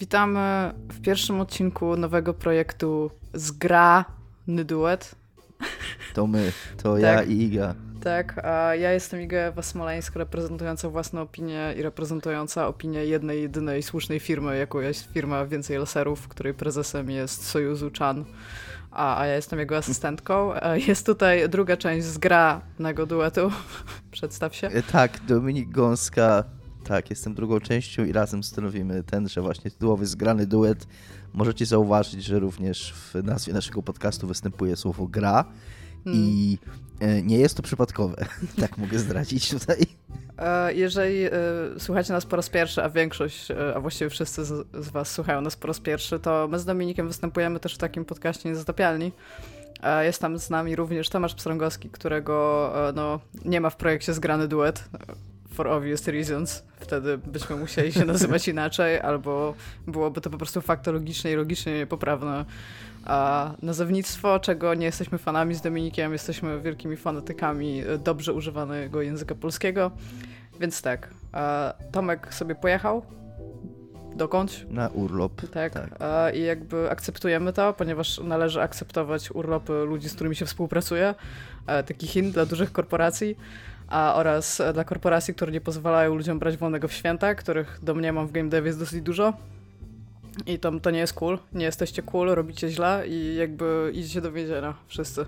Witamy w pierwszym odcinku nowego projektu Zgrany Duet. To my, to tak. ja i Iga. Tak, a ja jestem Iga Ewa Smoleńska, reprezentująca własną opinię i reprezentująca opinię jednej, jedynej słusznej firmy, jaką jest firma Więcej Laserów, której prezesem jest Sojuzu Chan, a, a ja jestem jego asystentką. Jest tutaj druga część zgranego duetu. Przedstaw się. E, tak, Dominik Gąska, tak, jestem drugą częścią i razem stanowimy tenże właśnie tytułowy zgrany duet. Możecie zauważyć, że również w nazwie naszego podcastu występuje słowo gra hmm. i e, nie jest to przypadkowe. tak mogę zdradzić tutaj. E, jeżeli e, słuchacie nas po raz pierwszy, a większość, a właściwie wszyscy z, Was słuchają nas po raz pierwszy, to my z Dominikiem występujemy też w takim podcaście Niezatopialni. Jest tam z nami również Tomasz Pstrągowski, którego no, nie ma w projekcie zgrany duet for obvious reasons. Wtedy byśmy musieli się nazywać inaczej, albo byłoby to po prostu faktologicznie i logicznie poprawne. A nazewnictwo, czego nie jesteśmy fanami z Dominikiem, jesteśmy wielkimi fanatykami dobrze używanego języka polskiego. Więc tak, Tomek sobie pojechał dokądś. Na urlop. Tak. tak. I jakby akceptujemy to, ponieważ należy akceptować urlopy ludzi, z którymi się współpracuje. Taki Chin dla dużych korporacji a oraz dla korporacji, które nie pozwalają ludziom brać wolnego w święta, których domniemam w game dev jest dosyć dużo. I to, to nie jest cool. Nie jesteście cool, robicie źle i jakby idziecie do więzienia. Wszyscy.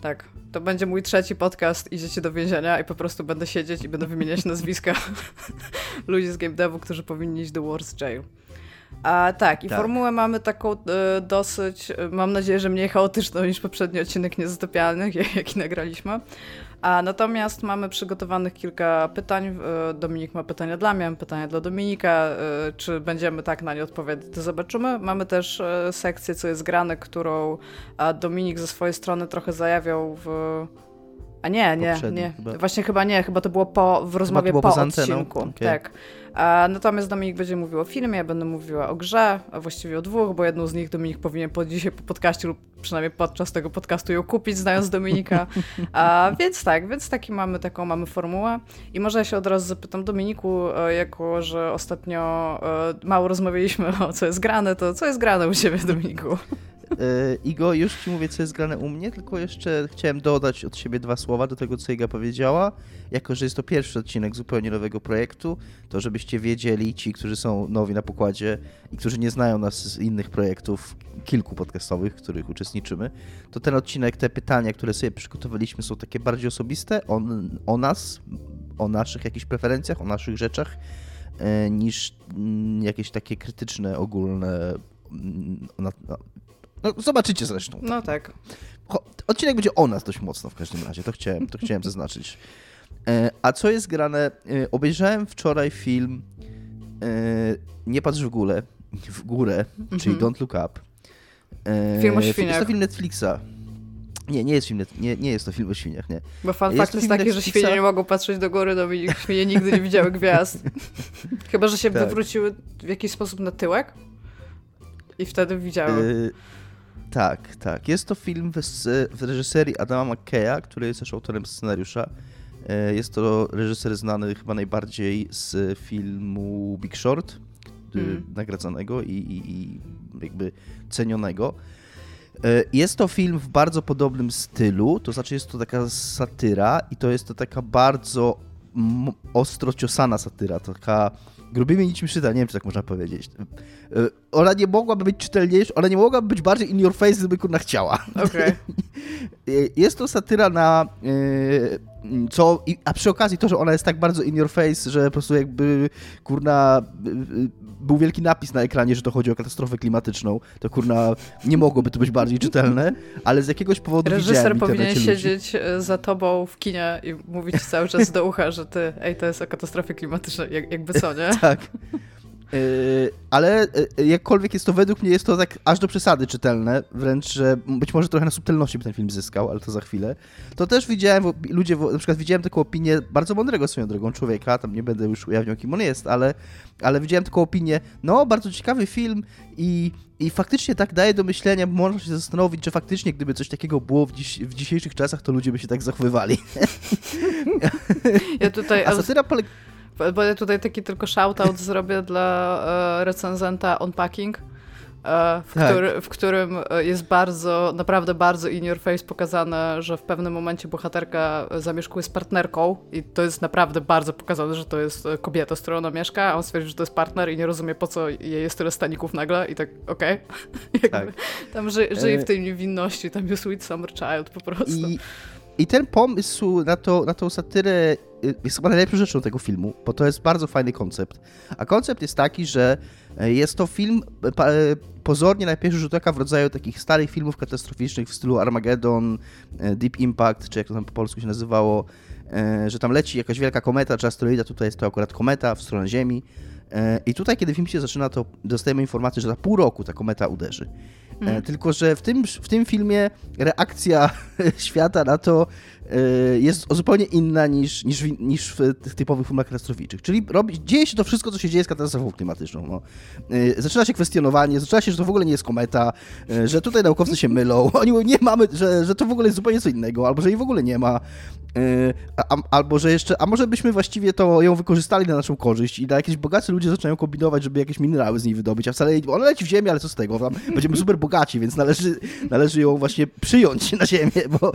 Tak. To będzie mój trzeci podcast. Idziecie do więzienia i po prostu będę siedzieć i będę wymieniać nazwiska ludzi z game devu, którzy powinni iść do Wars Jail. A tak, i tak. formułę mamy taką y, dosyć, y, mam nadzieję, że mniej chaotyczną niż poprzedni odcinek Niezatopialnych, jaki nagraliśmy. A natomiast mamy przygotowanych kilka pytań. E, Dominik ma pytania dla mnie, mam pytania dla Dominika. E, czy będziemy tak na nie odpowiadać, to zobaczymy. Mamy też e, sekcję, co jest grane, którą Dominik ze swojej strony trochę zajawiał w a nie, nie, nie. Chyba. Właśnie chyba nie, chyba to było po, w rozmowie po odcinku. Okay. Tak. A, natomiast Dominik będzie mówił o filmie, ja będę mówiła o grze, a właściwie o dwóch, bo jedną z nich Dominik powinien po dzisiaj po podcaście lub przynajmniej podczas tego podcastu ją kupić, znając Dominika. A, więc tak, więc taki mamy, taką mamy formułę. I może ja się od razu zapytam Dominiku, e, jako że ostatnio e, mało rozmawialiśmy o co jest grane, to co jest grane u Ciebie, Dominiku? E, Igo, już ci mówię, co jest grane u mnie, tylko jeszcze chciałem dodać od siebie dwa słowa do tego, co Iga powiedziała. Jako, że jest to pierwszy odcinek zupełnie nowego projektu, to żebyście wiedzieli, ci, którzy są nowi na pokładzie i którzy nie znają nas z innych projektów, kilku podcastowych, w których uczestniczymy, to ten odcinek, te pytania, które sobie przygotowaliśmy, są takie bardziej osobiste o, o nas, o naszych jakichś preferencjach, o naszych rzeczach, e, niż mm, jakieś takie krytyczne, ogólne mm, no, zobaczycie zresztą. No tak. Odcinek będzie o nas dość mocno w każdym razie, to chciałem, to chciałem zaznaczyć. E, a co jest grane? E, obejrzałem wczoraj film e, Nie patrz w górę, w górę, mhm. czyli Don't Look Up. Film o świniach. Jest to film Netflixa. Nie, nie jest film, nie, nie jest to film o świniach, nie. Bo fan jest jest taki, Netflixa. że świnie nie mogą patrzeć do góry, no i świnie nigdy nie widziały gwiazd. Chyba, że się tak. wywróciły w jakiś sposób na tyłek i wtedy widziały. Tak, tak. Jest to film w, w reżyserii Adama McKeya, który jest też autorem scenariusza. E, jest to reżyser znany chyba najbardziej z filmu Big Short, hmm. nagradzanego i, i, i jakby cenionego. E, jest to film w bardzo podobnym stylu, to znaczy jest to taka satyra i to jest to taka bardzo ostro ciosana satyra, taka grubymi nie wiem, czy tak można powiedzieć. E, ona nie mogłaby być czytelniejsza, ona nie mogłaby być bardziej in your face, gdyby kurna chciała. Okay. Jest to satyra na e, co, a przy okazji to, że ona jest tak bardzo in your face, że po prostu jakby kurna był wielki napis na ekranie, że to chodzi o katastrofę klimatyczną, to kurna nie mogłoby to być bardziej czytelne, ale z jakiegoś powodu Reżyser powinien siedzieć e, za tobą w kinie i mówić cały czas do ucha, że ty, ej, to jest o katastrofie klimatycznej, jak, jakby co, nie? tak. Yy, ale yy, jakkolwiek jest to według mnie jest to tak aż do przesady czytelne, wręcz, że być może trochę na subtelności by ten film zyskał, ale to za chwilę. To też widziałem, ludzie, na przykład widziałem taką opinię bardzo mądrego swoją drogą człowieka, tam nie będę już ujawniał kim on jest, ale, ale widziałem taką opinię, no bardzo ciekawy film i, i faktycznie tak daje do myślenia, można się zastanowić, czy faktycznie gdyby coś takiego było w, dziś, w dzisiejszych czasach, to ludzie by się tak zachowywali. Ja tutaj... A satyra polega Bo ja tutaj taki tylko shoutout zrobię dla e, recenzenta Unpacking E, w, tak. który, w, którym e, jest bardzo, naprawdę bardzo in your face pokazane, że w pewnym momencie bohaterka zamieszkuje z partnerką i to jest naprawdę bardzo pokazane, że to jest kobieta, z którą ona mieszka, a on stwierdził, że to jest partner i nie rozumie po co jej jest tyle staników nagle i tak okej. Okay. tak. Tam ży, żyje w tej niewinności, tam jest Sweet Summer Child po prostu. I, i ten pomysł na, to, na tą satyrę jest chyba najlepszą rzeczą tego filmu, bo to jest bardzo fajny koncept. A koncept jest taki, że jest to film pozornie na pierwszy rzut oka w rodzaju takich starych filmów katastroficznych w stylu Armageddon, e, Deep Impact, czy jak to tam po polsku się nazywało, e, że tam leci jakaś wielka kometa czy asteroida, tutaj jest to akurat kometa w stronę Ziemi. E, I tutaj, kiedy film się zaczyna, to dostajemy informację, że za pół roku ta kometa uderzy. Mm. Tylko, że w tym, w tym filmie reakcja świata na to jest zupełnie inna niż, niż, niż w tych typowych filmach katastroficzych. Czyli robi, dzieje się to wszystko, co się dzieje z katastrofą klimatyczną. No. Y, zaczyna się kwestionowanie, zaczyna się, że to w ogóle nie jest kometa, y, że tutaj naukowcy się mylą, oni mówią, nie mamy, że, że to w ogóle jest zupełnie co innego, albo że jej w ogóle nie ma. A, albo że jeszcze, a może byśmy właściwie to ją wykorzystali na naszą korzyść i na jakieś bogaci ludzie zaczynają kombinować, żeby jakieś minerały z niej wydobyć, a wcale ona leci w ziemię, ale co z tego? Tam będziemy super bogaci, więc należy, należy ją właśnie przyjąć na ziemię, bo,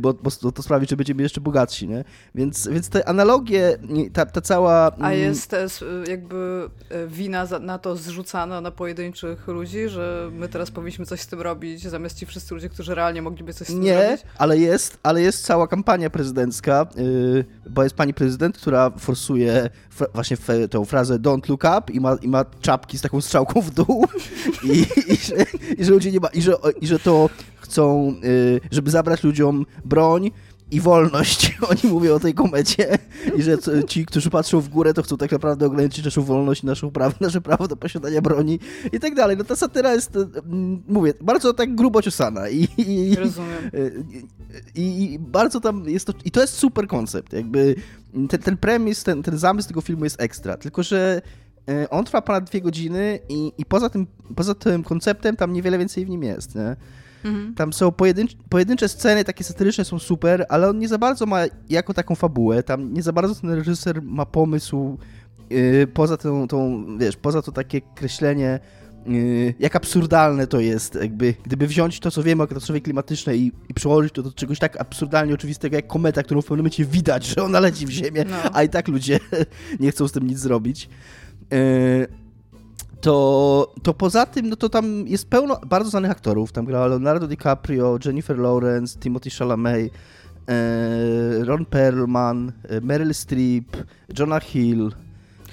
bo, bo to sprawi, że będziemy jeszcze bogatsi, nie? Więc, więc te analogie, ta, ta cała... A mm, jest też jakby e, wina na to zrzucana na pojedynczych ludzi, że my teraz powinniśmy coś z tym robić, zamiast ci wszyscy ludzie, którzy realnie mogliby coś z tym Nie, robić? Nie, ale jest, ale jest cała kampania prezydencka, yy, bo jest pani prezydent, która forsuje właśnie tą frazę don't look up i ma, i ma czapki z taką strzałką w dół i, i, że, i że ludzie nie ma, i że, i że to chcą, yy, żeby zabrać ludziom broń, i wolność. Oni mówią o tej komecie i że ci, którzy patrzą w górę, to chcą tak naprawdę ograniczyć naszą wolność, naszą prawo, nasze prawo do posiadania broni i tak dalej. No ta satyra jest, mm, mówię, bardzo tak grubo ciosana i, i, Rozumiem. I, i, bardzo tam jest to, i to jest super koncept, jakby ten, ten premis, ten, ten zamysł tego filmu jest ekstra, tylko że e, on trwa ponad dwie godziny i, i poza, tym, poza tym konceptem tam niewiele więcej w nim jest, nie? Mhm. Tam są pojedyncze, pojedyncze sceny, takie satyryczne są super, ale on nie za bardzo ma jako taką fabułę, tam nie za bardzo ten reżyser ma pomysł yy, poza tą, tą, wiesz, poza to takie kreślenie yy, jak absurdalne to jest, jakby, gdyby wziąć to, co wiemy o katastrofie klimatycznej i, i przełożyć to do czegoś tak absurdalnie oczywistego jak kometa, którą w pewnym momencie widać, że ona leci w ziemię, no. a i tak ludzie nie chcą z tym nic zrobić. To, to poza tym, no to tam jest pełno bardzo znanych aktorów. Tam gra Leonardo DiCaprio, Jennifer Lawrence, Timothy Chalamet, e, Ron Perlman, e, Meryl Streep, Jonah Hill.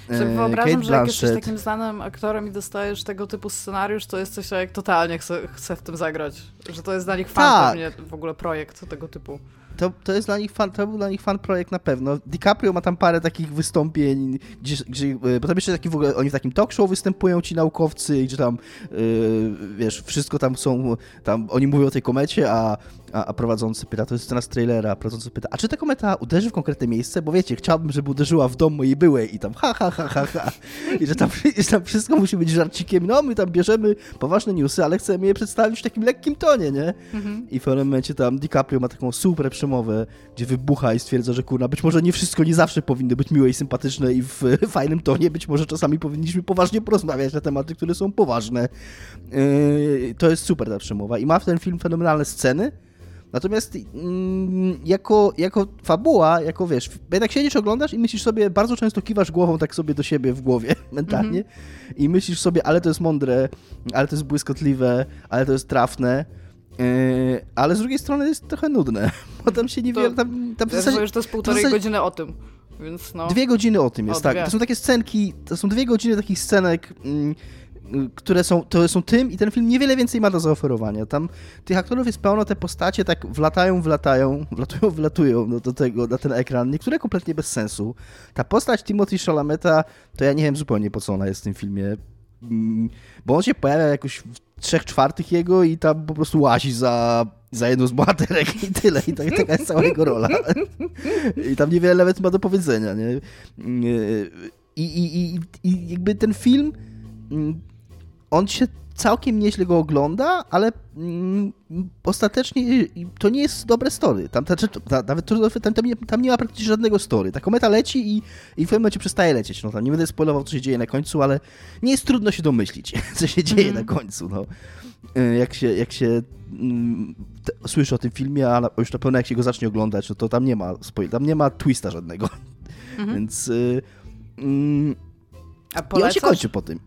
E, sobie wyobrażam, Kate że jak jesteś takim znanym aktorem i dostajesz tego typu scenariusz, to jest coś, jak totalnie chcę, chcę w tym zagrać. Że to jest dla nich fan tak. w ogóle projekt tego typu to, to jest dla nich fan, to był dla nich fan projekt na pewno. DiCaprio ma tam parę takich wystąpień, gdzie, gdzie e, potem jeszcze taki w ogóle, oni w takim talk show występują ci naukowcy, gdzie tam, yy, wiesz, wszystko tam są, tam oni mówią o tej komecie, a a, a prowadzący pyta, to jest scena z trailera, prowadzący pyta, a czy ta kometa uderzy w konkretne miejsce? Bo wiecie, chciałbym, żeby uderzyła w dom mojej byłej i tam ha, ha, ha, ha, ha. I że tam, tam wszystko musi być żarcikiem. No, my tam bierzemy poważne newsy, ale chcemy je przedstawić w takim lekkim tonie, nie? Mhm. I w pewnym momencie tam DiCaprio ma taką super przemowę, gdzie wybucha i stwierdza, że kurna, być może nie wszystko nie zawsze powinny być miłe i sympatyczne i w fajnym tonie, być może czasami powinniśmy poważnie porozmawiać na tematy, które są poważne. Yy, to jest super ta przemowa i ma w ten film fenomenalne sceny, Natomiast mm, jako, jako fabuła, jako wiesz, jednak siedzisz, oglądasz i myślisz sobie, bardzo często kiwasz głową tak sobie do siebie w głowie mentalnie mm -hmm. i myślisz sobie, ale to jest mądre, ale to jest błyskotliwe, ale to jest trafne. Yy, ale z drugiej strony jest trochę nudne, bo tam się niewiele... To, tam, tam w zasadzie, że to jest półtorej zasadzie, godziny o tym, więc no... Dwie godziny o tym jest, o, tak. To są takie scenki, to są dwie godziny takich scenek... Mm, które są, to są tym i ten film niewiele więcej ma do zaoferowania. Tam tych aktorów jest pełno, te postacie tak wlatają, wlatają, wlatują, wlatują no, do tego, na ten ekran, niektóre kompletnie bez sensu. Ta postać Timothy Chalameta, to ja nie wiem zupełnie po co ona jest w tym filmie, bo on się pojawia jakoś w trzech czwartych jego i tam po prostu łazi za, za jedną z bohaterek i tyle. I tak, taka jest cała jego rola. I tam niewiele nawet ma do powiedzenia, nie? I, i, i, i jakby ten film mm, on się całkiem nieźle go ogląda, ale mm, ostatecznie to nie jest dobre story. Tam, znaczy, nawet tam, tam, nie, tam nie ma praktycznie żadnego story. Ta kometa leci i, i w pewnym momencie przestaje lecieć. No, tam nie będę spoilował, co się dzieje na końcu, ale nie jest trudno się domyślić, co się dzieje mm. na końcu. No. Y, jak się, jak się mm, te, słyszy o tym filmie, a już na pewno jak się go zacznie oglądać, no to tam nie ma spoil, tam nie ma twista żadnego. Mm -hmm. Więc... Y, mm? I on się kończy po tym.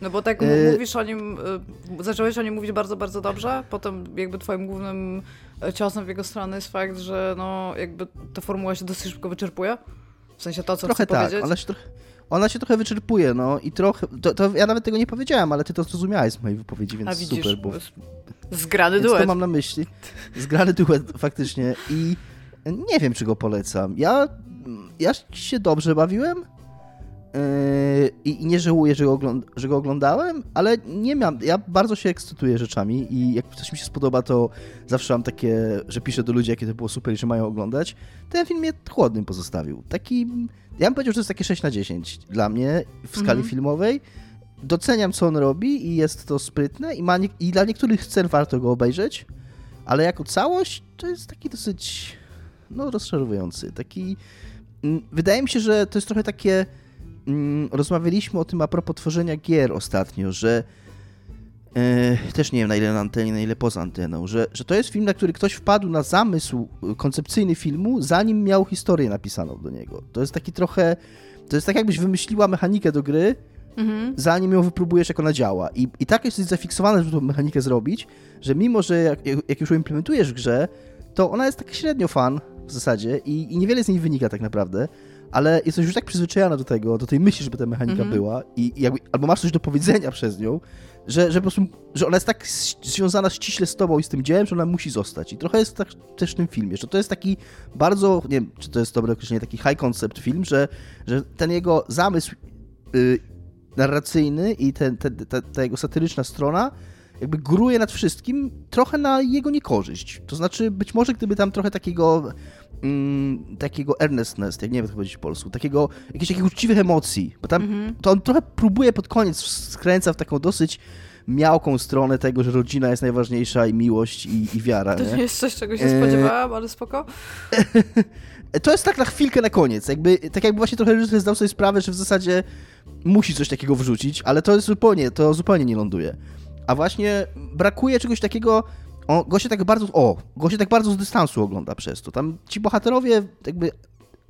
No bo tak e... mówisz o nim, y, zacząłeś o nim mówić bardzo, bardzo dobrze, potem jakby twoim głównym e, ciosem w jego stronę jest fakt, że no jakby ta formuła się dosyć szybko wyczerpuje. W sensie to, co trochę tak, powiedzieć. Ale się trochę, ona się trochę wyczerpuje, no i trochę, to, to, ja nawet tego nie powiedziałem, ale ty to zrozumiałeś z mojej wypowiedzi, więc A widzisz, super. Bo, zgrany duet. to mam na myśli. Zgrany duet faktycznie i nie wiem, czy go polecam. Ja, ja się dobrze bawiłem, I, nie żałuję, że go, że go, oglądałem, ale nie miałem. Ja bardzo się ekscytuję rzeczami i jak coś mi się spodoba, to zawsze mam takie, że piszę do ludzi, jakie to było super i że mają oglądać. Ten film mnie chłodnym pozostawił. Taki. Ja bym powiedział, że to jest takie 6 na 10 dla mnie w skali mhm. filmowej. Doceniam, co on robi i jest to sprytne i, ma nie, i dla niektórych scen warto go obejrzeć, ale jako całość to jest taki dosyć no, rozczarowujący. Taki. Mm, wydaje mi się, że to jest trochę takie mm, rozmawialiśmy o tym a propos tworzenia gier ostatnio, że e, też nie wiem na ile na antenie, na ile poza anteną, że, że to jest film, na który ktoś wpadł na zamysł koncepcyjny filmu, zanim miał historię napisaną do niego. To jest taki trochę, to jest tak jakbyś wymyśliła mechanikę do gry, mhm. zanim ją wypróbujesz, jak ona działa. I, I tak jesteś zafiksowany, żeby tą mechanikę zrobić, że mimo, że jak, jak już ją implementujesz w grze, to ona jest tak średnio fan w zasadzie i, i niewiele z niej wynika tak naprawdę, ale jesteś już tak przyzwyczajona do tego, do tej myśli, żeby ta mechanika mm -hmm. była i, i jakby, albo masz coś do powiedzenia przez nią, że, że po prostu, że ona jest tak związana ściśle z tobą i z tym dziełem, że ona musi zostać. I trochę jest tak też w tym filmie, że to jest taki bardzo, nie wiem, czy to jest dobre określenie, taki high concept film, że, że ten jego zamysł yy, narracyjny i ten, ten, ta, ta jego satyryczna strona jakby gruje nad wszystkim trochę na jego niekorzyść. To znaczy, być może gdyby tam trochę takiego mm, takiego earnestness, jak nie wiem jak powiedzieć po polsku, takiego, jakichś takich uczciwych emocji, bo tam mm -hmm. to on trochę próbuje pod koniec, skręca w taką dosyć miałką stronę tego, że rodzina jest najważniejsza i miłość i, i wiara. To nie, nie jest coś, czego się e... spodziewałam, ale spoko. to jest tak na chwilkę na koniec, jakby, tak jakby właśnie trochę reżyser zdał sobie sprawę, że w zasadzie musi coś takiego wrzucić, ale to jest zupełnie, to zupełnie nie ląduje. A właśnie brakuje czegoś takiego, go się tak bardzo, o, go się tak bardzo z dystansu ogląda przez to. Tam ci bohaterowie jakby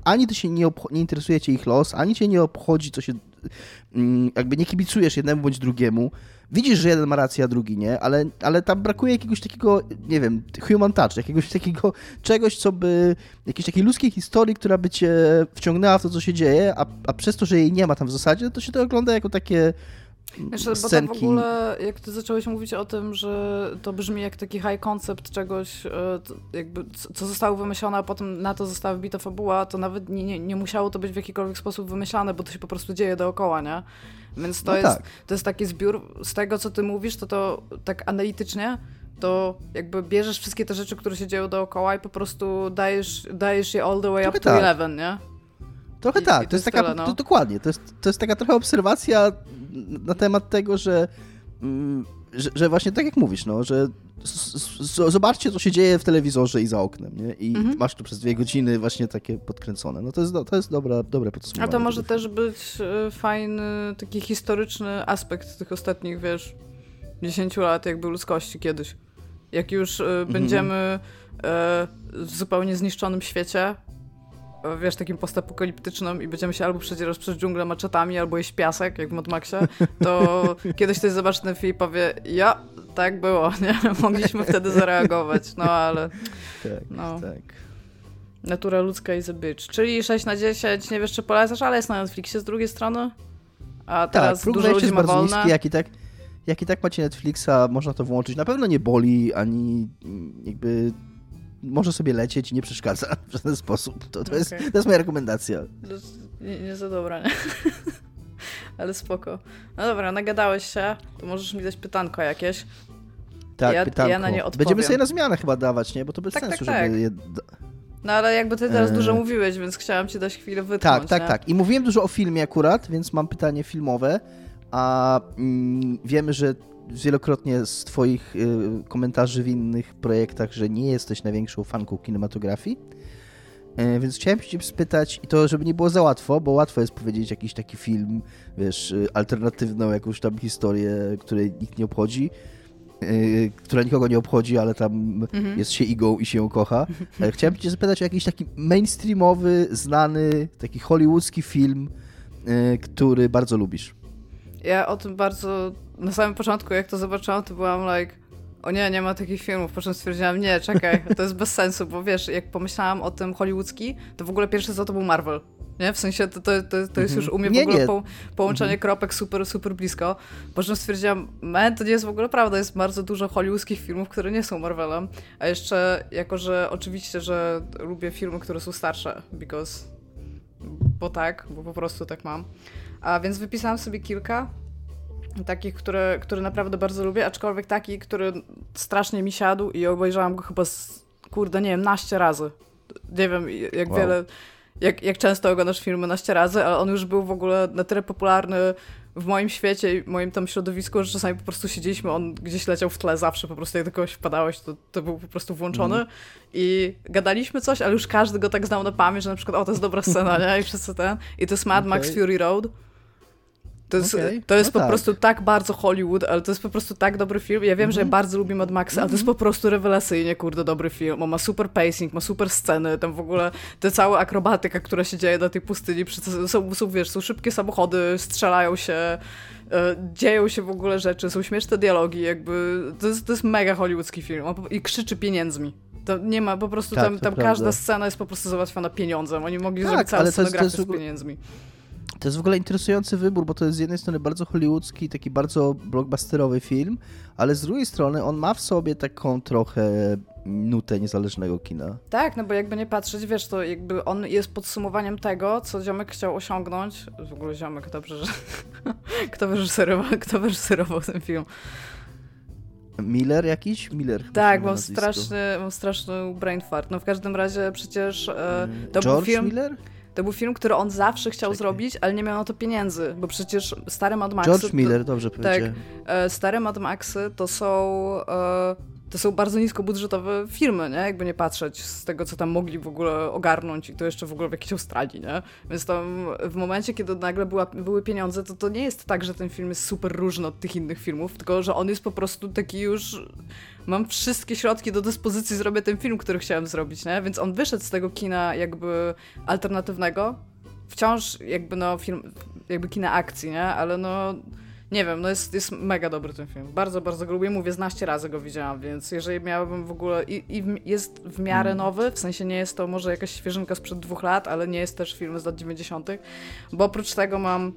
ani ty się nie, nie interesuje cię ich los, ani cię nie obchodzi, co się, mm, jakby nie kibicujesz jednemu bądź drugiemu. Widzisz, że jeden ma rację, a drugi nie, ale, ale tam brakuje jakiegoś takiego, nie wiem, human touch, jakiegoś takiego czegoś, co by, jakiejś takiej ludzkiej historii, która by cię wciągnęła w to, co się dzieje, a, a przez to, że jej nie ma tam w zasadzie, to się to ogląda jako takie Wiesz, bo tak w ogóle, jak ty zacząłeś mówić o tym, że to brzmi jak taki high concept czegoś, e, jakby co zostało wymyślone, a potem na to została wbita fabuła, to nawet nie, nie, nie musiało to być w jakikolwiek sposób wymyślane, bo to się po prostu dzieje dookoła, nie? Więc to, no jest, tak. to jest taki zbiór, z tego co ty mówisz, to to tak analitycznie, to jakby bierzesz wszystkie te rzeczy, które się dzieją dookoła i po prostu dajesz, dajesz je all the way trochę up to tak. 11, nie? Trochę I, tak, i to, to, jest taka, tyle, no. to, dokładnie, to jest, to jest taka trochę obserwacja na temat tego, że, mm, że, że, właśnie tak jak mówisz, no, że zobaczcie, co się dzieje w telewizorze i za oknem, nie? I mhm. masz tu przez dwie godziny właśnie takie podkręcone. No to jest, to jest dobra, dobre podsumowanie. A to może też być e, fajny, taki historyczny aspekt tych ostatnich, wiesz, 10 lat jakby ludzkości kiedyś. Jak już e, mhm. będziemy e, w zupełnie zniszczonym świecie, wiesz, takim postapokaliptycznym i będziemy się albo przedzierać przez dżunglę maczetami, albo jeść piasek, jak w Mad Maxie, to kiedyś ktoś zobaczy ten film i powie, ja, tak było, nie? Mogliśmy wtedy zareagować, no ale... Tak, no. tak. Natura ludzka is a bitch. Czyli 6 na 10, nie wiesz czy polecasz, ale jest na Netflixie z drugiej strony. A teraz tak, dużo ludzi ma bardzo wolne. Niski, jak i tak jak i tak macie Netflixa, można to włączyć. Na pewno nie boli, ani jakby może sobie lecieć i nie przeszkadza w żaden sposób. To, to, okay. jest, to jest moja rekomendacja. Nie, nie za dobra, nie? Ale spoko. No dobra, nagadałeś się, to możesz mi dać pytanko jakieś. Tak, ja, pytanko. ja na nie odpowiem. Będziemy sobie na zmianę chyba dawać, nie? Bo to bez tak, sensu, tak, tak. żeby... Je... No ale jakby ty teraz dużo mówiłeś, więc chciałam ci dać chwilę wytchnąć, Tak, tak, nie? tak. I mówiłem dużo o filmie akurat, więc mam pytanie filmowe. a mm, wiemy, że wielokrotnie z Twoich y, komentarzy w innych projektach, że nie jesteś największą fanką kinematografii. E, więc chciałem się spytać, i to żeby nie było za łatwo, bo łatwo jest powiedzieć jakiś taki film, wiesz, y, alternatywną jakąś tam historię, której nikt nie obchodzi, yy, która nikogo nie obchodzi, ale tam mhm. jest się igą i się ją kocha. E, chciałem cię zapytać o jakiś taki mainstreamowy, znany, taki hollywoodzki film, yy, który bardzo lubisz. Ja o tym bardzo, na samym początku jak to zobaczyłam, to byłam like o nie, nie ma takich filmów, po czym stwierdziłam, nie, czekaj, to jest bez sensu, bo wiesz, jak pomyślałam o tym hollywoodzki, to w ogóle pierwszy co to był Marvel. Nie? W sensie to, to, to, to jest już u mnie w ogóle po, połączenie mhm. kropek super, super blisko. Po czym stwierdziłam, man, to nie jest w ogóle prawda, jest bardzo dużo hollywoodzkich filmów, które nie są Marvelem. A jeszcze, jako że oczywiście, że lubię filmy, które są starsze, because, bo tak, bo po prostu tak mam. A więc wypisałam sobie kilka takich, które, które naprawdę bardzo lubię, aczkolwiek taki, który strasznie mi siadł i obejrzałam go chyba z, kurde, nie wiem, naście razy. Nie wiem, jak wow. wiele, jak, jak często oglądasz filmy naście razy, ale on już był w ogóle na tyle popularny w moim świecie i moim tam środowisku, że czasami po prostu siedzieliśmy, on gdzieś leciał w tle zawsze, po prostu jak do kogoś wpadałeś, to, to był po prostu włączony mm. i gadaliśmy coś, ale już każdy go tak znał na pamięć, że na przykład o, to jest dobra scena, nie? I wszyscy ten. I to jest Mad okay. Max Fury Road. To jest, okay. to jest no po tak. prostu tak bardzo Hollywood, ale to jest po prostu tak dobry film. Ja wiem, mm -hmm. że ja mhm. bardzo lubię Mad Maxa, ale to jest mhm. po prostu rewelacyjnie, kurde, dobry film. On ma super pacing, ma super sceny, tam w ogóle te całe akrobatyka, która się dzieje na tej pustyni, są, są wiesz, są szybkie samochody, strzelają się, e, dzieją się w ogóle rzeczy, są śmieszne dialogi, jakby to jest, to jest mega hollywoodzki film i krzyczy pieniędzmi. To nie ma, po prostu tak, tam, tam każda scena jest po prostu załatwiona pieniądzem. Oni mogli tak, zrobić całą scenografię z pieniędzmi. To jest w ogóle interesujący wybór, bo to jest z jednej strony bardzo hollywoodzki, taki bardzo blockbusterowy film, ale z drugiej strony on ma w sobie taką trochę nutę niezależnego kina. Tak, no bo jakby nie patrzeć, wiesz, to jakby on jest podsumowaniem tego, co Ziomek chciał osiągnąć. W ogóle Ziomek, dobrze, że... kto, wyreżyserował, kto wyreżyserował ten film? Miller jakiś? Miller. Tak, mam straszny, mam straszny brain fart. No w każdym razie przecież e, to George był film... Miller? To był film, który on zawsze chciał Czekaj. zrobić, ale nie miał na to pieniędzy, bo przecież stare Mad Maxy... George Miller, to, dobrze powiedziałem. Tak, stare Mad Maxy to są... E, to są bardzo niskobudżetowe filmy, nie? Jakby nie patrzeć z tego, co tam mogli w ogóle ogarnąć i to jeszcze w ogóle w jakiejś Australii, nie? Więc tam w momencie, kiedy nagle była, były pieniądze, to to nie jest tak, że ten film jest super różny od tych innych filmów, tylko że on jest po prostu taki już mam wszystkie środki do dyspozycji, zrobię ten film, który chciałem zrobić, nie? Więc on wyszedł z tego kina jakby alternatywnego, wciąż jakby no film, jakby kina akcji, nie? Ale no nie wiem, no jest, jest mega dobry ten film. Bardzo, bardzo go lubię. Mówię, znaście razy go widziałam, więc jeżeli miałabym w ogóle... I, i jest w miarę mm. nowy, w sensie nie jest to może jakaś świeżynka sprzed dwóch lat, ale nie jest też film z lat 90., bo oprócz tego mam...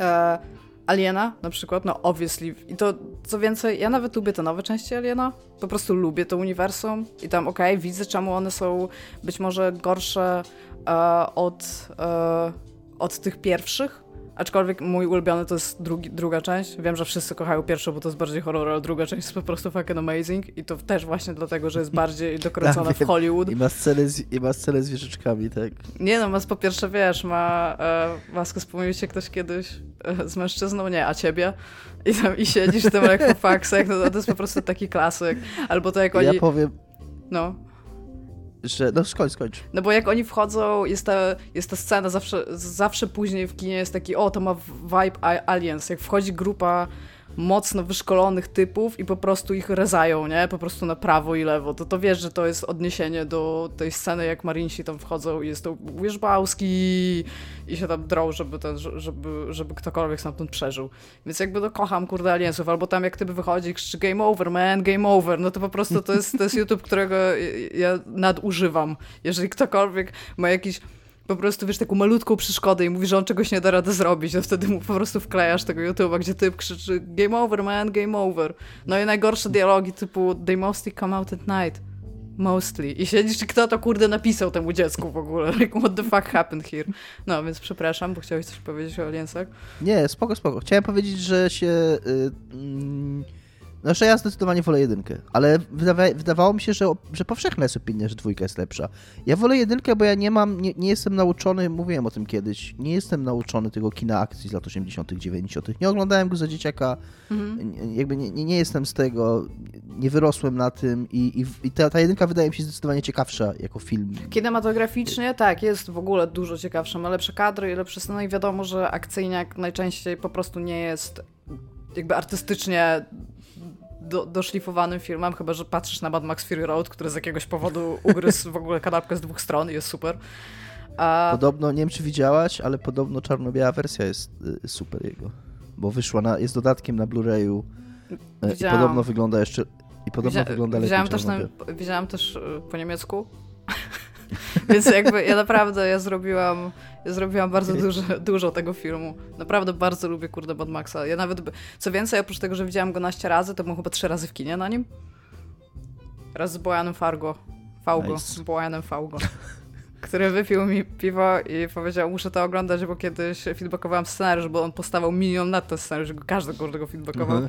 E, Aliena na przykład, no obviously. I to, co więcej, ja nawet lubię te nowe części Aliena. Po prostu lubię to uniwersum i tam, okej, okay, widzę czemu one są być może gorsze e, od, e, od tych pierwszych, Aczkolwiek mój ulubiony to jest drugi, druga część. Wiem, że wszyscy kochają pierwszą, bo to jest bardziej horror, ale druga część jest po prostu fucking amazing. I to też właśnie dlatego, że jest bardziej dokręcona w Hollywood. I ma scenę z, i ma scenę z wieżyczkami, tak? Nie no, ma po pierwsze, wiesz, ma e, maskę, wspomniał się ktoś kiedyś e, z mężczyzną? Nie, a ciebie? I tam i siedzisz tam jak po faksach, no to jest po prostu taki klasyk. Albo to jak oni... Ja powiem... No że, no skończ, skończ. No bo jak oni wchodzą, jest ta, jest ta scena, zawsze, zawsze później w kinie jest taki, o, to ma vibe Aliens, jak wchodzi grupa mocno wyszkolonych typów i po prostu ich rezają, nie? Po prostu na prawo i lewo. To, to wiesz, że to jest odniesienie do tej sceny, jak Marinsi tam wchodzą i jest to Wierzbałski i się tam drą, żeby, ten, żeby, żeby ktokolwiek stamtąd przeżył. Więc jakby to kocham, kurde, Aliensów. Albo tam jak tyby wychodzi krzyczy game over, man, game over. No to po prostu to jest, to jest YouTube, którego ja nadużywam. Jeżeli ktokolwiek ma jakiś po prostu, wiesz, taką malutką przeszkodę i mówi, że on czegoś nie da rady zrobić, to wtedy mu po prostu wklejasz tego YouTube'a, gdzie typ krzyczy game over, man, game over. No i najgorsze dialogi typu they mostly come out at night. Mostly. I siedzisz, kto to kurde napisał temu dziecku w ogóle? Like, what the fuck happened here? No, więc przepraszam, bo chciałeś coś powiedzieć o Aliensach? Nie, spoko, spoko. Chciałem powiedzieć, że się... Yy Znaczy ja zdecydowanie wolę jedynkę, ale wydawa wydawało mi się, że, że powszechna jest opinia, że dwójka jest lepsza. Ja wolę jedynkę, bo ja nie mam, nie, nie jestem nauczony, mówiłem o tym kiedyś, nie jestem nauczony tego kina akcji z lat 80., 90. Nie oglądałem go za dzieciaka, mhm. jakby nie, nie, jestem z tego, nie wyrosłem na tym i, i, i ta, ta, jedynka wydaje mi się zdecydowanie ciekawsza jako film. Kinematograficznie tak, jest w ogóle dużo ciekawsza, ma lepsze kadry i lepsze sceny i wiadomo, że akcyjniak najczęściej po prostu nie jest jakby artystycznie do, doszlifowanym filmem, chyba że patrzysz na Mad Max Fury Road, który z jakiegoś powodu ugryzł w ogóle kanapkę z dwóch stron i jest super. A... Podobno, nie wiem czy widziałaś, ale podobno czarno-biała wersja jest y, super jego, bo wyszła na, jest dodatkiem na Blu-rayu. Y, i podobno wygląda jeszcze i podobno Widzia wygląda lepiej widziałam też, na, widziałam też y, po niemiecku Więc jakby ja naprawdę, ja zrobiłam, ja zrobiłam bardzo dużo, dużo tego filmu. Naprawdę bardzo lubię, kurde, Mad Maxa. Ja nawet, co więcej, oprócz tego, że widziałam go naście razy, to byłem chyba trzy razy w kinie na nim. Raz z Bojanem Fargo. Faugo. Nice. Z Bojanem Faugo który wypił mi piwo i powiedział, muszę to oglądać, bo kiedyś feedbackowałam scenariusz, bo on postawał milion na ten scenariusz, każdy go feedbackował mhm.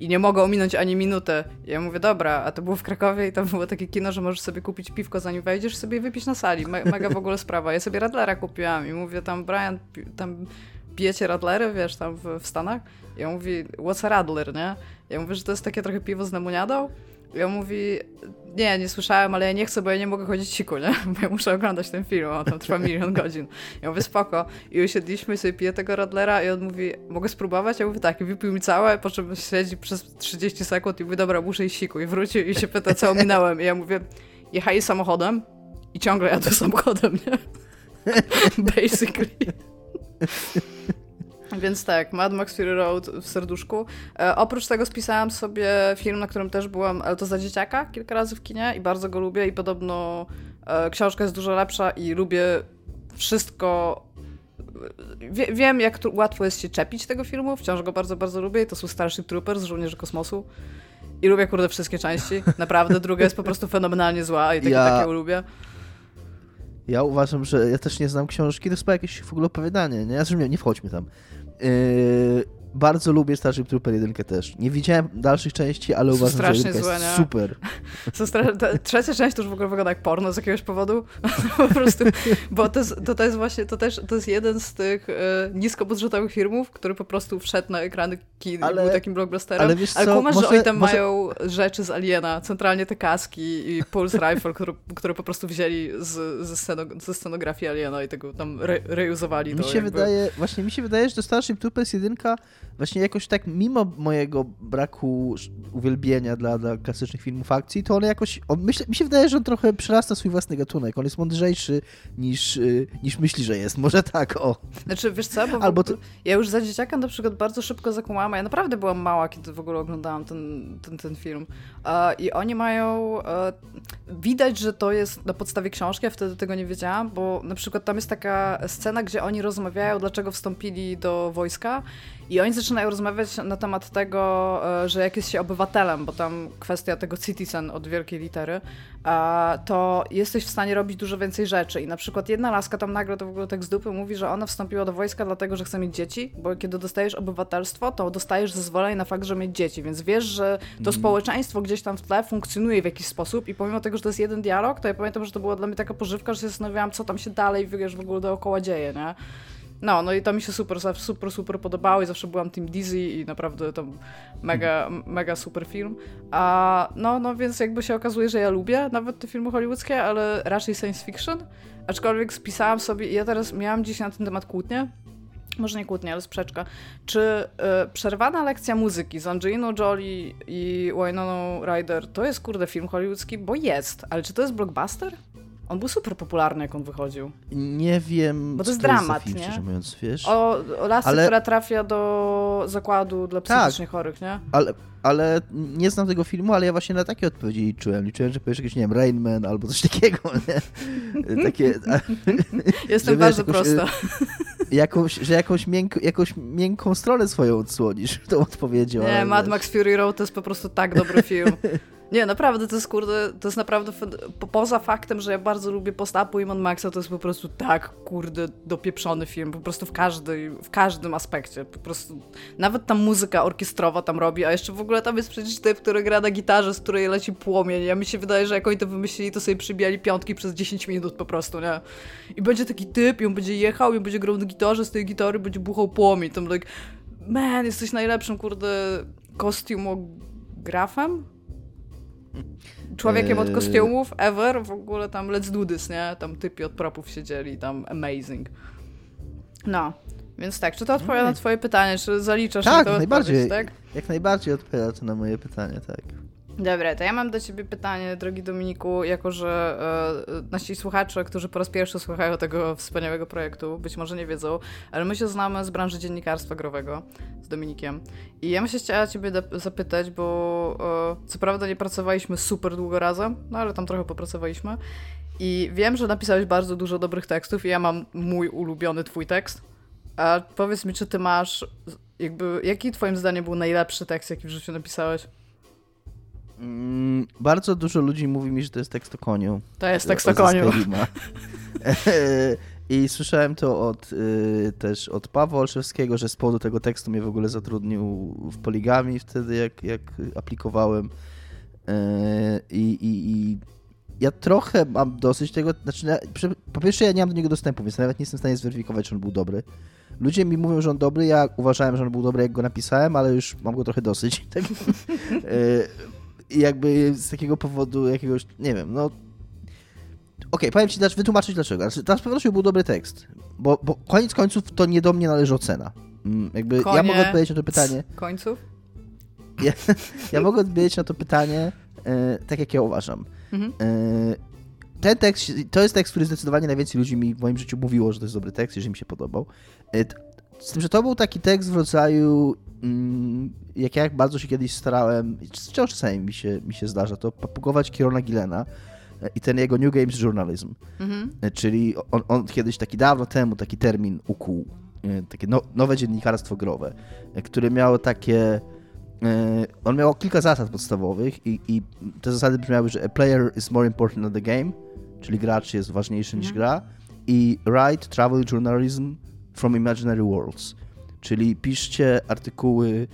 i nie mogę ominąć ani minuty. I ja mówię, dobra, a to było w Krakowie i tam było takie kino, że możesz sobie kupić piwko zanim wejdziesz sobie wypić na sali. Me mega w ogóle sprawa. Ja sobie Radlera kupiłam i mówię tam, Brian, tam pijecie Radlery, wiesz, tam w, w Stanach? Ja mówi, what's a Radler, nie? Ja mówię, że to jest takie trochę piwo z lemoniadą ja mówi, nie, nie słyszałem, ale ja nie chcę, bo ja nie mogę chodzić siku, nie? Bo ja muszę oglądać ten film, on tam trwa milion godzin. Ja mówię, spoko. I usiedliśmy sobie piję tego Radlera i on mówi, mogę spróbować? Ja mówię, tak. I wypił mi całe, po czym siedzi przez 30 sekund i mówi, dobra, muszę iść siku. I wrócił i się pyta, co ominąłem. I ja mówię, jechali samochodem i ciągle jadę samochodem, nie? Basically. Więc tak, Mad Max Fury Road w serduszku. E, oprócz tego spisałam sobie film, na którym też byłam, ale to za dzieciaka, kilka razy w kinie i bardzo go lubię i podobno e, książka jest dużo lepsza i lubię wszystko... Wie, wiem, jak tu łatwo jest się czepić tego filmu, wciąż go bardzo, bardzo lubię i to są Starship Troopers, Żołnierze Kosmosu. I lubię, kurde, wszystkie części. Naprawdę, druga jest po prostu fenomenalnie zła i takie, ja... takie lubię. Ja uważam, że ja też nie znam książki, to jest jakieś w ogóle opowiadanie, nie? Zresztą nie, nie wchodźmy tam. Yy, bardzo lubię Starship Trooper 1 też. Nie widziałem dalszych części, ale uważam, strasznie że jest nie? super. trzecia część to już w ogóle wygląda jak porno z jakiegoś powodu. po prostu, bo to jest, to, to jest właśnie, to też to jest jeden z tych y, niskobudżetowych filmów, który po prostu wszedł na ekrany kin ale, był takim blockbusterem. Ale, wiesz ale co, kumasz, może, że oni tam może... mają rzeczy z Aliena, centralnie te kaski i Pulse Rifle, które, które po prostu wzięli z, ze, sceno, ze scenografii Aliena i tego tam re, reuzowali. Mi to się jakby. wydaje, właśnie mi się wydaje, że Starship Troopers 1 właśnie jakoś tak, mimo mojego braku uwielbienia dla, dla klasycznych filmów akcji, to on jakoś, on myśl, mi się wydaje, że on trochę przerasta swój własny gatunek. On jest mądrzejszy niż, y, niż myśli, że jest. Może tak, o. Znaczy, wiesz co, bo Albo to... ja już za dzieciaka na przykład bardzo szybko zakumałam, ja naprawdę byłam mała, kiedy w ogóle oglądałam ten, ten, ten film. I oni mają, e, widać, że to jest na podstawie książki, ja wtedy tego nie wiedziałam, bo na przykład tam jest taka scena, gdzie oni rozmawiają, dlaczego wstąpili do wojska i oni zaczynają rozmawiać na temat tego, e, że jak jest się obywatelem, bo tam kwestia tego citizen od wielkiej litery, to jesteś w stanie robić dużo więcej rzeczy. I na przykład jedna laska tam nagle to w ogóle tak z dupy mówi, że ona wstąpiła do wojska dlatego, że chce mieć dzieci, bo kiedy dostajesz obywatelstwo, to dostajesz zezwolenie na fakt, że mieć dzieci, więc wiesz, że to mm. społeczeństwo gdzieś tam w tle funkcjonuje w jakiś sposób i pomimo tego, że to jest jeden dialog, to ja pamiętam, że to była dla mnie taka pożywka, że się zastanawiałam, co tam się dalej, wiesz, w ogóle dookoła dzieje, nie? No, no i to mi się super, super, super podobało i zawsze byłam Team Dizzy i naprawdę to mega, mega super film. A no, no więc jakby się okazuje, że ja lubię nawet te filmy hollywoodzkie, ale raczej science fiction. Aczkolwiek spisałam sobie, ja teraz miałam dziś na ten temat kłótnię, może nie kłótnię, ale sprzeczka. Czy y, przerwana lekcja muzyki z Angeliną Jolie i Wynoną Ryder to jest kurde film hollywoodzki? Bo jest, ale czy to jest blockbuster? On był super popularny, jak on wychodził. Nie wiem. Bo to jest dramat, film, nie? Mówiąc, wiesz? O, o lasce, ale... która trafia do zakładu dla tak. psychicznie tak, chorych, nie? Ale, ale nie znam tego filmu, ale ja właśnie na takie odpowiedzi liczyłem. Liczyłem, że powiesz jakieś, nie wiem, Rainman albo coś takiego, nie? Takie... Jestem bardzo jakąś, prosta. Jakąś, że jakąś, mięk, jakąś miękką stronę swoją odsłonisz tą odpowiedzią. Nie, Mad Max Fury Road to jest po prostu tak dobry film. Nie, naprawdę, to jest kurde, to jest naprawdę, po, poza faktem, że ja bardzo lubię postapu i Mad Maxa, to jest po prostu tak, kurde, dopieprzony film, po prostu w, każdej, w każdym aspekcie, po prostu, nawet ta muzyka orkiestrowa tam robi, a jeszcze w ogóle tam jest przecież typ, który gra na gitarze, z której leci płomień, ja mi się wydaje, że jak oni to wymyślili, to sobie przybijali piątki przez 10 minut po prostu, nie? I będzie taki typ, i on będzie jechał, i on będzie grał na gitarze, z tej gitary będzie buchał płomień, tam like, man, jesteś najlepszym, kurde, kostiumografem? Człowiekiem od eee. kostiumów, ever, w ogóle tam let's do this, nie? Tam typi od propów siedzieli, tam amazing. No, więc tak, czy to odpowiada na twoje pytanie, czy zaliczasz tak, to najbardziej, tak? Jak najbardziej odpowiada to na moje pytanie, tak. Dobra, to ja mam do ciebie pytanie, drogi Dominiku, jako że e, nasi słuchacze, którzy po raz pierwszy słuchają tego wspaniałego projektu, być może nie wiedzą, ale my się znamy z branży dziennikarstwa growego z Dominikiem. I ja bym się chciała ciebie zapytać, bo e, co prawda nie pracowaliśmy super długo razem, no ale tam trochę popracowaliśmy. I wiem, że napisałeś bardzo dużo dobrych tekstów i ja mam mój ulubiony twój tekst. A powiedz mi, czy ty masz, jakby, jaki twoim zdaniem był najlepszy tekst, jaki w życiu napisałeś? Mm, bardzo dużo ludzi mówi mi, że to jest tekst o koniu. To jest tekst o koniu. I słyszałem to od, y, też od Pawła Olszewskiego, że z powodu tego tekstu mnie w ogóle zatrudnił w Poligami wtedy, jak, jak aplikowałem. Y, I, i, I ja trochę mam dosyć tego, znaczy po pierwsze ja nie mam do niego dostępu, więc nawet nie jestem w stanie zweryfikować, czy on był dobry. Ludzie mi mówią, że on dobry, ja uważałem, że on był dobry, jak go napisałem, ale już mam go trochę dosyć. Tak? I jakby z takiego powodu jakiegoś, nie wiem, no... Okej, okay, powiem ci, wytłumaczyć dlaczego. Znaczy, z pewnością był dobry tekst, bo, bo koniec końców to nie do mnie należy ocena. Mm, jakby ja mogę odpowiedzieć na to pytanie... Końców? Ja, ja mogę odpowiedzieć na to pytanie e, tak, jak ja uważam. Mhm. E, ten tekst, to jest tekst, który zdecydowanie najwięcej ludzi mi w moim życiu mówiło, że to jest dobry tekst, że mi się podobał. E, z tym, że to był taki tekst w rodzaju jak ja bardzo się kiedyś starałem, wciąż czasami mi się, mi się zdarza, to papugować Kierona Gillena e, i ten jego New Games Journalism. Mhm. E, czyli on, on, kiedyś taki dawno temu taki termin ukuł, e, takie no, nowe dziennikarstwo growe, które miało takie. On miał kilka zasad podstawowych i, i te zasady brzmiały, że a player is more important than the game, czyli gracz jest ważniejszy niż mhm. gra i write travel journalism from imaginary worlds czyli piszcie artykuły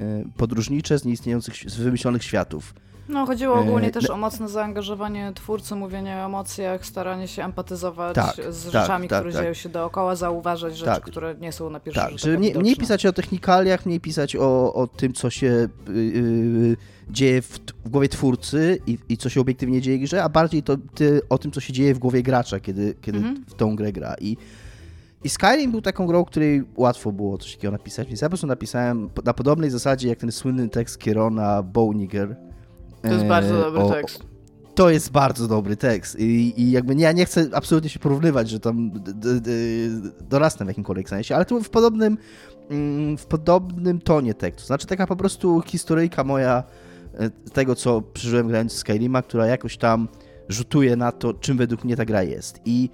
e, podróżnicze z nieistniejących, z wymyślonych światów. No, chodziło ogólnie e, też o mocne zaangażowanie twórcy, mówienie o emocjach, staranie się empatyzować tak, z tak, rzeczami, tak, które tak. dzieją się dookoła, zauważać rzeczy, tak. które nie są na pierwszy tak, rzut oka mniej, mniej pisać o technikaliach, mniej pisać o, o tym, co się yy, dzieje w, w, głowie twórcy i, i, co się obiektywnie dzieje w grze, a bardziej to, ty, o tym, co się dzieje w głowie gracza, kiedy, kiedy mhm. w tą grę gra. I i Skyrim był taką grą, której łatwo było coś takiego napisać, więc ja po prostu napisałem na podobnej zasadzie jak ten słynny tekst Kierona Bowniger. To jest e, bardzo dobry o, tekst. To jest bardzo dobry tekst i, i jakby nie, ja nie chcę absolutnie się porównywać, że tam dorastam w jakimkolwiek sensie, ale to w podobnym, mm, w podobnym tonie tekstu. Znaczy taka po prostu historyjka moja e, tego, co przeżyłem grając w Skyrima, która jakoś tam rzutuje na to, czym według mnie ta gra jest. I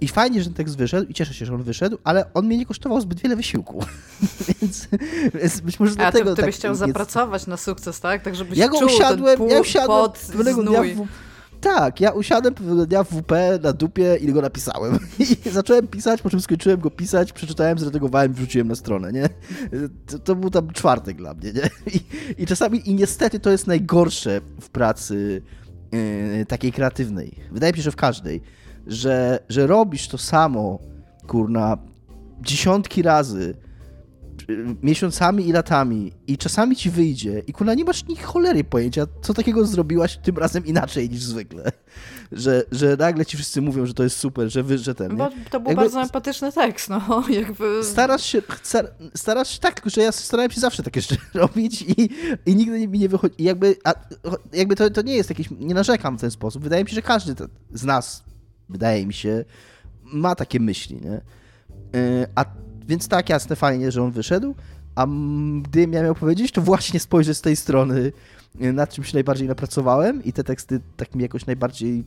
I fajnie, że ten tekst wyszedł i cieszę się, że on wyszedł, ale on mnie nie kosztował zbyt wiele wysiłku. więc, więc być może A dlatego. A ty, ty tak byś chciał nie... zapracować na sukces, tak? Tak, żebyś ja go czuł usiadłem, ten ja usiadłem pewnego dnia w... Tak, ja usiadłem pewnego dnia w WP na dupie i go napisałem. I zacząłem pisać, po czym skończyłem go pisać, przeczytałem, zredagowałem, wrzuciłem na stronę, nie? To, to był tam czwartek dla mnie, nie? I, I, czasami, i niestety to jest najgorsze w pracy yy, takiej kreatywnej. Wydaje mi się, że w każdej że, że robisz to samo, kurna, dziesiątki razy, miesiącami i latami i czasami ci wyjdzie i kurna nie masz ni cholery pojęcia, co takiego zrobiłaś tym razem inaczej niż zwykle. Że, że nagle ci wszyscy mówią, że to jest super, że wy, że ten. Bo to był jakby, bardzo empatyczny tekst, no jakby. Starasz się, starasz się tak, tylko że ja starałem się zawsze takie rzeczy robić i, i nigdy mi nie wychodzi. I jakby, a, jakby to, to nie jest jakieś, nie narzekam w ten sposób. Wydaje mi się, że każdy z nas wydaje mi się, ma takie myśli, nie? E, a więc tak, jasne, fajnie, że on wyszedł, a gdybym ja miał powiedzieć, to właśnie spojrzę z tej strony, e, nad czym się najbardziej napracowałem i te teksty tak mi jakoś najbardziej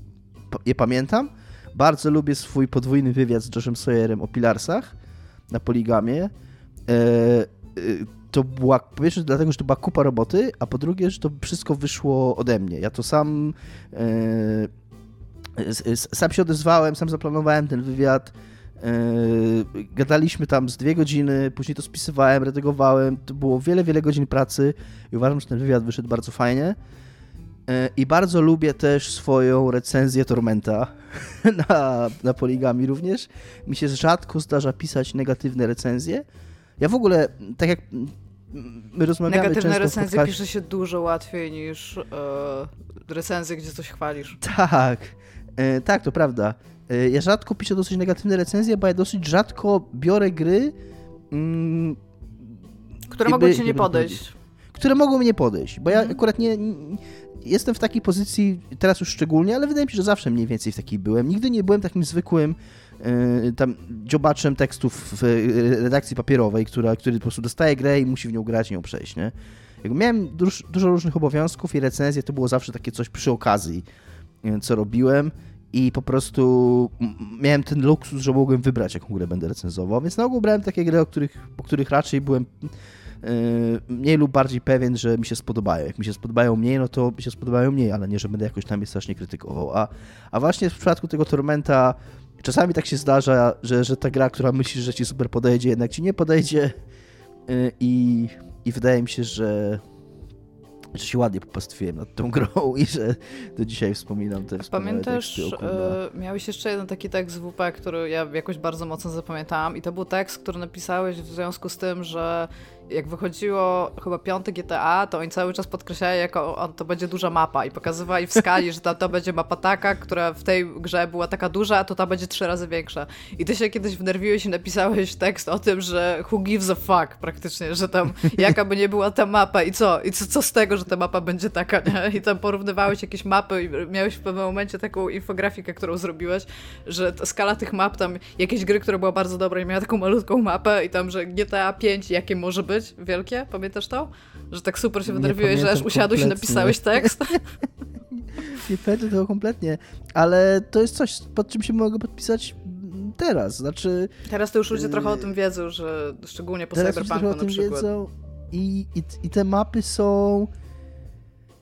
je pamiętam. Bardzo lubię swój podwójny wywiad z Joshem Sawyerem o Pilarsach na Poligamie. E, to była, po pierwsze dlatego, że to była kupa roboty, a po drugie, że to wszystko wyszło ode mnie. Ja to sam sam się odezwałem, sam zaplanowałem ten wywiad, e, gadaliśmy tam z dwie godziny, później to spisywałem, redagowałem, to było wiele, wiele godzin pracy i uważam, że ten wywiad wyszedł bardzo fajnie. E, I bardzo lubię też swoją recenzję Tormenta na, na Poligami również. Mi się rzadko zdarza pisać negatywne recenzje. Ja w ogóle, tak jak my rozmawiamy Negatywne często recenzje podcast... pisze się dużo łatwiej niż e, recenzje, gdzie coś chwalisz. Tak, e, tak, to prawda. E, ja rzadko piszę dosyć negatywne recenzje, bo ja dosyć rzadko biorę gry, mm, które mogą ci nie podejść. Które mogą mnie podejść, bo ja mhm. akurat nie, nie jestem w takiej pozycji, teraz już szczególnie, ale wydaje mi się, że zawsze mniej więcej w takiej byłem. Nigdy nie byłem takim zwykłym yy, tam dziobaczem tekstów w redakcji papierowej, która, który po prostu dostaje grę i musi w nią grać ją przejść, nie? Jak miałem dużo, dużo różnych obowiązków i recenzje to było zawsze takie coś przy okazji, co robiłem i po prostu miałem ten luksus, że mogłem wybrać, jaką grę będę recenzował, więc na ogół brałem takie gry, o których, których raczej byłem Yy, mniej lub bardziej pewien, że mi się spodobają. Jak mi się spodobają mniej, no to mi się spodobają mniej, ale nie, że będę jakoś tam je strasznie krytykował. A, a właśnie w przypadku tego Tormenta czasami tak się zdarza, że, że ta gra, która myślisz, że ci super podejdzie, jednak ci nie podejdzie yy, i, i wydaje mi się, że że się ładnie popastwiłem nad tą grą i że do dzisiaj wspominam te Pamiętasz, e, miałeś jeszcze jeden taki tekst w WP, który ja jakoś bardzo mocno zapamiętałam i to był tekst, który napisałeś w związku z tym, że jak wychodziło chyba piąty GTA, to oni cały czas podkreślali, jako on, to będzie duża mapa i pokazywali w skali, że ta, to będzie mapa taka, która w tej grze była taka duża, a to ta będzie trzy razy większa. I ty się kiedyś wnerwiłeś i napisałeś tekst o tym, że who gives a fuck praktycznie, że tam jaka by nie była ta mapa i co? I co, co z tego, że ta mapa będzie taka, nie? I tam porównywałeś jakieś mapy i miałeś w pewnym momencie taką infografikę, którą zrobiłeś, że skala tych map, tam jakieś gry, która była bardzo dobra i miała taką malutką mapę i tam, że GTA 5 jakie może być, wielkie, pamiętasz to? Że tak super się wynerwiłeś, że aż usiadłeś i napisałeś tekst? nie pamiętam tego kompletnie, ale to jest coś, pod czym się mogę podpisać teraz, znaczy... Teraz to już ludzie trochę o tym wiedzą, że szczególnie po teraz Cyberpunku na przykład. Wiedzą i, i, i te mapy są...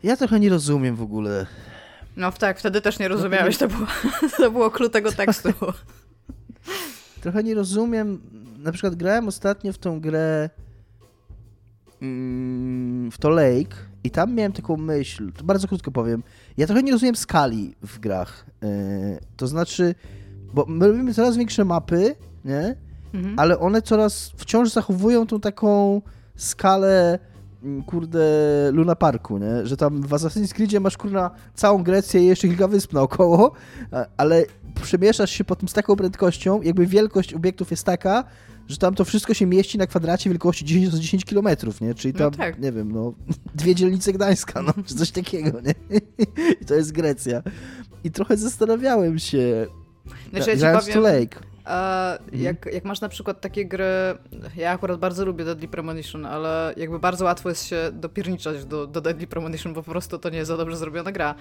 Ja trochę nie rozumiem w ogóle. No tak, wtedy też nie rozumiałeś, to było, to było klucz tego tekstu. Trochę nie rozumiem, na przykład grałem ostatnio w tą grę Mm, w to Lake i tam miałem taką myśl, to bardzo krótko powiem, ja trochę nie rozumiem skali w grach. E, to znaczy, bo my robimy coraz większe mapy, nie? Mhm. Ale one coraz wciąż zachowują tą taką skalę kurde Luna Parku, nie? Że tam w Assassin's Creedzie masz kurna całą Grecję i jeszcze kilka wysp naokoło, ale przemieszasz się po tym z taką prędkością, jakby wielkość obiektów jest taka, że tam to wszystko się mieści na kwadracie wielkości 10 z 10 km, nie? Czyli no tam, no tak. nie wiem, no, dwie dzielnice Gdańska, no, czy coś takiego, nie? I to jest Grecja. I trochę zastanawiałem się, znaczy, ja ci powiem, Lake. Mhm. jak, jak masz na przykład takie gry, ja akurat bardzo lubię Deadly Premonition, ale jakby bardzo łatwo jest się dopierniczać do, do Deadly Premonition, bo po prostu to nie jest za dobrze zrobiona gra.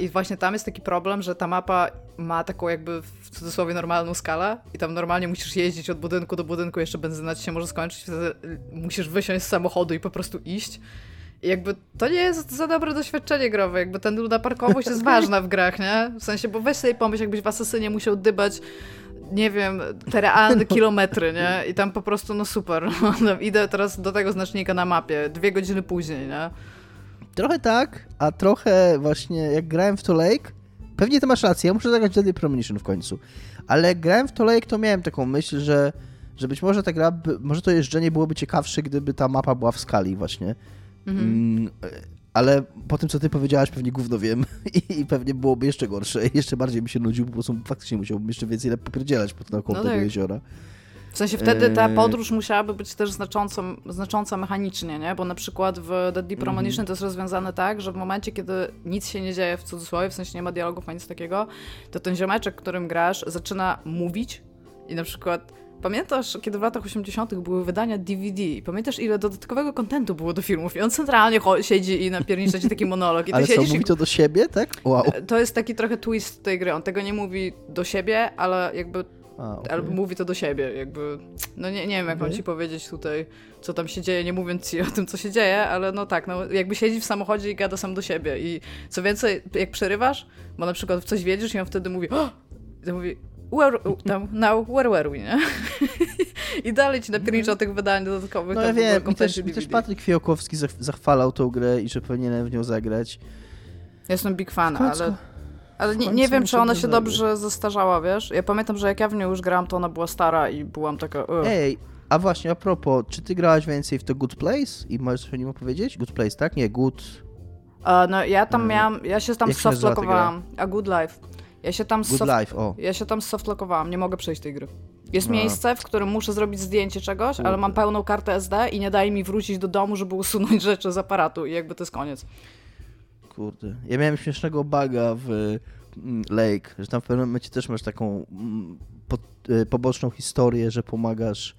I właśnie tam jest taki problem, że ta mapa ma taką jakby w cudzysłowie normalną skalę i tam normalnie musisz jeździć od budynku do budynku, jeszcze benzyna ci się może skończyć, wtedy musisz wysiąść z samochodu i po prostu iść. I jakby to nie jest za dobre doświadczenie growe, jakby ten luda parkowość jest ważna w grach, nie? W sensie, bo weź sobie pomyśl, jakbyś w Asasynie musiał dybać nie wiem, te realne kilometry, nie? I tam po prostu, no super. No, idę teraz do tego znacznika na mapie, dwie godziny później, nie? Trochę tak, a trochę właśnie jak grałem w to Lake, pewnie to masz rację, ja muszę zagrać Deadly Premonition w końcu, ale jak grałem w to Lake, to miałem taką myśl, że, że być może ta gra, może to jeżdżenie byłoby ciekawsze, gdyby ta mapa była w skali właśnie. Mhm. Mm, ale po tym, co ty powiedziałaś, pewnie gówno wiem i, pewnie byłoby jeszcze gorsze. Jeszcze bardziej by się nudził, po prostu faktycznie musiałbym jeszcze więcej popierdzielać pod naokoło no tego tak. jeziora. W sensie wtedy ta eee. podróż musiałaby być też znacząco, znacząca mechanicznie, nie? Bo na przykład w Deadly Premonition mm -hmm. to jest rozwiązane tak, że w momencie, kiedy nic się nie dzieje w cudzysłowie, w sensie nie ma dialogów ani nic takiego, to ten ziomeczek, którym grasz, zaczyna mówić i na przykład Pamiętasz, kiedy w latach 80. były wydania DVD? Pamiętasz, ile dodatkowego kontentu było do filmów? I on centralnie siedzi i napiernicza ci taki monolog. I ale co, mówi to do siebie, tak? Wow. To jest taki trochę twist tej gry. On tego nie mówi do siebie, ale jakby A, okay. Albo mówi to do siebie, jakby. No nie, nie wiem, jak okay. mam ci powiedzieć tutaj, co tam się dzieje, nie mówiąc ci o tym, co się dzieje, ale no tak, no jakby siedzi w samochodzie i gada sam do siebie. I co więcej, jak przerywasz, bo na przykład w coś wiedziesz i on wtedy mówi! I mówi, where, tam, now, where were we, nie? I dalej ci napiernicza o tych wydań dodatkowych. No ja wiem, mi też, mi też Patryk Fiałkowski zachwalał tą grę i że powinienem w nią zagrać. Ja jestem big fan, ale... Ale nie, nie wiem, czy ona się dobrze zestarzała, wiesz? Ja pamiętam, że jak ja w nią już grałam, to ona była stara i byłam taka... Ugh. Ej, a właśnie, a propos, czy ty grałaś więcej w The Good Place? I możesz coś o nim opowiedzieć? Good Place, tak? Nie, Good... Uh, no ja tam miałam, ja się tam softlockowałam. A Good Life. Ja się tam Good soft... Life, o. Ja się tam softlockowałam, nie mogę przejść tej gry. Jest no. miejsce, w którym muszę zrobić zdjęcie czegoś, ale mam pełną kartę SD i nie daje mi wrócić do domu, żeby usunąć rzeczy z aparatu i jakby to jest koniec. Kurde. Ja miałem śmiesznego buga w mm, Lake, że tam w pewnym momencie też masz taką mm, po, y, poboczną historię, że pomagasz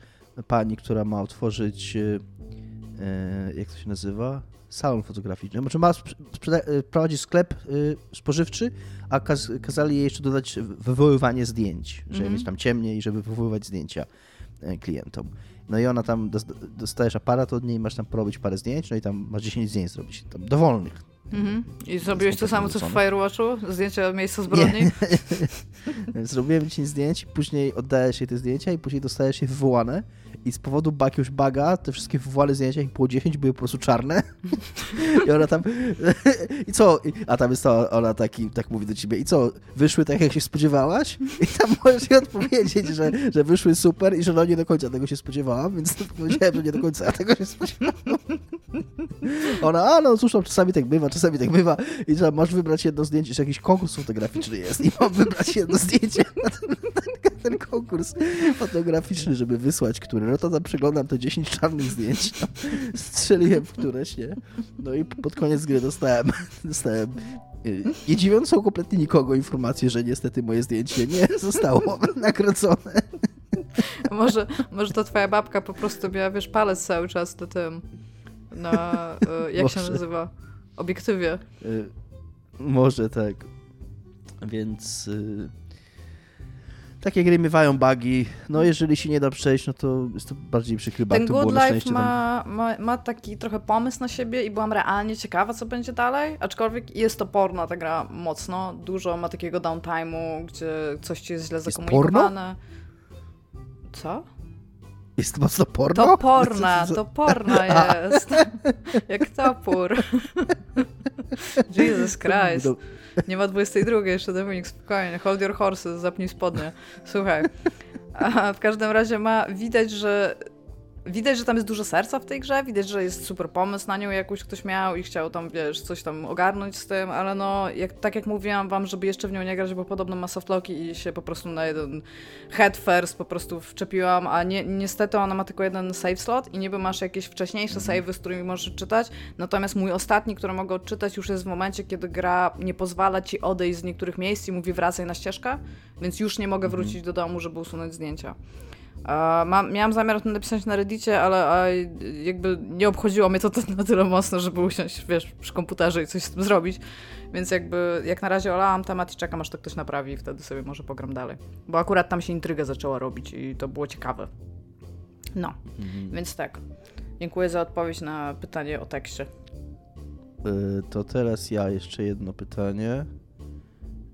pani, która ma otworzyć, y, y, jak to się nazywa? Salon fotograficzny. Znaczy ma prowadzić sklep spożywczy, a kaz kazali jej jeszcze dodać wywoływanie zdjęć, żeby mm -hmm. mieć tam ciemniej, żeby wywoływać zdjęcia klientom. No i ona tam, dostajesz aparat od niej, masz tam porobić parę zdjęć, no i tam masz 10 zdjęć zrobić, tam dowolnych. Mhm. I zrobiłeś to samo co w Firewatchu? Zdjęcia miejsca zbrodni? Zrobiłem 10 zdjęć, później oddajesz jej te zdjęcia i później dostajesz je wywołane i z powodu jakiegoś baga te wszystkie wywołane zdjęcia, ich było 10, były po prostu czarne. I ona tam... I co? A tam jest to, ona taki, tak mówi do ciebie, i co? Wyszły tak, jak się spodziewałaś? I tam możesz jej odpowiedzieć, że, że wyszły super i że no nie do końca tego się spodziewałam, więc powiedziałem, że nie do końca tego się spodziewałam. Ona, a no cóż, no, czasami tak bywa, czasami tak bywa i że masz wybrać jedno zdjęcie, że jakiś konkurs fotograficzny jest i mam wybrać jedno zdjęcie na ten, ten konkurs fotograficzny, żeby wysłać, który no to tam przeglądam te 10 czarnych zdjęć, tam strzeliłem w któreś, nie? No i pod koniec gry dostałem, dostałem y, nie dziwiącą kompletnie nikogo informację, że niestety moje zdjęcie nie zostało nagrodzone. Może, może to twoja babka po prostu miała, wiesz, palec cały czas na tym, na, y, jak może. się nazywa, obiektywie. Y, może tak. Więc takie gry miewają bugi. No jeżeli się nie da przejść, no to jest to bardziej przykry bug. Ten Good Life ma, ma, ma, taki trochę pomysł na siebie i byłam realnie ciekawa, co będzie dalej, aczkolwiek jest toporna ta gra mocno. Dużo ma takiego downtime'u, gdzie coś ci jest źle zakomunikowane. Co? Jest mocno porno? Toporna, toporna jest. Jak topór. Jesus Christ. Nie ma 22 jeszcze, Dominik, spokojnie. Hold your horses, zapnij spodnie. Słuchaj. A w każdym razie ma, widać, że widać, że tam jest dużo serca w tej grze, widać, że jest super pomysł na nią jakoś ktoś miał i chciał tam, wiesz, coś tam ogarnąć z tym, ale no, jak, tak jak mówiłam wam, żeby jeszcze w nią nie grać, bo podobno ma softlocki i się po prostu na jeden head first po prostu wczepiłam, a nie, niestety ona ma tylko jeden save slot i niby masz jakieś wcześniejsze mhm. savey, z którymi możesz czytać, natomiast mój ostatni, który mogę odczytać już jest w momencie, kiedy gra nie pozwala ci odejść z niektórych miejsc i mówi wracaj na ścieżkę, więc już nie mogę mhm. wrócić do domu, żeby usunąć zdjęcia. Mam, miałam zamiar o tym napisać na reddicie, ale a, jakby nie obchodziło mnie to, to na tyle mocno, żeby usiąść, wiesz, przy komputerze i coś z tym zrobić. Więc jakby jak na razie olałam temat i czekam, aż to ktoś naprawi i wtedy sobie może pogram dalej. Bo akurat tam się intryga zaczęła robić i to było ciekawe. No, mhm. więc tak. Dziękuję za odpowiedź na pytanie o tekście. Yy, to teraz ja jeszcze jedno pytanie.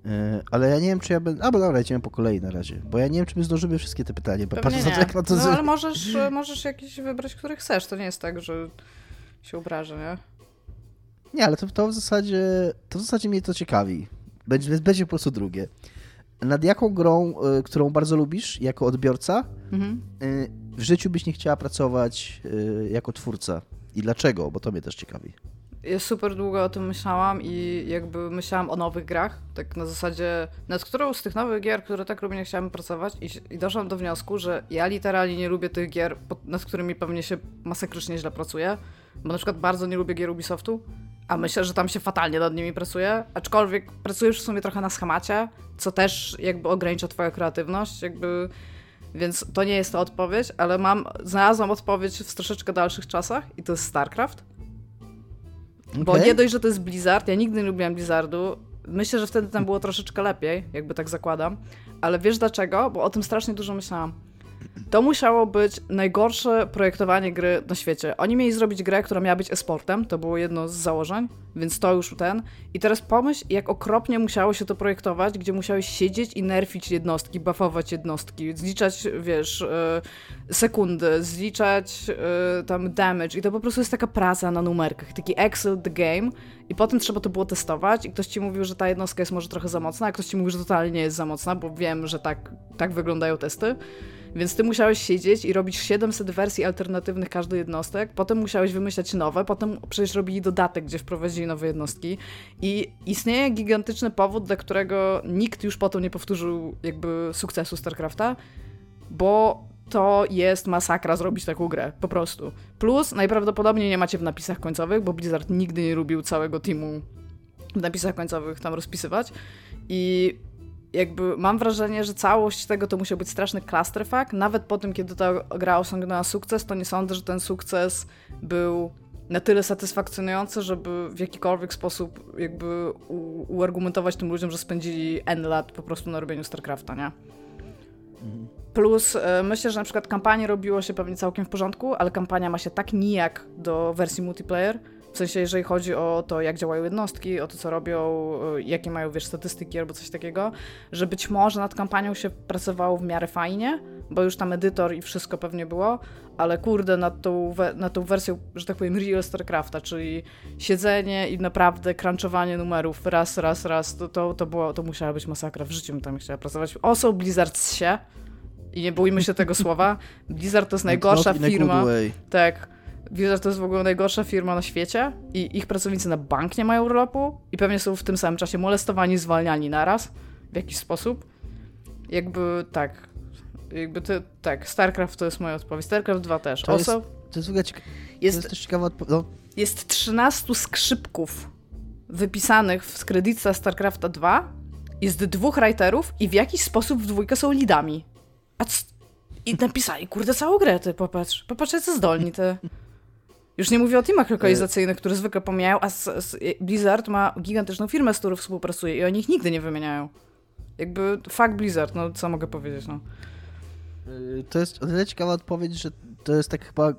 E, ale ja nie wiem, czy ja będę. A, bo dobra, idziemy po kolei na razie. Bo ja nie wiem, czy my zdążymy wszystkie te pytania. Bo patrzę nie. Na to, no, ale możesz, możesz jakieś wybrać, który chcesz. To nie jest tak, że się obrażę, nie? Nie, ale to, to w zasadzie. To w zasadzie mnie to ciekawi. Będzie, będzie po prostu drugie. Nad jaką grą, y, którą bardzo lubisz jako odbiorca, mhm. y, w życiu byś nie chciała pracować jako twórca? I dlaczego? Bo to mnie też ciekawi. Ja super długo o tym myślałam i jakby myślałam o nowych grach, tak na zasadzie, nad którą z tych nowych gier, które tak lubię, nie chciałam pracować i, i doszłam do wniosku, że ja literalnie nie lubię tych gier, nad którymi pewnie się masakrycznie źle pracuje, bo na przykład bardzo nie lubię gier Ubisoftu, a myślę, że tam się fatalnie nad nimi pracuje, aczkolwiek pracujesz w sumie trochę na schemacie, co też jakby ogranicza twoją kreatywność, jakby... Więc to nie jest to odpowiedź, ale mam, znalazłam odpowiedź w troszeczkę dalszych czasach i to jest StarCraft. Okay. Bo nie dość, że to jest Blizzard, ja nigdy nie lubiłam Blizzardu, myślę, że wtedy tam było troszeczkę lepiej, jakby tak zakładam. Ale wiesz dlaczego? Bo o tym strasznie dużo myślałam. To musiało być najgorsze projektowanie gry na świecie. Oni mieli zrobić grę, która miała być esportem, to było jedno z założeń, więc to już ten. I teraz pomyśl, jak okropnie musiało się to projektować, gdzie musiałeś siedzieć i nerfić jednostki, buffować jednostki, zliczać, wiesz, yy, sekundy, zliczać yy, tam damage i to po prostu jest taka praca na numerkach, taki Excel the game i potem trzeba to było testować i ktoś ci mówił, że ta jednostka jest może trochę za mocna, a ktoś ci mówił, że totalnie nie jest za mocna, bo wiem, że tak, tak wyglądają testy. Więc ty musiałeś siedzieć i robić 700 wersji alternatywnych każdej jednostek, potem musiałeś wymyślać nowe, potem przecież robili dodatek, gdzie wprowadzili nowe jednostki. I istnieje gigantyczny powód, dla którego nikt już potem nie powtórzył jakby sukcesu StarCrafta, bo to jest masakra zrobić taką grę, po prostu. Plus najprawdopodobniej nie macie w napisach końcowych, bo Blizzard nigdy nie lubił całego teamu w napisach końcowych tam rozpisywać. I jakby mam wrażenie, że całość tego to musiał być straszny clusterfuck. Nawet po tym, kiedy ta gra osiągnęła sukces, to nie sądzę, że ten sukces był na tyle satysfakcjonujący, żeby w jakikolwiek sposób jakby uargumentować tym ludziom, że spędzili N lat po prostu na robieniu StarCrafta, nie? Plus e, myślę, że na przykład kampanię robiło się pewnie całkiem w porządku, ale kampania ma się tak nijak do wersji multiplayer, w sensie, jeżeli chodzi o to, jak działają jednostki, o to, co robią, y, jakie mają, wiesz, statystyki albo coś takiego, że być może nad kampanią się pracowało w miarę fajnie, bo już tam edytor i wszystko pewnie było, ale kurde, nad tą, nad tą wersją, że tak powiem, real StarCrafta, czyli siedzenie i naprawdę crunchowanie numerów raz, raz, raz, to, to, to, było, to musiała być masakra. W życiu bym tam chciała pracować. Oso Blizzard się i nie bójmy się tego słowa. Blizzard to jest najgorsza firma. Tak Blizzard to jest w ogóle najgorsza firma na świecie i ich pracownicy na bank nie mają urlopu i pewnie są w tym samym czasie molestowani, zwalniani naraz w jakiś sposób. Jakby tak. Jakby to, tak, StarCraft to jest moja odpowiedź. StarCraft 2 też. To jest, to jest, w cieka- jest, to jest też ciekawa odpowiedź. No. Jest 13 skrzypków wypisanych w kredytce StarCrafta 2, jest dwóch writerów i w jakiś sposób w dwójkę są lidami. A I napisali, kurde, całą grę, ty popatrz. Popatrz, co zdolni, ty. Już nie mówię o teamach lokalizacyjnych, które zwykle pomijają, a z, z Blizzard ma gigantyczną firmę, z którą współpracuje i oni ich nigdy nie wymieniają. Jakby fuck Blizzard, no co mogę powiedzieć, no. Y, to jest o tyle ciekawa odpowiedź, że to jest tak chyba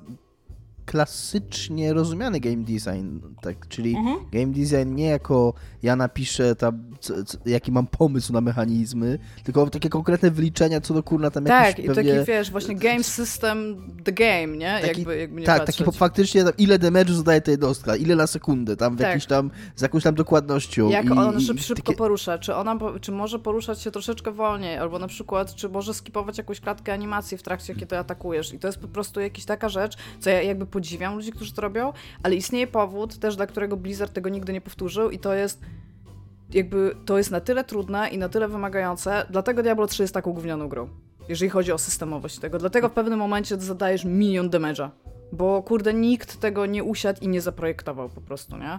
klasycznie rozumiany game design, tak, czyli mhm. game design nie jako ja napiszę tam, co, co, jaki mam pomysł na mechanizmy, tylko takie konkretne wyliczenia co do kurna tam tak, jakieś Tak, i taki wiesz, właśnie game system, the game, nie? Taki, jakby, jakby nie tak, patrzeć. taki faktycznie tam, ile damage'u zadaje ta jednostka, ile na sekundę, tam w tak. jakiś tam, z jakąś tam dokładnością. Jak i, on szybko takie... porusza, czy ona, czy może poruszać się troszeczkę wolniej, albo na przykład, czy może skipować jakąś klatkę animacji w trakcie, kiedy atakujesz i to jest po prostu jakaś taka rzecz, co ja jakby podziwiam ludzi, którzy to robią, ale istnieje powód też, dla którego Blizzard tego nigdy nie powtórzył i to jest jakby to jest na tyle trudne i na tyle wymagające, dlatego Diablo 3 jest taką gównioną grą, jeżeli chodzi o systemowość tego. Dlatego w pewnym momencie zadajesz milion damage'a, bo kurde, nikt tego nie usiadł i nie zaprojektował po prostu, nie?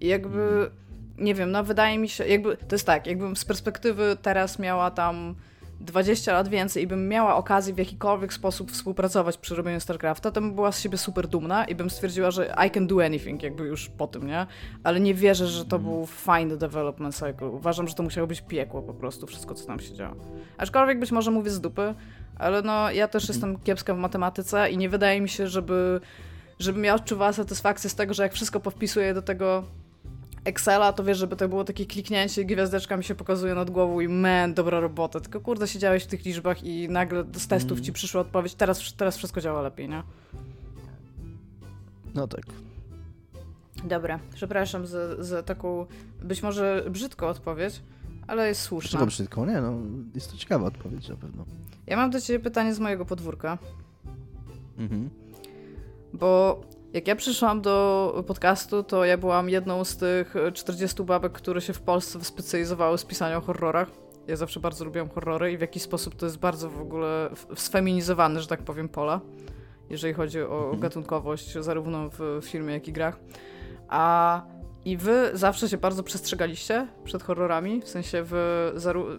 I jakby, nie wiem, no wydaje mi się, jakby, to jest tak, jakbym z perspektywy teraz miała tam 20 lat więcej i bym miała okazję w jakikolwiek sposób współpracować przy robieniu StarCrafta, to bym była z siebie super dumna i bym stwierdziła, że I can do anything, jakby już po tym, nie? Ale nie wierzę, że to był fajny development cycle. Uważam, że to musiało być piekło po prostu, wszystko, co tam się działo. Aczkolwiek być może mówię z dupy, ale no, ja też jestem kiepska w matematyce i nie wydaje mi się, żeby żebym ja odczuwała satysfakcję z tego, że jak wszystko powpisuję do tego Excela, to wiesz, żeby to było takie kliknięcie i gwiazdeczka mi się pokazuje nad głową i man, dobra robota. Tylko kurde, siedziałeś w tych liczbach i nagle z testów mm. ci przyszła odpowiedź, teraz, teraz wszystko działa lepiej, nie? No tak. Dobra, przepraszam za, za taką być może brzydką odpowiedź, ale jest słuszna. Dlaczego brzydką? Nie, no jest to ciekawa odpowiedź na pewno. Ja mam do ciebie pytanie z mojego podwórka. Mhm. Bo jak ja przyszłam do podcastu, to ja byłam jedną z tych 40 babek, które się w Polsce specjalizowały w pisaniu o horrorach. Ja zawsze bardzo lubiłam horrory i w jakiś sposób to jest bardzo w ogóle sfeminizowany, że tak powiem, pola, jeżeli chodzi o mhm. gatunkowość, zarówno w filmie, jak i grach. A I wy zawsze się bardzo przestrzegaliście przed horrorami, w sensie w,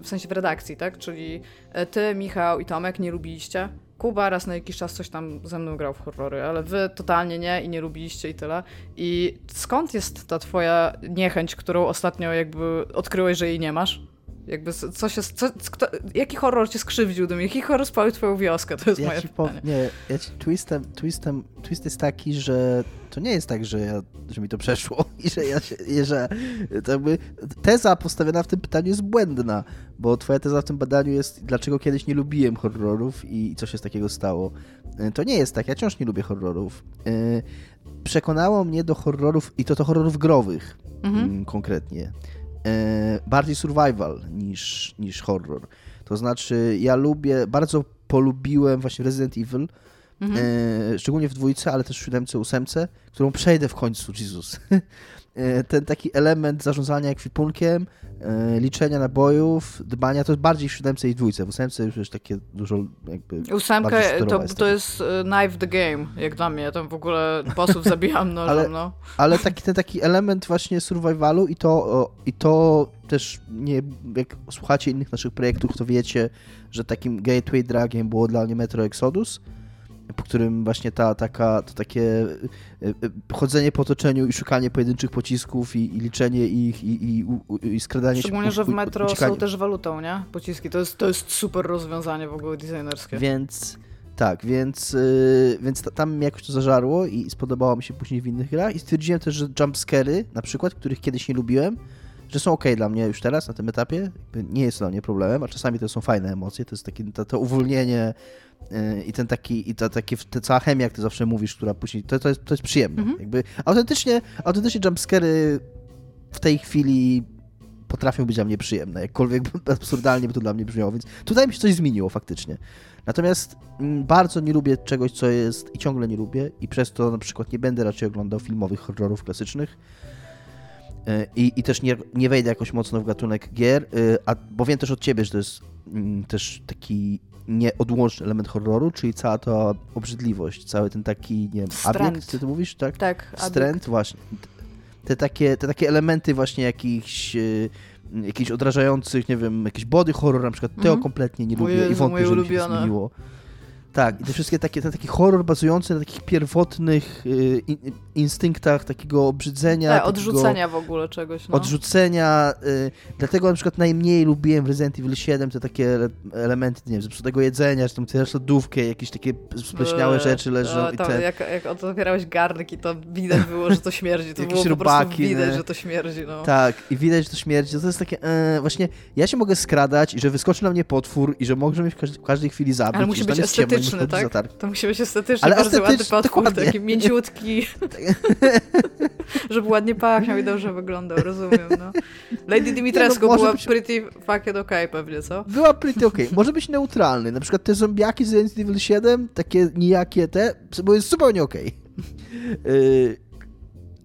w sensie w redakcji, tak? Czyli e, ty, Michał i Tomek nie lubiliście. Kuba raz na jakiś czas coś tam ze mną grał w horrory, ale wy totalnie nie i nie lubiliście i tyle. I skąd jest ta twoja niechęć, którą ostatnio jakby odkryłeś, że jej nie masz? Jakby co się, co, kto, jaki horror cię skrzywdził do mnie? Jaki horror spalił twoją wioskę? To jest ja moje pytanie. Po, nie, ja ci twistem, twistem, twist jest taki, że to nie jest tak, że, ja, że mi to przeszło i że ja się, i że to jakby teza postawiona w tym pytaniu jest błędna, bo twoja teza w tym badaniu jest, dlaczego kiedyś nie lubiłem horrorów i co się z takiego stało. E, to nie jest tak, ja wciąż nie lubię horrorów. E, przekonało mnie do horrorów, i to to horrorów growych mhm. Mm, konkretnie bardziej survival niż, niż horror. To znaczy, ja lubię, bardzo polubiłem właśnie Resident Evil, mhm. e, szczególnie w dwójce, ale też w siódemce, ósemce, którą przejdę w końcu, Jezus. E, ten taki element zarządzania ekwipunkiem, e, liczenia nabojów, dbania, to jest bardziej w siódemce i dwójce. W ósemce już jest takie dużo jakby... Ósemka to, to jest e, knife the game, jak dla mnie. Ja tam w ogóle bossów zabijam nożem, ale, no. Ale taki, ten taki element właśnie survivalu i to, i to też nie, jak słuchacie innych naszych projektów, to wiecie, że takim gateway dragiem było dla mnie Metro Exodus, po którym właśnie ta taka, to takie e, e, chodzenie po otoczeniu i szukanie pojedynczych pocisków i, i liczenie ich i, i, i skradanie Szczególnie, się. że w metro uciekanie. są też walutą, nie? Pociski. To jest, to jest super rozwiązanie w ogóle designerskie. Więc tak, więc, yy, więc tam jakoś to zażarło i spodobało mi się później w innych grach i stwierdziłem też, że jumpscary na przykład, których kiedyś nie lubiłem, że są ok dla mnie już teraz, na tym etapie. Nie jest to dla mnie problemem, a czasami to są fajne emocje. To jest takie to, to uwolnienie i ten taki, i ta, taki, ta cała chemia, jak ty zawsze mówisz, która później, to, to, jest, to jest przyjemne. Mhm. Jakby autentycznie, autentycznie jumpscary w tej chwili potrafią być dla mnie przyjemne, jakkolwiek absurdalnie by to dla mnie brzmiało, więc tutaj mi się coś zmieniło faktycznie. Natomiast mm, bardzo nie lubię czegoś, co jest i ciągle nie lubię i przez to na przykład nie będę raczej oglądał filmowych horrorów klasycznych, E, I, i też nie, nie wejdę jakoś mocno w gatunek gier, e, a, bo wiem też od ciebie, że to jest mm, też taki nieodłączny element horroru, czyli cała ta obrzydliwość, cały ten taki, nie wiem, abiekt, ty to mówisz, tak? Tak. Stręt, właśnie. Te takie, te takie elementy właśnie jakichś e, jakichś odrażających, nie wiem, jakiś body horror na przykład, tego mm -hmm. kompletnie nie lubię i wątpię, że mi się zmieniło. Tak, i te wszystkie takie, ten taki horror bazujący na takich pierwotnych y, in, instynktach takiego obrzydzenia. Tak, odrzucenia w ogóle czegoś. No. Odrzucenia. Y, dlatego na przykład najmniej lubiłem w Resident Evil 7 te takie elementy, nie wiem, zepsutego jedzenia, czy tam tyle lodówkę, jakieś takie spleśniałe rzeczy leżą. No, i te... jak, jak otwierałeś garnek i to widać było, że to śmierdzi. To jakieś było prostu widać, nie? że to śmierdzi. No. Tak, i widać, że to śmierdzi. To jest takie, e, właśnie, ja się mogę skradać i że wyskoczy na mnie potwór i że może mnie w, każdej, w każdej chwili zabić. Ale musi być estetyczny estetyczny, tak? To musi być estetyczny, Ale bardzo ładny podchód, taki mięciutki. żeby ładnie pachniał i dobrze wyglądał, rozumiem, no. Lady Dimitrescu no, była być... pretty fucking okay pewnie, co? Była pretty okay. Może być neutralny. Na przykład te zombiaki z Resident Evil 7, takie nijakie te, jest zupełnie okej. Okay. Yy,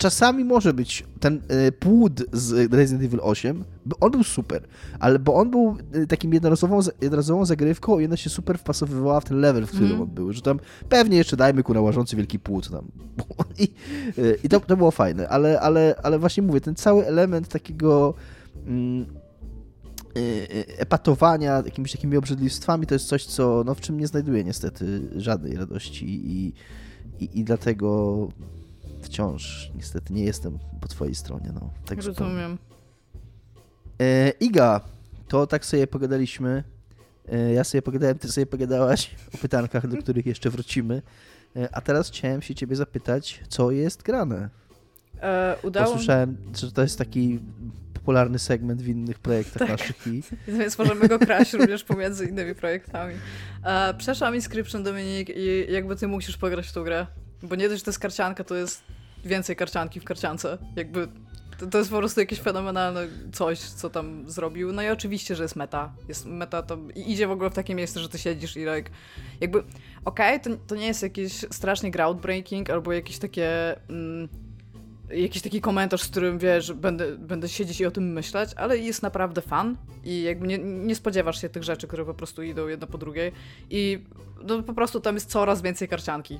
czasami może być ten y, płód z Resident Evil 8, on był super, ale bo on był y, takim jednorazową, jednorazową zagrywką i ona się super wpasowywała w ten level, w którym mm. on był, że tam pewnie jeszcze dajmy ku nałażący wielki płód tam. I, y, i to, to było fajne, ale, ale, ale właśnie mówię, ten cały element takiego mm, epatowania jakimiś takimi obrzydlistwami to jest coś, co, no, w czym nie znajduję niestety żadnej radości i, i, i dlatego wciąż niestety nie jestem po twojej stronie. No, tak Rozumiem. E, Iga, to tak sobie pogadaliśmy. E, ja sobie pogadałem, ty sobie pogadałaś o pytankach, do których jeszcze wrócimy. E, a teraz chciałem się ciebie zapytać, co jest grane? E, udało... Posłyszałem, że to jest taki popularny segment w innych projektach tak. naszych. I... Więc możemy go kraść również pomiędzy innymi projektami. E, przeszłam Inscription, Dominik, i jakby ty musisz pograć w tą grę. Bo nie dość, że to jest karcianka, to jest więcej karcianki w karciance. Jakby to, to, jest po prostu jakieś fenomenalne coś, co tam zrobił. No i oczywiście, że jest meta. Jest meta, to idzie w ogóle w takie miejsce, że ty siedzisz i like, jakby, okej, okay, to, to nie jest jakiś strasznie groundbreaking albo jakieś takie... Mm, jakiś taki komentarz, z którym wiesz, będę, będę siedzieć i o tym myśleć, ale jest naprawdę fan i jakby nie, nie spodziewasz się tych rzeczy, które po prostu idą jedna po drugiej i no, po prostu tam jest coraz więcej karcianki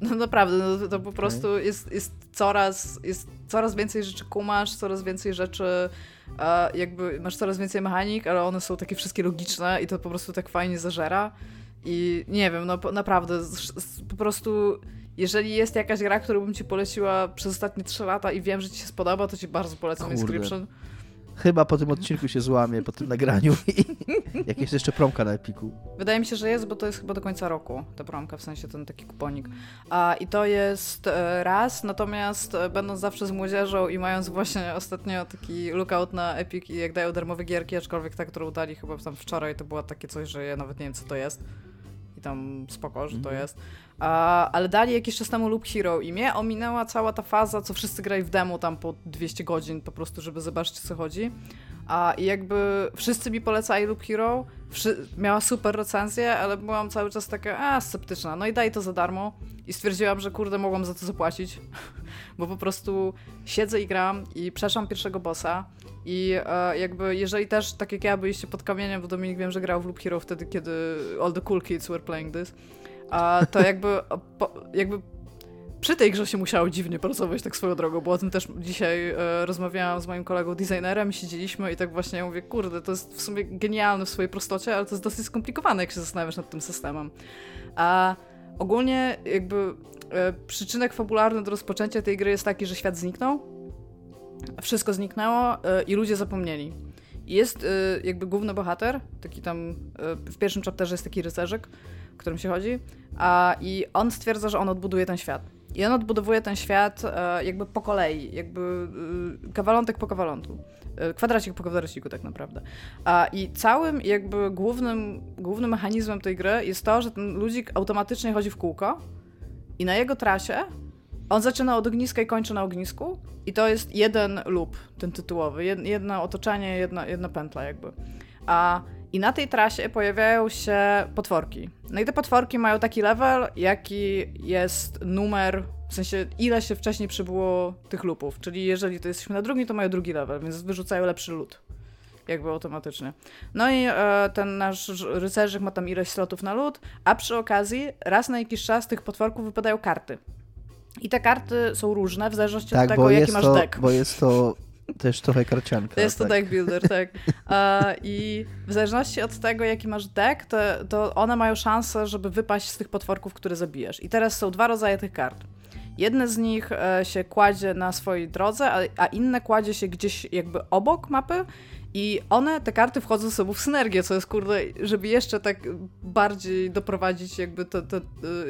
No naprawdę, no to, to po prostu jest, jest, coraz, jest coraz więcej rzeczy kumasz, coraz więcej rzeczy e, jakby masz coraz więcej mechanik, ale one są takie wszystkie logiczne i to po prostu tak fajnie zażera. I nie wiem, no naprawdę, po prostu jeżeli jest jakaś gra, którą bym ci poleciła przez ostatnie 3 lata i wiem, że ci się spodoba, to ci bardzo polecam Kurde. Inscription. Chyba po tym odcinku się złamie, po tym nagraniu i jakieś jeszcze promka na Epiku. Wydaje mi się, że jest, bo to jest chyba do końca roku ta promka, w sensie ten taki kuponik. A, I to jest e, raz, natomiast e, będąc zawsze z młodzieżą i mając właśnie ostatnio taki lookout na Epic i jak dają darmowe gierki, aczkolwiek ta, którą dali chyba tam wczoraj, to była takie coś, że ja nawet nie wiem, co to jest i tam spoko, że to mhm. jest. A, ale dali jakiś czas temu Loop Hero i mnie ominęła cała ta faza, co wszyscy grali w demo tam po 200 godzin po prostu, żeby zobaczyć, co chodzi. A i jakby wszyscy mi polecali Loop Hero, Wszy miała super recenzję, ale byłam cały czas taka, a, sceptyczna. No i daj to za darmo. I stwierdziłam, że kurde, mogłam za to zapłacić, bo po prostu siedzę i gram i przeszłam pierwszego bossa i e, jakby jeżeli też, tak jak ja, byliście pod kamieniem, bo Dominik wiem, że grał w Loop Hero wtedy, kiedy all the cool kids were playing this, a to jakby, jakby przy tej grze się musiało dziwnie pracować tak swoją drogą, bo o tym też dzisiaj e, rozmawiałam z moim kolegą designerem siedzieliśmy i tak właśnie ja mówię, kurde, to jest w sumie genialne w swojej prostocie, ale to jest dosyć skomplikowane, jak się zastanawiasz nad tym systemem. A ogólnie jakby e, przyczynek fabularny do rozpoczęcia tej gry jest taki, że świat zniknął, wszystko zniknęło e, i ludzie zapomnieli. Jest e, jakby główny bohater, taki tam, e, w pierwszym chapterze jest taki rycerzyk, którym się chodzi, a, i on stwierdza, że on odbuduje ten świat. I on odbudowuje ten świat jakby po kolei, jakby kawalątek po kawalątku. Kwadracik po kwadraciku tak naprawdę. I całym jakby głównym, głównym mechanizmem tej gry jest to, że ten ludzik automatycznie chodzi w kółko i na jego trasie on zaczyna od ogniska i kończy na ognisku i to jest jeden loop, ten tytułowy, jedno otoczenie, jedna, jedna pętla jakby. A i na tej trasie pojawiają się potworki. No i te potworki mają taki level, jaki jest numer, w sensie ile się wcześniej przybyło tych lupów. Czyli jeżeli to jesteśmy na drugim, to mają drugi level, więc wyrzucają lepszy lód. Jakby automatycznie. No i e, ten nasz rycerzyk ma tam ileś slotów na lód, a przy okazji raz na jakiś czas tych potworków wypadają karty. I te karty są różne w zależności tak, od tego, jaki masz to, deck. Bo jest to też trochę karcianka. To jest tak. to deck builder, tak. I w zależności od tego, jaki masz deck, to, to one mają szansę, żeby wypaść z tych potworków, które zabijesz. I teraz są dwa rodzaje tych kart. Jedne z nich e, się kładzie na swojej drodze, a inne kładzie się gdzieś jakby obok mapy i one, te karty wchodzą ze sobą w synergię, co jest kurde, żeby jeszcze tak bardziej doprowadzić jakby, to, to,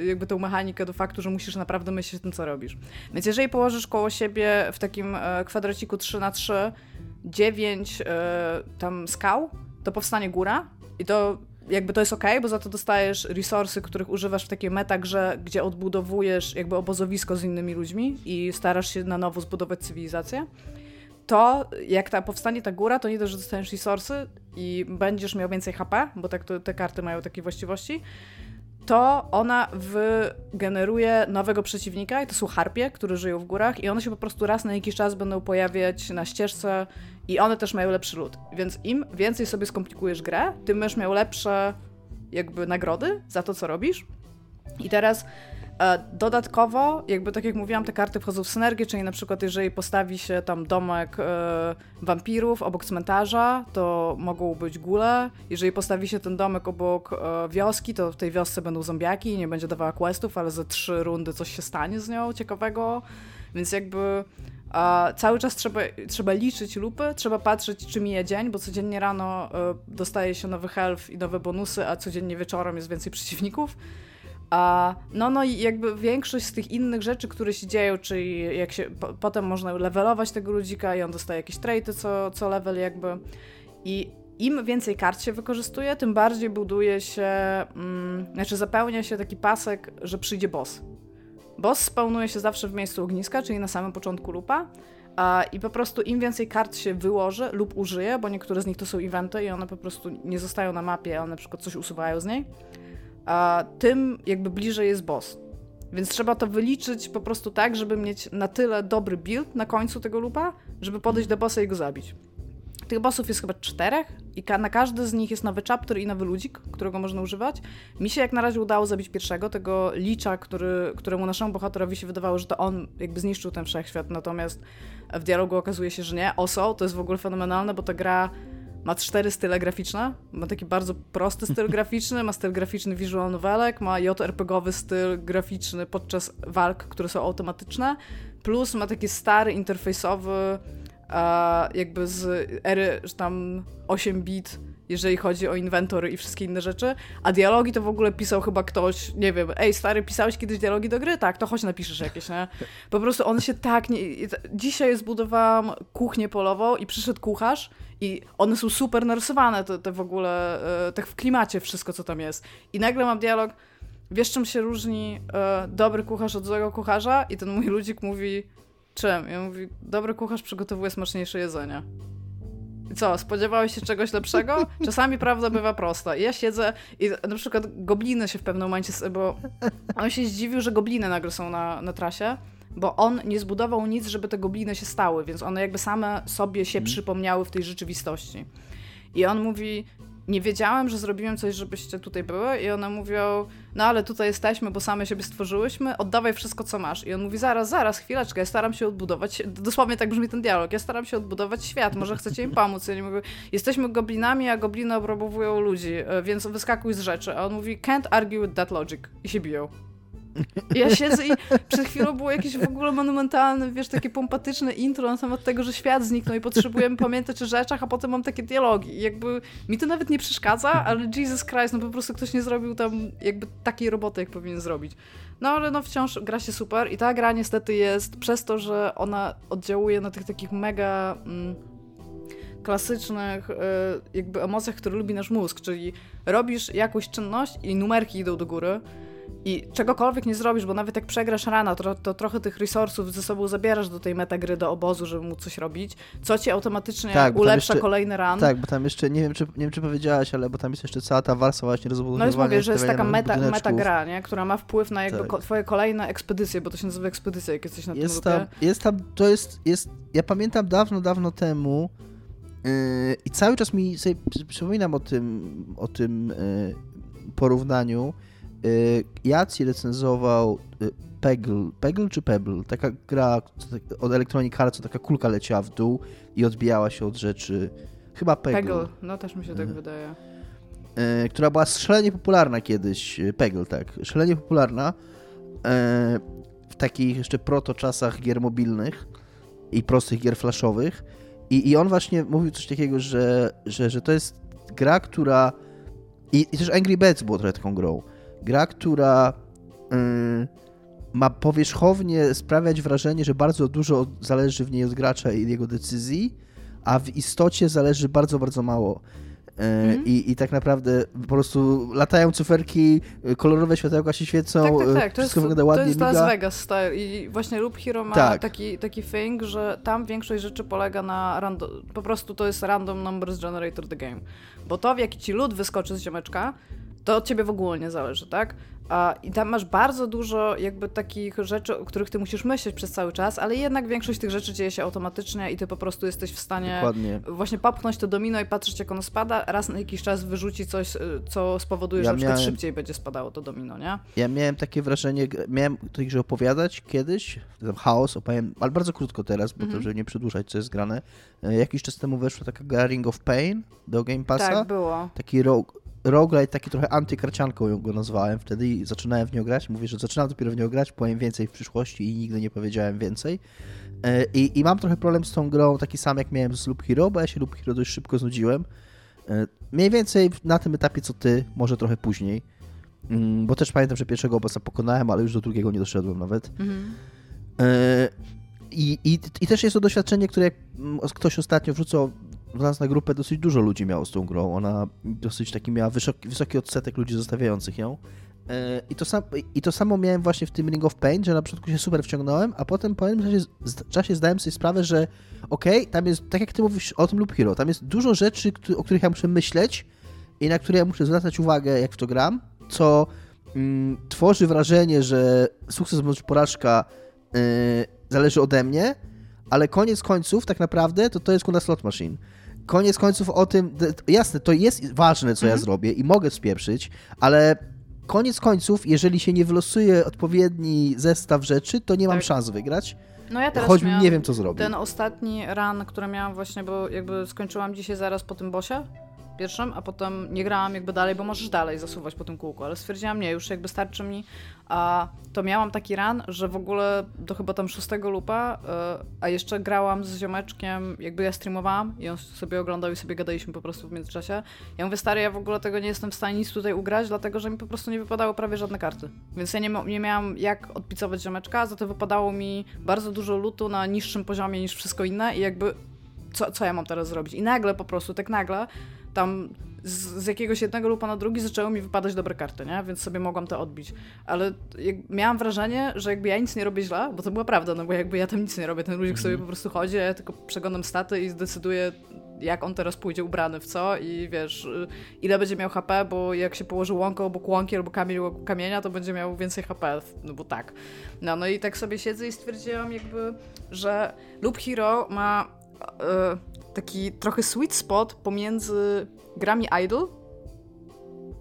jakby tą mechanikę do faktu, że musisz naprawdę myśleć o tym, co robisz. Więc jeżeli położysz koło siebie w takim e, kwadraciku 3 na 3 9 e, tam skał, to powstanie góra i to jakby to jest ok, bo za to dostajesz resursy, których używasz w takiej metagrze, gdzie odbudowujesz jakby obozowisko z innymi ludźmi i starasz się na nowo zbudować cywilizację to jak ta, powstanie ta góra, to nie dość, że dostaniesz resursy i będziesz miał więcej HP, bo tak to, te karty mają takie właściwości, to ona wygeneruje nowego przeciwnika i to są harpie, które żyją w górach i one się po prostu raz na jakiś czas będą pojawiać na ścieżce i one też mają lepszy lód. Więc im więcej sobie skomplikujesz grę, tym będziesz miał lepsze jakby nagrody za to, co robisz. I teraz dodatkowo, jakby tak jak mówiłam, te karty wchodzą w synergię, czyli na przykład jeżeli postawi się tam domek e, wampirów obok cmentarza, to mogą być gule. Jeżeli postawi się ten domek obok e, wioski, to w tej wiosce będą zombiaki nie będzie dawała questów, ale za trzy rundy coś się stanie z nią ciekawego. Więc jakby a cały czas trzeba, trzeba liczyć lupy, trzeba patrzeć, czy mija dzień, bo codziennie rano y, dostaje się nowy health i nowe bonusy, a codziennie wieczorem jest więcej przeciwników. A, no, no i jakby większość z tych innych rzeczy, które się dzieją, czyli jak się po, potem można levelować tego ludzika i on dostaje jakieś traity co, co level jakby. I im więcej kart się wykorzystuje, tym bardziej buduje się, mm, znaczy zapełnia się taki pasek, że przyjdzie boss. Boss spełnuje się zawsze w miejscu ogniska, czyli na samym początku lupa. A, I po prostu im więcej kart się wyłoży lub użyje, bo niektóre z nich to są eventy i one po prostu nie zostają na mapie, one na przykład coś usuwają z niej, a tym jakby bliżej jest boss. Więc trzeba to wyliczyć po prostu tak, żeby mieć na tyle dobry build na końcu tego lupa, żeby podejść do bossa i go zabić. tych bossów jest chyba czterech i ka na każdy z nich jest nowy chapter i nowy ludzik, którego można używać. Mi się jak na razie udało zabić pierwszego, tego licza, który, któremu naszemu bohaterowi się wydawało, że to on jakby zniszczył ten wszechświat, natomiast w dialogu okazuje się, że nie. Oso, to jest w ogóle fenomenalne, bo ta gra ma cztery style graficzne. Ma taki bardzo prosty styl graficzny, ma styl graficzny visual novelek, ma JRPG-owy styl graficzny podczas walk, które są automatyczne, plus ma taki stary interfejsowy jakby z ery, że tam 8 bit, jeżeli chodzi o inwentory i wszystkie inne rzeczy, a dialogi to w ogóle pisał chyba ktoś, nie wiem, ej stary, pisałeś kiedyś dialogi do gry? Tak, to chodź napiszesz jakieś, nie? Po prostu one się tak nie... Dzisiaj zbudowałam kuchnię polową i przyszedł kucharz i one są super narysowane, te, te w ogóle, e, tak w klimacie wszystko, co tam jest. I nagle mam dialog, wiesz czym się różni e, dobry kucharz od złego kucharza? I ten mój ludzik mówi, czym? Ja mówi, dobry kucharz przygotowuje smaczniejsze jedzenie. Co, spodziewałeś się czegoś lepszego? Czasami prawda bywa prosta. I ja siedzę i na przykład gobliny się w pewnym momencie, bo on się zdziwił, że gobliny nagle są na, na trasie, bo on nie zbudował nic, żeby te gobliny się stały, więc one jakby same sobie się mhm. przypomniały w tej rzeczywistości. I on mówi, nie wiedziałem, że zrobiłem coś, żebyście tutaj były i one mówią, no ale tutaj jesteśmy, bo same siebie stworzyłyśmy, oddawaj wszystko, co masz. I on mówi, zaraz, zaraz, chwileczkę, ja staram się odbudować, dosłownie tak brzmi ten dialog, ja staram się odbudować świat, może chcecie im pomóc. Ja nie mówię, jesteśmy goblinami, a gobliny obrabowują ludzi, e, więc wyskakuj z rzeczy. A on mówi, can't argue with that logic. I się biją. Ja siedzę i przed chwilą było jakieś w ogóle monumentalne, wiesz, takie pompatyczne intro na temat tego, że świat zniknął i potrzebujemy pamiętać o rzeczach, a potem mam takie dialogi. I jakby mi to nawet nie przeszkadza, ale Jesus Christ, no po prostu ktoś nie zrobił tam jakby takiej roboty, jak powinien zrobić. No ale no wciąż gra się super i ta gra niestety jest przez to, że ona oddziałuje na tych takich mega... Mm, klasycznych y, jakby emocjach, które lubi nasz mózg, czyli robisz jakąś czynność i numerki idą do góry, i czegokolwiek nie zrobisz, bo nawet jak przegrasz rana, to, to trochę tych resursów ze sobą zabierasz do tej metagry, do obozu, żeby móc coś robić, co ci automatycznie tak, ulepsza jeszcze, kolejny ran. Tak, bo tam jeszcze, nie wiem, czy, nie wiem, czy powiedziałaś, ale bo tam jest jeszcze cała ta warstwa właśnie rozbudowywania. No jest mówię, że jest taka meta, meta gra, nie? która ma wpływ na jakby tak. twoje kolejne ekspedycje, bo to się nazywa ekspedycja, jak jesteś na jest tym tam, Jest tam, to jest, jest, ja pamiętam dawno, dawno temu yy, i cały czas mi sobie przypominam o tym, o tym yy, porównaniu, Jaci recenzował y, Peggle, Peggle czy Pebble? Taka gra tak, od Electronic Arts, co taka kulka leciała w dół i odbijała się od rzeczy. Chyba Peggle. Peggle, no też mi się tak y. wydaje. Która była szalenie popularna kiedyś. Peggle, tak. Szalenie popularna w takich jeszcze proto czasach gier mobilnych i prostych gier flashowych. I, I on właśnie mówił coś takiego, że, że, że to jest gra, która. I, I też Angry Birds było trochę taką grą Gra, która yy, ma powierzchownie sprawiać wrażenie, że bardzo dużo zależy w niej od gracza i jego decyzji, a w istocie zależy bardzo, bardzo mało. Mm. I, I tak naprawdę po prostu latają cyferki, kolorowe światełka się świecą, tak, tak, tak. To wszystko jest, wygląda ładnie. To jest Las Vegas style i właśnie Loop Hero ma tak. taki, taki thing, że tam większość rzeczy polega na random, po prostu to jest random numbers generator the game. Bo to w jaki ci lód wyskoczy z ziomeczka, to od ciebie w ogóle nie zależy, tak? A, I tam masz bardzo dużo jakby takich rzeczy, o których ty musisz myśleć przez cały czas, ale jednak większość tych rzeczy dzieje się automatycznie i ty po prostu jesteś w stanie Dokładnie. właśnie popchnąć to domino i patrzeć jak ono spada, raz na jakiś czas wyrzuci coś, y, co spowoduje, ja że na przykład miałem... szybciej będzie spadało to domino, nie? Ja miałem takie wrażenie, miałem także opowiadać kiedyś, tam chaos, opowiem, ale bardzo krótko teraz, bo to, mhm. żeby nie przedłużać, co jest grane. E, jakiś czas temu weszła taka Ring of Pain do Game Passa. Tak, było. Taki rogue, roguelite taki trochę antykarcianką ją go nazwałem wtedy i zaczynałem w nią grać. Mówię, że zaczynam dopiero w nią grać, powiem więcej w przyszłości i nigdy nie powiedziałem więcej. E, I, I mam trochę problem z tą grą, taki sam jak miałem z Loop Hero, bo ja się Loop Hero dość szybko znudziłem. E, mniej więcej na tym etapie co ty, może trochę później. Mm, bo też pamiętam, że pierwszego bossa pokonałem, ale już do drugiego nie doszedłem nawet. Mhm. E, I, i, I też jest to doświadczenie, które ktoś ostatnio wrzucał w nas na grupę dosyć dużo ludzi miało z tą grą. Ona dosyć taki miała wysoki, wysoki odsetek ludzi zostawiających ją. E, I to, sam, I to samo miałem właśnie w tym Ring of Pain, że na początku się super wciągnąłem, a potem po pewnym czasie, czasie zdałem sobie sprawę, że okej, okay, tam jest, tak jak ty mówisz o tym lub Hero, tam jest dużo rzeczy, o których ja muszę myśleć i na które ja muszę zwracać uwagę, jak w to gram, co mm, tworzy wrażenie, że sukces bądź porażka yy, zależy ode mnie, ale koniec końców tak naprawdę to to jest kuna slot machine koniec końców o tym, jasne, to jest ważne, co mhm. ja zrobię i mogę spieprzyć, ale koniec końców, jeżeli się nie wylosuje odpowiedni zestaw rzeczy, to nie mam tak. szans wygrać. No ja teraz Choćbym nie wiem, co zrobić. Ten ostatni run, który miałam właśnie, bo jakby skończyłam dzisiaj zaraz po tym bosie, pierwszym, a potem nie grałam jakby dalej, bo możesz dalej zasuwać po tym kółku, ale stwierdziłam, nie, już jakby starczy mi, a to miałam taki ran, że w ogóle do chyba tam szóstego lupa, e, a jeszcze grałam z ziomeczkiem, jakby ja streamowałam i on sobie oglądał i sobie gadaliśmy po prostu w międzyczasie. Ja mówię, stary, ja w ogóle tego nie jestem w stanie nic tutaj ugrać, dlatego, że mi po prostu nie wypadały prawie żadne karty. Więc ja nie, nie miałam jak odpicować ziomeczka, za to wypadało mi bardzo dużo lutu na niższym poziomie niż wszystko inne i jakby co, co ja mam teraz zrobić? I nagle po prostu, tak nagle, tam z, z, jakiegoś jednego lupa na drugi zaczęły mi wypadać dobre karty, nie? Więc sobie mogłam to odbić. Ale miałam wrażenie, że jakby ja nic nie robię źle, bo to była prawda, no bo jakby ja tam nic nie robię, ten ludzik sobie mhm. po prostu chodzi, ja tylko przeglądam staty i zdecyduję, jak on teraz pójdzie ubrany w co i wiesz, y, ile będzie miał HP, bo jak się położy łąką obok łąki albo kamień kamienia, to będzie miał więcej HP, no bo tak. No, no i tak sobie siedzę i stwierdziłam jakby, że Loop Hero ma... Yy, taki trochę sweet spot pomiędzy grami idle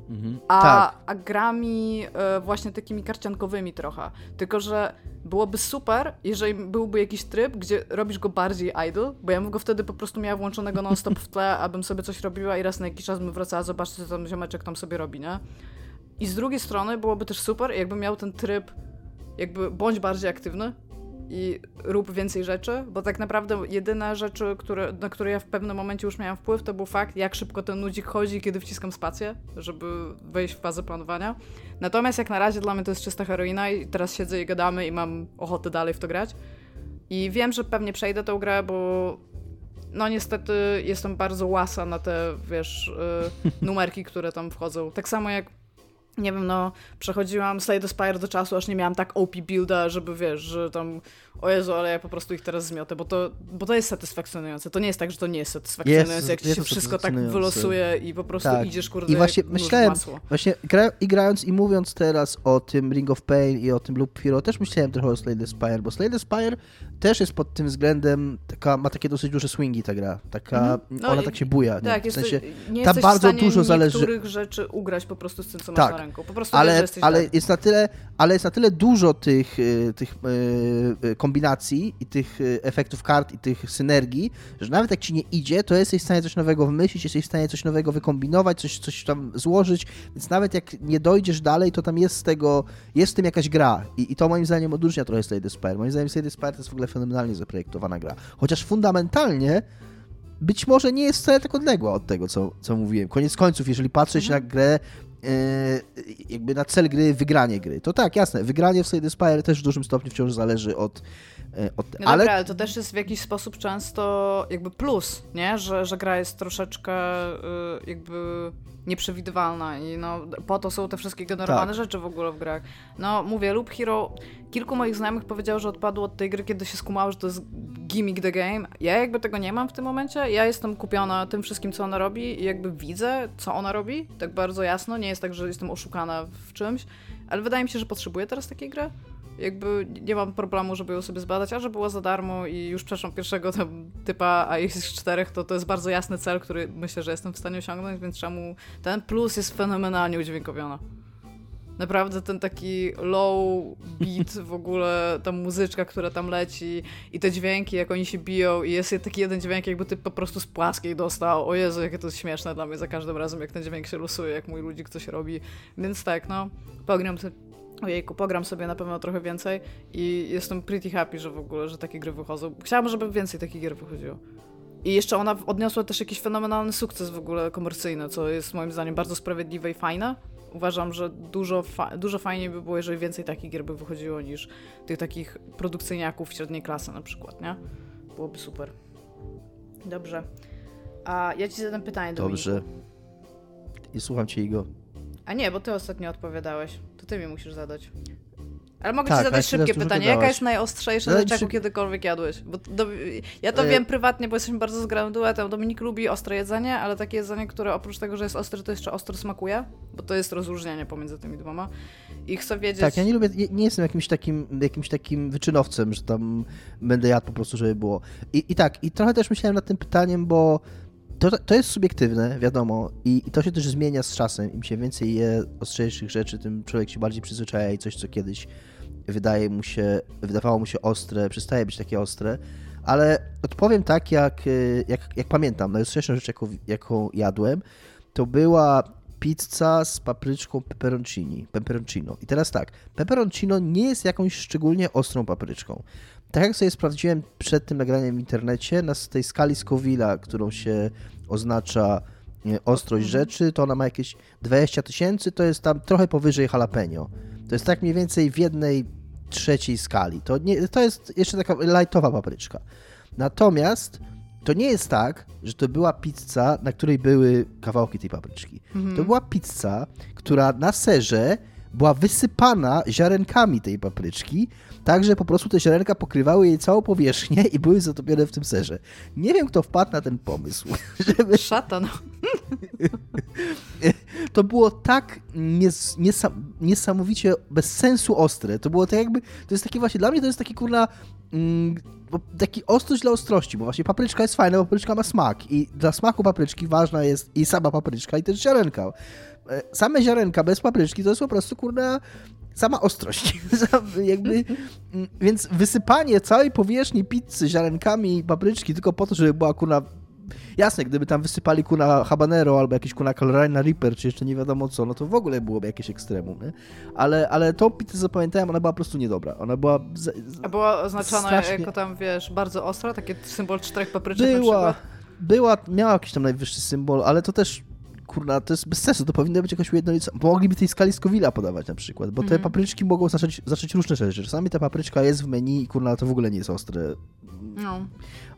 mhm. a, tak. a grami e, właśnie takimi karciankowymi trochę. Tylko, że byłoby super, jeżeli byłby jakiś tryb, gdzie robisz go bardziej idle, bo ja bym go wtedy po prostu miała włączonego non-stop w tle, abym sobie coś robiła i raz na jakiś czas bym wracała, zobaczcie, co tam ziomeczek tam sobie robi, nie? I z drugiej strony byłoby też super, jakby miał ten tryb jakby bądź bardziej aktywny, i rób więcej rzeczy, bo tak naprawdę jedyne rzeczy, które, na które ja w pewnym momencie już miałam wpływ, to był fakt, jak szybko ten nudzik chodzi, kiedy wciskam spację, żeby wejść w fazę planowania. Natomiast jak na razie dla mnie to jest czysta heroina i teraz siedzę i gadamy i mam ochotę dalej w to grać. I wiem, że pewnie przejdę tę grę, bo no niestety jestem bardzo łasa na te, wiesz, y, numerki, które tam wchodzą. Tak samo jak nie wiem, no, przechodziłam Slay the Spire do czasu, aż nie miałam tak OP builda, żeby wiesz, że tam o Jezu, ale ja po prostu ich teraz zmiotę, bo to, bo to jest satysfakcjonujące. To nie jest tak, że to nie jest satysfakcjonujące, jest, jak ci się wszystko tak wylosuje i po prostu tak. idziesz, kurde, I właśnie myślałem, właśnie gra, i grając i mówiąc teraz o tym Ring of Pain i o tym Loop Hero, też myślałem trochę o Slay the Spire, bo Slay the Spire też jest pod tym względem, taka, ma takie dosyć duże swingi ta gra, taka, mhm. no ona tak się buja. Tak, nie? w sensie, nie tam bardzo dużo zależy. niektórych rzeczy ugrać po prostu z tym, co tak. masz na ręku. Po prostu ale, wiesz, ale tak. jest na tyle, ale jest na tyle dużo tych, y, tych yy, kombinacji i tych y, efektów kart i tych synergii, że nawet jak ci nie idzie, to jesteś w stanie coś nowego wymyślić, jesteś w stanie coś nowego wykombinować, coś, coś tam złożyć, więc nawet jak nie dojdziesz dalej, to tam jest z tego, jest w tym jakaś gra i, i to moim zdaniem odróżnia trochę Slay the Spire. Moim zdaniem Slay the Spire to jest w ogóle fenomenalnie zaprojektowana gra. Chociaż fundamentalnie być może nie jest wcale tak odległa od tego, co, co mówiłem. Koniec końców, jeżeli patrzeć mhm. na grę jakby na cel gry wygranie gry. To tak, jasne, wygranie w Slay Spire też w dużym stopniu wciąż zależy od, e, od no ale... Dobra, ale to też jest w jakiś sposób często jakby plus, nie? Że, że gra jest troszeczkę y, jakby nieprzewidywalna i no, po to są te wszystkie generowane tak. rzeczy w ogóle w grach. No, mówię, Loop Hero, kilku moich znajomych powiedziało, że odpadło od tej gry, kiedy się skumało, że to jest gimmick the game. Ja jakby tego nie mam w tym momencie. Ja jestem kupiona tym wszystkim, co ona robi i jakby widzę, co ona robi, tak bardzo jasno. Nie jest tak, że jestem oszukana w czymś, ale wydaje mi się, że potrzebuję teraz takiej gry jakby nie mam problemu, żeby ją sobie zbadać, a że była za darmo i już przeszłam pierwszego tam typa, a jest czterech, to to jest bardzo jasny cel, który myślę, że jestem w stanie osiągnąć, więc czemu ten plus jest fenomenalnie udźwiękowiony. Naprawdę ten taki low beat, w ogóle ta muzyczka, która tam leci i te dźwięki, jak oni się biją i jest taki jeden dźwięk, jakby ty po prostu z płaskiej dostał. O Jezu, jakie to jest śmieszne dla mnie za każdym razem, jak ten dźwięk się losuje, jak mój ludzik coś robi. Więc tak, no, pogram Ojejku, pogram sobie na pewno trochę więcej i jestem pretty happy, że w ogóle, że takie gry wychodzą. Chciałabym, żeby więcej takich gier wychodziło. I jeszcze ona odniosła też jakiś fenomenalny sukces w ogóle komercyjny, co jest moim zdaniem bardzo sprawiedliwe i fajne. Uważam, że dużo, fa dużo fajniej by było, jeżeli więcej takich gier by wychodziło niż tych takich produkcyjniaków średniej klasy na przykład, nie? Byłoby super. Dobrze. A ja ci zadam pytanie, do Dobrze. I słucham cię, Igo. A nie, bo ty ostatnio odpowiadałeś ty mi musisz zadać. Ale mogę tak, ci zadać szybkie pytanie. Jaka jest najostrzejsza rzecz, jaką kiedykolwiek jadłeś? Bo do, ja to e... wiem prywatnie, bo jesteśmy bardzo zgranym duetem. Dominik lubi ostre jedzenie, ale takie jedzenie, które oprócz tego, że jest ostre, to jeszcze ostro smakuje, bo to jest rozróżnienie pomiędzy tymi dwoma. I chcę wiedzieć... Tak, ja nie lubię, nie jestem jakimś takim, jakimś takim wyczynowcem, że tam będę jadł po prostu, żeby było. I, i tak, i trochę też myślałem nad tym pytaniem, bo to, to jest subiektywne, wiadomo, i, i to się też zmienia z czasem. Im się więcej je ostrzejszych rzeczy, tym człowiek się bardziej przyzwyczaja i coś, co kiedyś wydaje mu się, wydawało mu się ostre, przestaje być takie ostre. Ale odpowiem tak, jak, jak, jak pamiętam. Najostrzejszą rzecz, jaką, jaką jadłem, to była pizza z papryczką peperoncini, peperoncino. I teraz tak, peperoncino nie jest jakąś szczególnie ostrą papryczką. Tak jak sobie sprawdziłem przed tym nagraniem w internecie, na tej skali Scoville'a, którą się oznacza ostrość mhm. rzeczy, to ona ma jakieś 20 tysięcy, to jest tam trochę powyżej jalapeno. To jest tak mniej więcej w jednej trzeciej skali. To, nie, to jest jeszcze taka lightowa papryczka. Natomiast to nie jest tak, że to była pizza, na której były kawałki tej papryczki. Mhm. To była pizza, która na serze była wysypana ziarenkami tej papryczki, tak że po prostu te ziarenka pokrywały jej całą powierzchnię i były zatopione w tym serze. Nie wiem, kto wpadł na ten pomysł. Żeby... Szatan. to było tak nies niesam niesamowicie bez sensu ostre. To było tak jakby, to jest takie właśnie, dla mnie to jest taki kurna mm, taki ostrość dla ostrości, bo właśnie papryczka jest fajna, bo papryczka ma smak i dla smaku papryczki ważna jest i sama papryczka i też ziarenka. E, same ziarenka bez papryczki to jest po prostu kurna sama ostrość. jakby, mm, więc wysypanie całej powierzchni pizzy ziarenkami papryczki tylko po to, żeby była kurna Jasne, gdyby tam wysypali kuna habanero albo jakiś kuna Carolina Reaper, czy jeszcze nie wiadomo co, no to w ogóle byłoby jakieś ekstremum, nie? Ale, ale tą pizzę zapamiętałem, ona była po prostu niedobra. Ona była... Z, z, A była oznaczona strasznie... jako tam, wiesz, bardzo ostra? Taki symbol czterech papryczek była, Była, miała jakiś tam najwyższy symbol, ale to też kurna, to jest bez sensu, to powinno być jakoś ujednolicone. Mogliby tej skali Scoville'a podawać na przykład, bo te mm. papryczki mogą zacząć, zacząć różne rzeczy. Czasami ta papryczka jest w menu i kurna, to w ogóle nie jest ostre. No.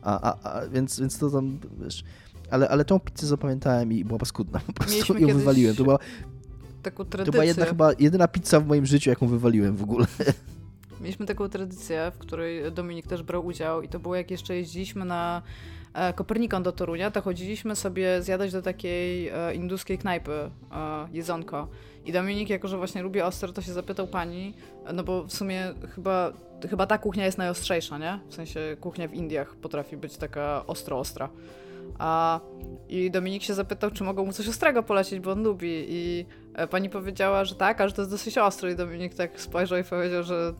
A, a, a więc, więc to tam, wiesz... Ale, ale tą pizzę zapamiętałem i była paskudna. Po prostu Mieliśmy ją wywaliłem. To była, taką tradycję. To była jedna, chyba jedyna pizza w moim życiu, jaką wywaliłem w ogóle. Mieliśmy taką tradycję, w której Dominik też brał udział i to było jak jeszcze jeździliśmy na e, Kopernikon do Torunia, to chodziliśmy sobie zjadać do takiej e, induskiej knajpy e, jedzonko. I Dominik, jako że właśnie lubi ostro, to się zapytał pani, no bo w sumie chyba, chyba ta kuchnia jest najostrzejsza, nie? W sensie kuchnia w Indiach potrafi być taka ostro-ostra. A, I Dominik się zapytał, czy mogą mu coś ostrego polecić, bo on lubi. I pani powiedziała, że tak, a że to jest dosyć ostro. I Dominik tak spojrzał i powiedział, że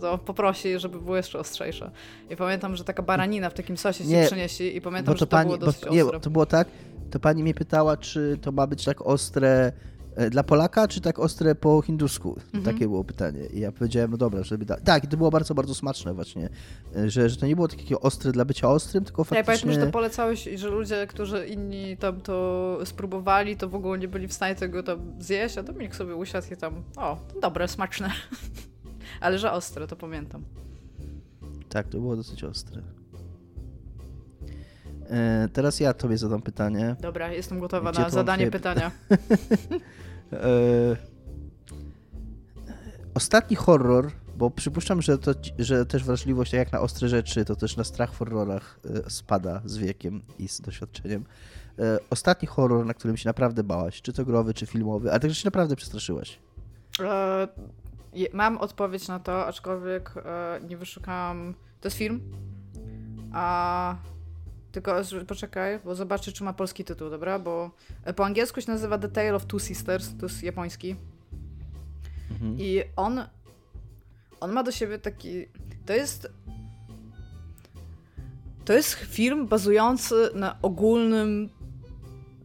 to poprosi, żeby było jeszcze ostrzejsze. I pamiętam, że taka baranina w takim sosie nie, się przynieśli i pamiętam, to że to pani, było dosyć bo, ostre. Nie, to było tak, to pani mnie pytała, czy to ma być tak ostre E, dla Polaka, czy tak ostre po hindusku? Mhm. Takie było pytanie. I ja powiedziałem, no dobra, żeby da... Tak, i to było bardzo, bardzo smaczne właśnie, e, że, że to nie było takiego ostre dla bycia ostrym, tylko faktycznie... Ja pamiętam, że to polecałeś, że ludzie, którzy inni tam to spróbowali, to w ogóle nie byli w stanie tego tam zjeść, a Dominik sobie usiadł i tam, o, dobre, smaczne. Ale że ostre, to pamiętam. Tak, to było dosyć ostre. E, teraz ja tobie zadam pytanie. Dobra, jestem gotowa Gdzie na zadanie pytania. E, ostatni horror, bo przypuszczam, że, to, że też wrażliwość, tak jak na ostre rzeczy, to też na strach w horrorach e, spada z wiekiem i z doświadczeniem. E, ostatni horror, na którym się naprawdę bałaś, czy to growy, czy filmowy, ale także się naprawdę przestraszyłaś. Mam odpowiedź na to, aczkolwiek nie wyszukałam. To jest film. A tylko poczekaj, bo zobaczę, czy ma polski tytuł, dobra? Bo e, po angielsku się nazywa The Tale of Two Sisters, to jest japoński. Mhm. I on. On ma do siebie taki. To jest. To jest film bazujący na ogólnym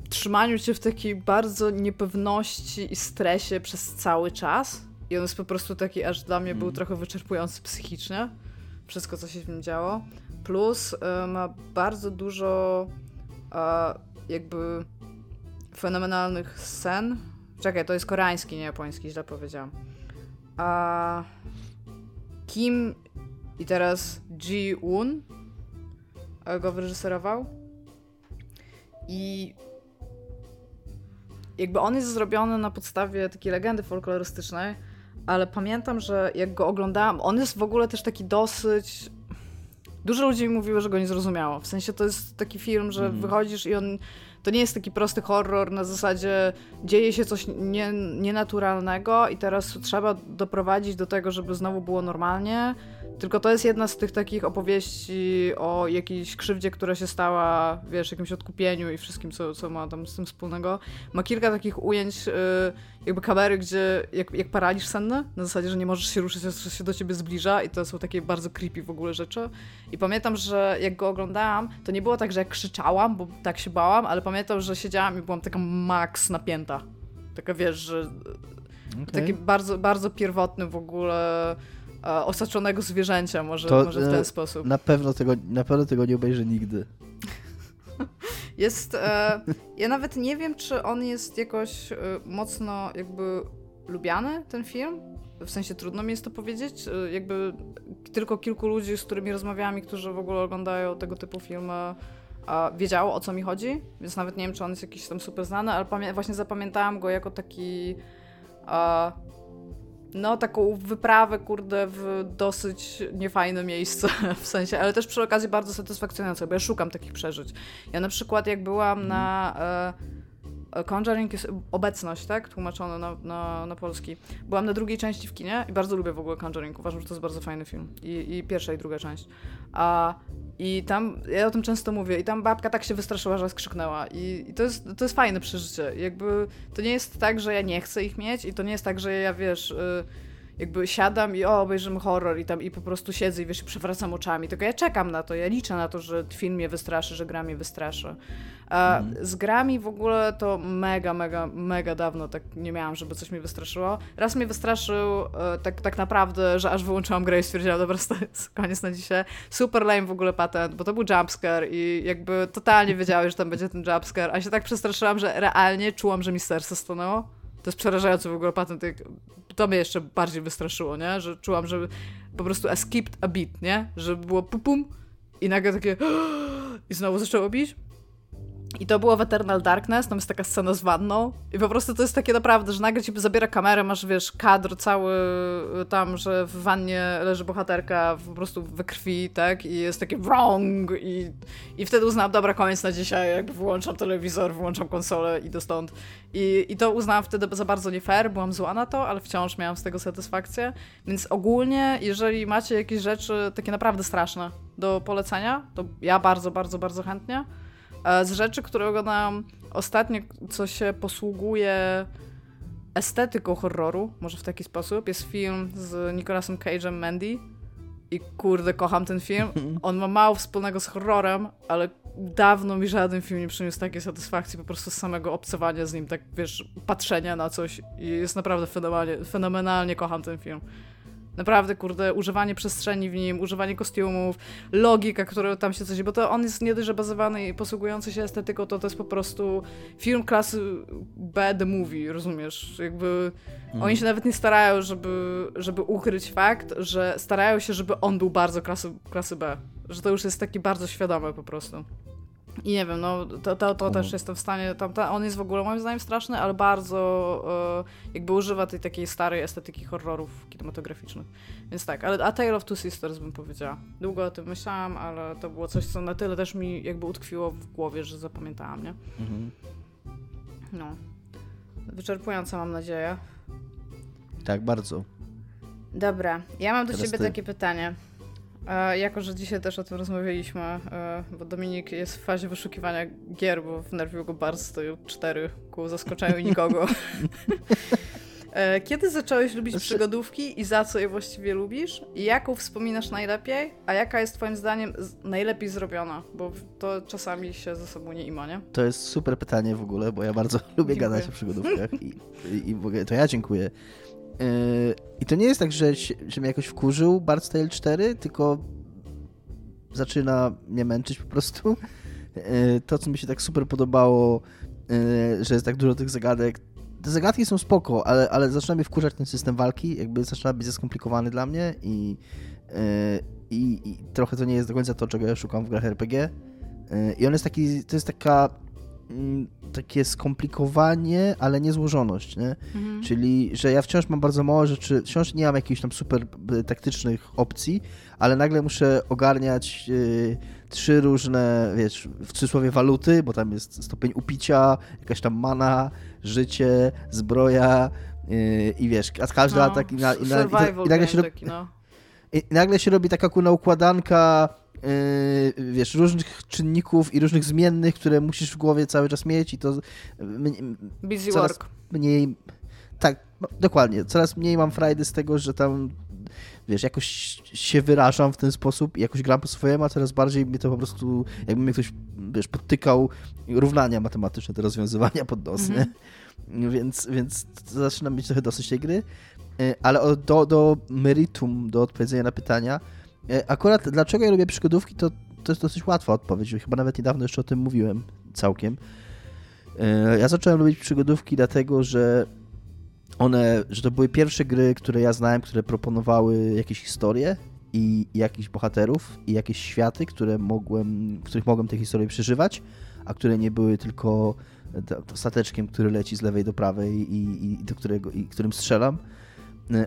trzymaniu cię w takiej bardzo niepewności i stresie przez cały czas. I on jest po prostu taki, aż dla mnie był mhm. trochę wyczerpujący psychicznie. Wszystko, co się w nim działo. Plus y, ma bardzo dużo jakby fenomenalnych scen. Czekaj, to jest koreański, nie japoński, źle powiedziałam. A Kim i teraz Ji-un go wyreżyserował. I jakby on jest zrobiony na podstawie takiej legendy folklorystycznej, ale pamiętam, że jak go oglądałam, on jest w ogóle też taki dosyć Dużo ludzi mi mówiło, że go nie zrozumiało. W sensie to jest taki film, że mm. wychodzisz i on. To nie jest taki prosty horror na zasadzie dzieje się coś nie, nienaturalnego i teraz trzeba doprowadzić do tego, żeby znowu było normalnie. Tylko to jest jedna z tych takich opowieści o jakiejś krzywdzie, która się stała, wiesz, jakimś odkupieniu i wszystkim, co, co ma tam z tym wspólnego. Ma kilka takich ujęć, yy, jakby kamery, gdzie jak, jak paraliż senny, na zasadzie, że nie możesz się ruszyć, że się do ciebie zbliża i to są takie bardzo creepy w ogóle rzeczy. I pamiętam, że jak go oglądałam, to nie było tak, że jak krzyczałam, bo tak się bałam, ale pamiętam, że siedziałam i byłam taka max napięta. Taka, wiesz, że... Okay. Taki bardzo, bardzo pierwotny w ogóle osaczonego zwierzęcia, może, to, może w ten e, sposób. Na pewno, tego, na pewno tego nie obejrzę nigdy. Jest. E, ja nawet nie wiem, czy on jest jakoś e, mocno jakby lubiany, ten film. W sensie trudno mi jest to powiedzieć. E, jakby tylko kilku ludzi, z którymi rozmawiałam i którzy w ogóle oglądają tego typu filmy, wiedziało o co mi chodzi, więc nawet nie wiem, czy on jest jakiś tam super znany, ale właśnie zapamiętałam go jako taki no, taką wyprawę, kurde, w dosyć niefajne miejsce, w sensie, ale też przy okazji bardzo satysfakcjonujące, bo ja szukam takich przeżyć. Ja na przykład jak byłam na... E, Conjuring jest obecność, tak? Tłumaczone na, na, na polski. Byłam na drugiej części w kinie i bardzo lubię w ogóle Conjuring. Uważam, że to jest bardzo fajny film. I, i pierwsza i druga część. A, I tam, ja o tym często mówię, i tam babka tak się wystraszyła, że skrzyknęła. I, i to, jest, to jest fajne przeżycie. Jakby to nie jest tak, że ja nie chcę ich mieć i to nie jest tak, że ja, wiesz... Y, jakby siadam i o, obejrzymy horror i tam i po prostu siedzę i wiesz, przewracam oczami. Tylko ja czekam na to, ja liczę na to, że film mnie wystraszy, że gra mnie wystraszy. A mm. z grami w ogóle to mega, mega, mega dawno tak nie miałam, żeby coś mnie wystraszyło. Raz mnie wystraszył e, tak, tak naprawdę, że aż wyłączyłam grę i stwierdziłam, dobra, to jest koniec na dzisiaj. Super lame w ogóle patent, bo to był jumpscare i jakby totalnie wiedziałeś, że tam będzie ten jumpscare, a się tak przestraszyłam, że realnie czułam, że mi serce stanęło. To jest przerażający w ogóle patent. To mnie jeszcze bardziej wystraszyło, nie? Że czułam, że po prostu skipped a beat, nie? Że było pum pum i nagle takie i znowu zaczęło bić. I to było w Eternal Darkness, tam jest taka scena z wanną i po prostu to jest takie naprawdę, że nagle ci zabiera kamerę, masz, wiesz, kadr cały y, tam, że w wannie leży bohaterka po prostu we krwi, tak, i jest takie wrong i, i wtedy uznałam, dobra, koniec na dzisiaj, jakby wyłączam telewizor, wyłączam konsolę i do stąd. I, I to uznałam wtedy za bardzo nie fair, byłam zła na to, ale wciąż miałam z tego satysfakcję, więc ogólnie, jeżeli macie jakieś rzeczy takie naprawdę straszne do polecenia, to ja bardzo, bardzo, bardzo chętnie. E, z rzeczy, które oglądałam ostatnio, co się posługuje estetyką horroru, może w taki sposób, jest film z Nicolasem Cage'em Mandy. I kurde, kocham ten film. On ma mało wspólnego z horrorem, ale dawno mi żaden film nie przyniósł takiej satysfakcji po prostu z samego obcowania z nim, tak wiesz, patrzenia na coś. I jest naprawdę fenomenalnie, fenomenalnie kocham ten film. Naprawdę, kurde, używanie przestrzeni w nim, używanie kostiumów, logika, która tam się coś... Bo to on jest nie dość, że bazowany i posługujący się estetyką, to to jest po prostu film klasy B the movie, rozumiesz? Jakby mm. oni się nawet nie starają, żeby, żeby ukryć fakt, że starają się, żeby on był bardzo klasy, klasy B. Że to już jest taki bardzo świadome po prostu. I nie wiem, no to, to, to też jestem w stanie, tam, ta, on jest w ogóle moim zdaniem straszny, ale bardzo e, jakby używa tej takiej starej estetyki horrorów kinematograficznych. Więc tak, ale A Tale of Two Sisters bym powiedziała. Długo o tym myślałam, ale to było coś, co na tyle też mi jakby utkwiło w głowie, że zapamiętałam, nie? Mhm. No. Wyczerpująca mam nadzieję. Tak, bardzo. Dobra, ja mam do Teraz ciebie ty. takie pytanie. E, jako, że dzisiaj też o tym rozmawialiśmy, e, bo Dominik jest w fazie wyszukiwania gier, bo wnerwił go bardzo, cztery ku zaskoczeniu nikogo. e, kiedy zacząłeś lubić znaczy- przygodówki i za co je właściwie lubisz? I jaką wspominasz najlepiej? A jaka jest twoim zdaniem najlepiej zrobiona? Bo to czasami się ze sobą nie ima, nie? To jest super pytanie w ogóle, bo ja bardzo lubię dziękuję. gadać o przygodówkach i, i, i w ogóle to ja dziękuję. Yy, I to nie jest tak, że, że mnie jakoś wkurzył Bard's Tale 4, tylko zaczyna mnie męczyć po prostu. Yy, to, co mi się tak super podobało, yy, że jest tak dużo tych zagadek. Te zagadki są spoko, ale, ale zaczyna mnie wkurzać ten system walki, jakby zaczyna być zaskomplikowany dla mnie i, i, i trochę to nie jest do końca to, czego ja szukam w grach RPG. I on jest taki, to jest taka Mm, takie skomplikowanie, ale nie złożoność, nie? Mhm. Czyli, że ja wciąż mam bardzo mało rzeczy, wciąż nie mam jakichś tam super e, taktycznych opcji, ale nagle muszę ogarniać y, trzy różne, wiesz, w cudzysłowie waluty, bo tam jest stopień upicia, jakaś tam mana, życie, zbroja yy, i wiesz, a każdy no, atak i, na, i, na, i, i nagle się... Taki, no I nagle się robi taka kuna układanka wiesz, różnych czynników i różnych zmiennych, które musisz w głowie cały czas mieć i to Busy work. mniej tak, dokładnie, coraz mniej mam frajdy z tego, że tam wiesz, jakoś się wyrażam w ten sposób i jakoś gram po swojemu, a coraz bardziej mnie to po prostu, jakby mnie ktoś, wiesz, podtykał równania matematyczne, te rozwiązywania pod nos, mm -hmm. Więc, więc zaczynam mieć trochę dosyć tej gry. E, ale do, do meritum, do odpowiedzenia na pytania, akurat dlaczego ja lubię przygodówki, to, to jest dosyć łatwa odpowiedź. Chyba nawet niedawno jeszcze o tym mówiłem całkiem. E, ja zacząłem lubić przygodówki dlatego, że one, że to były pierwsze gry, które ja znałem, które proponowały jakieś historie i, i jakichś bohaterów i jakieś światy, które mogłem, w których mogłem te historie przeżywać, a które nie były tylko stateczkiem, który leci z lewej do prawej i, i do którego, i którym strzelam.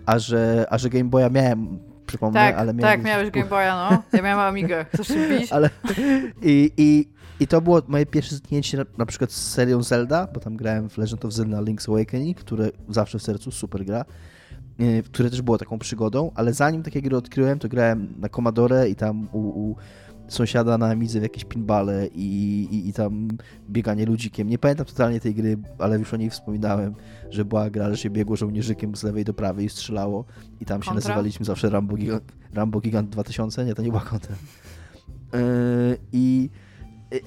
A że, a że Game Boya miałem, przypomnę, tak, ale miałem... Tak, miałeś Game Boya, no. Ja miałem Amigę. Chcesz się bić? Ale, i, i, I to było moje pierwsze zetknięcie na, na, przykład z serią Zelda, bo tam grałem w Legend of Zelda Link's Awakening, które zawsze w sercu, super gra, które też było taką przygodą, ale zanim takie gry odkryłem, to grałem na Commodore i tam u, u sąsiada na Amidze w jakieś pinbale i, i, i, tam bieganie ludzikiem. Nie pamiętam totalnie tej gry, ale już o niej wspominałem, że była gra, że się biegło żołnierzykiem z lewej do prawej i strzelało i tam się nazywaliśmy zawsze Rambo Gigant, Rambo Gigant 2000, nie, to nie była kontra. Yy, I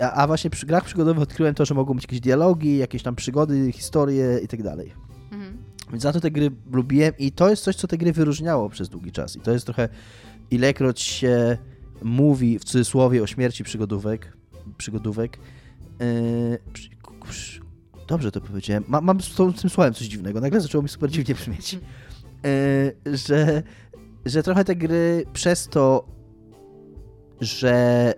a, a, właśnie przy grach przygodowych odkryłem to, że mogą być jakieś dialogi, jakieś tam przygody, historie i tak dalej. Mhm. Więc za to te gry lubiłem i to jest coś, co te gry wyróżniało przez długi czas. I to jest trochę ilekroć się mówi w cudzysłowie o śmierci przygodówek, przygodówek. Yy, dobrze to powiedziałem. Ma, mam z tym słowem coś dziwnego. Nagle zaczęło mi super dziwnie brzmieć. Yy, że, że trochę te gry przez to, że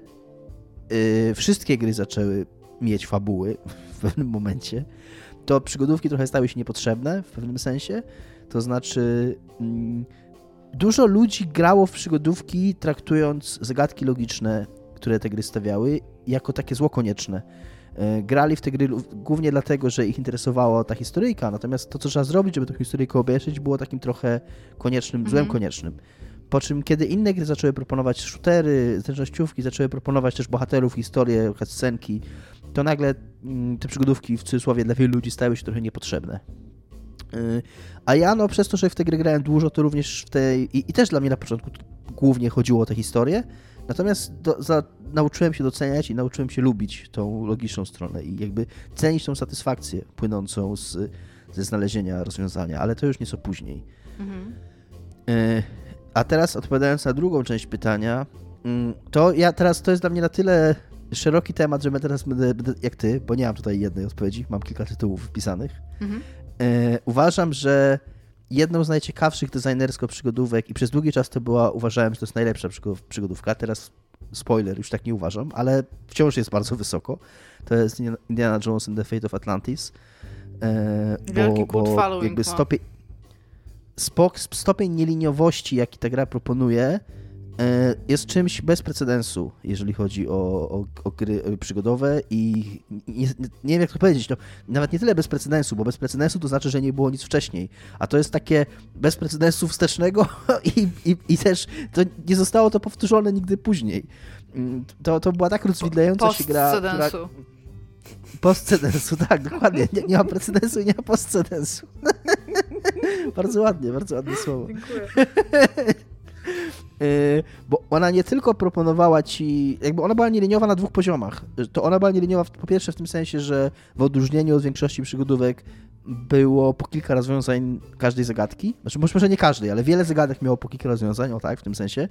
yy, wszystkie gry zaczęły mieć fabuły w pewnym momencie, to przygodówki trochę stały się niepotrzebne w pewnym sensie. To znaczy. Yy, Dużo ludzi grało w przygodówki, traktując zagadki logiczne, które te gry stawiały, jako takie zło konieczne. E, grali w te gry głównie dlatego, że ich interesowała ta historyjka, natomiast to, co trzeba zrobić, żeby tę historyjkę obejrzeć, było takim trochę koniecznym, mhm. złem koniecznym. Po czym, kiedy inne gry zaczęły proponować shootery, zręcznościówki, zaczęły proponować też bohaterów, historie, scenki, to nagle mm, te przygodówki w cudzysłowie dla wielu ludzi stały się trochę niepotrzebne. A ja, no przez to, że w tę grę grałem dużo, to również w tej... I, i też dla mnie na początku głównie chodziło o tę historię, natomiast do, za, nauczyłem się doceniać i nauczyłem się lubić tą logiczną stronę i jakby cenić tą satysfakcję płynącą z, ze znalezienia rozwiązania, ale to już nieco później. Mhm. Y, a teraz odpowiadając na drugą część pytania, mm, to ja teraz, to jest dla mnie na tyle szeroki temat, że ja teraz będę, będę jak ty, bo nie mam tutaj jednej odpowiedzi, mam kilka tytułów wpisanych. Mhm. E, uważam, że jedną z najciekawszych designersko przygodówek i przez długi czas to była, uważałem, że to jest najlepsza przygodówka, teraz spoiler, już tak nie uważam, ale wciąż jest bardzo wysoko. To jest Indiana Jones and the Fate of Atlantis. E, Wielki bo, bo jakby stopień, stopień nieliniowości, jaki ta gra proponuje, jest czymś bez precedensu, jeżeli chodzi o, o, o gry przygodowe i nie, nie, wiem jak to powiedzieć, no, nawet nie tyle bez precedensu, bo bez precedensu to znaczy, że nie było nic wcześniej, a to jest takie bez precedensu wstecznego i, i, i też to nie zostało to powtórzone nigdy później. Mm, to, to była tak rozwidlająca się gra, która... Postcedensu, tak, dokładnie. Nie, nie ma precedensu i nie ma postcedensu. bardzo ładnie, bardzo ładne słowo. Dziękuję. Y, bo ona nie tylko proponowała ci, jakby ona była nieliniowa na dwóch poziomach. To ona była nieliniowa po pierwsze w tym sensie, że w odróżnieniu od większości przygodówek było po kilka rozwiązań każdej zagadki. Znaczy, może nie każdej, ale wiele zagadek miało po kilka rozwiązań, o tak, w tym sensie,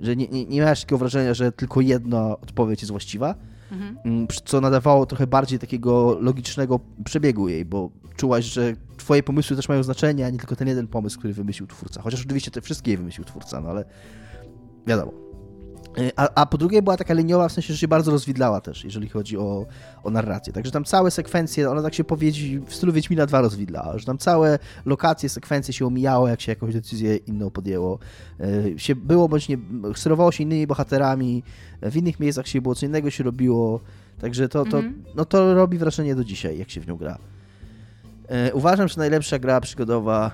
że nie, nie, nie miałeś takiego wrażenia, że tylko jedna odpowiedź jest właściwa, mhm. Mm, co nadawało trochę bardziej takiego logicznego przebiegu jej, bo czułaś, że twoje pomysły też mają znaczenie, a nie tylko ten jeden pomysł, który wymyślił twórca. Chociaż oczywiście te wszystkie wymyślił twórca, no ale wiadomo. Y, a, a, po drugie była taka liniowa, w sensie, że się bardzo rozwidlała też, jeżeli chodzi o, o narrację. Także tam całe sekwencje, ona tak się powiedzi, w stylu Wiedźmina 2 rozwidlała, że tam całe lokacje, sekwencje się omijało, jak się jakąś decyzję inną podjęło. Y, się było bądź nie, sterowało się innymi bohaterami, w innych miejscach się było, co innego się robiło. Także to, to, mhm. no to robi wrażenie do dzisiaj, jak się w nią gra. Y, uważam, że najlepsza gra przygodowa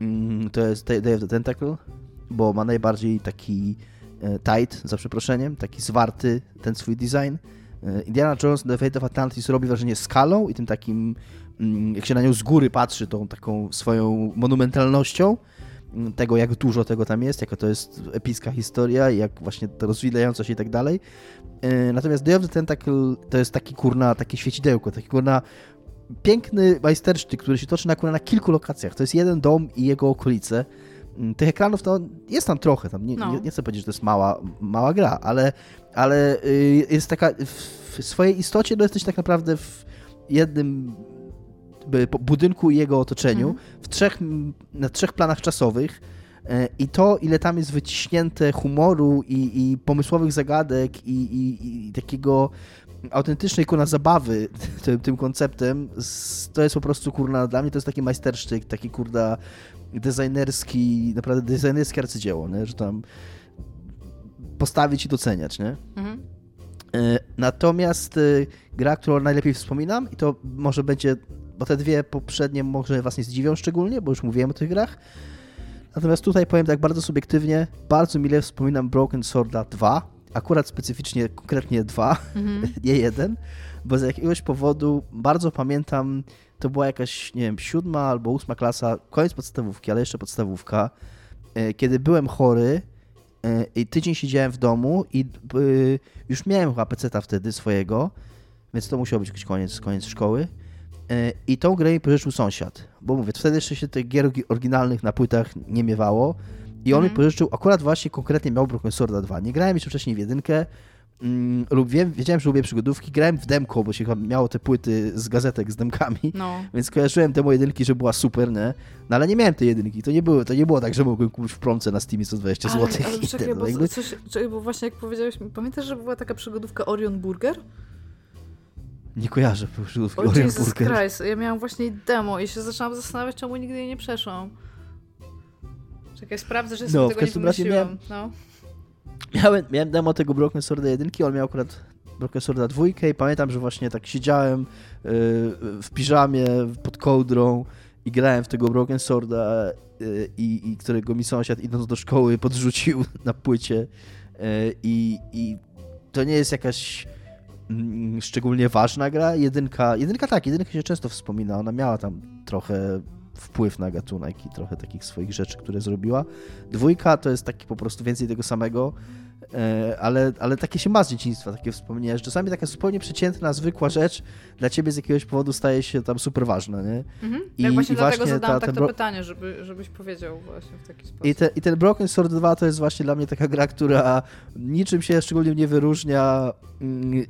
mm, to jest Day of the Tentacle bo ma najbardziej taki e, tight, za przeproszeniem, taki zwarty ten swój design. E, Indiana Jones The Fate of Atlantis robi wrażenie skalą i tym takim, mm, jak się na nią z góry patrzy, tą taką swoją monumentalnością mm, tego, jak dużo tego tam jest, jaka to jest epicka historia i jak właśnie to rozwijająca się i tak dalej. E, Natomiast Day of the Tentacle to jest taki kurna, takie świecidełko, taki kurna piękny majstersztyk, który się toczy na, kurna, na kilku lokacjach. To jest jeden dom i jego okolice. Mm, Tych ekranów to jest tam trochę, tam nie, No. nie, nie chcę powiedzieć, że to jest mała, mała gra, ale, ale y, jest taka, w swojej istocie no jesteś tak naprawdę w jednym budynku i jego otoczeniu, Mhm. w trzech, na trzech planach czasowych e, i to, ile tam jest wyciśnięte humoru i, i pomysłowych zagadek i, i, i takiego autentycznej kurna zabawy tym, tym konceptem, to jest po prostu kurna, dla mnie to jest taki majstersztyk, taki kurda designerski, naprawdę designerskie arcydzieło, nie? że tam postawić i doceniać, nie? Mhm. E, Natomiast e, gra, którą najlepiej wspominam, i to może będzie, bo te dwie poprzednie może Was nie zdziwią szczególnie, bo już mówiłem o tych grach. Natomiast tutaj powiem tak bardzo subiektywnie, bardzo mile wspominam Broken Sworda 2, akurat specyficznie, konkretnie 2, Mhm. nie jeden, bo z jakiegoś powodu bardzo pamiętam, to była jakaś, nie wiem, siódma albo ósma klasa, koniec podstawówki, ale jeszcze podstawówka, e, kiedy byłem chory e, i tydzień siedziałem w domu i e, już miałem chyba peceta wtedy swojego, więc to musiał być jakiś koniec, koniec szkoły. I tą grę mi pożyczył sąsiad, bo mówię, wtedy jeszcze się tych gier oryginalnych na płytach nie miewało i on mi Mhm. pożyczył, akurat właśnie konkretnie miał Broken Sworda 2. Nie grałem jeszcze wcześniej w jedynkę, mm, lub wiem, wiedziałem, że lubię przygodówki, grałem w demko, bo się chyba miało te płyty z gazetek z demkami, No. więc kojarzyłem demo jedynki, że była super, nie? No ale nie miałem tej jedynki, to nie było, to nie było tak, że mogłem kupić w promce na Steamie 120 Ale, zł. ale czekaj, ten, bo, jakby- coś, czekaj, bo właśnie jak powiedziałeś, pamiętasz, że była taka przygodówka Orion Burger? Nie kojarzę przygodówki O Orion Jesus Burger. Christ, ja miałam właśnie demo i się zaczęłam zastanawiać, czemu nigdy jej nie przeszłam. Czekaj, sprawdzę, że sobie No, w tego nie razie wymyśliłam. No. Miałem, miałem demo tego Broken Sworda 1, on miał akurat Broken Sworda 2 i pamiętam, że właśnie tak siedziałem yy, w piżamie pod kołdrą i grałem w tego Broken Sworda yy, i, i którego mi sąsiad idąc do szkoły podrzucił na płycie yy, i, i to nie jest jakaś mm, szczególnie ważna gra. Jedynka, jedynka tak, jedynka się często wspomina, ona miała tam trochę wpływ na gatunek i trochę takich swoich rzeczy, które zrobiła. Dwójka to jest taki po prostu więcej tego samego, e, ale, ale takie się ma z dzieciństwa, takie wspomnienia, że czasami taka zupełnie przeciętna, zwykła rzecz dla ciebie z jakiegoś powodu staje się tam super ważna, nie? Mhm. I- Jak właśnie i dlatego właśnie zadałam ta- tak to pytanie, żeby, żebyś powiedział właśnie w taki sposób. I, te, I ten Broken Sword 2 to jest właśnie dla mnie taka gra, która niczym się szczególnie nie wyróżnia, mm,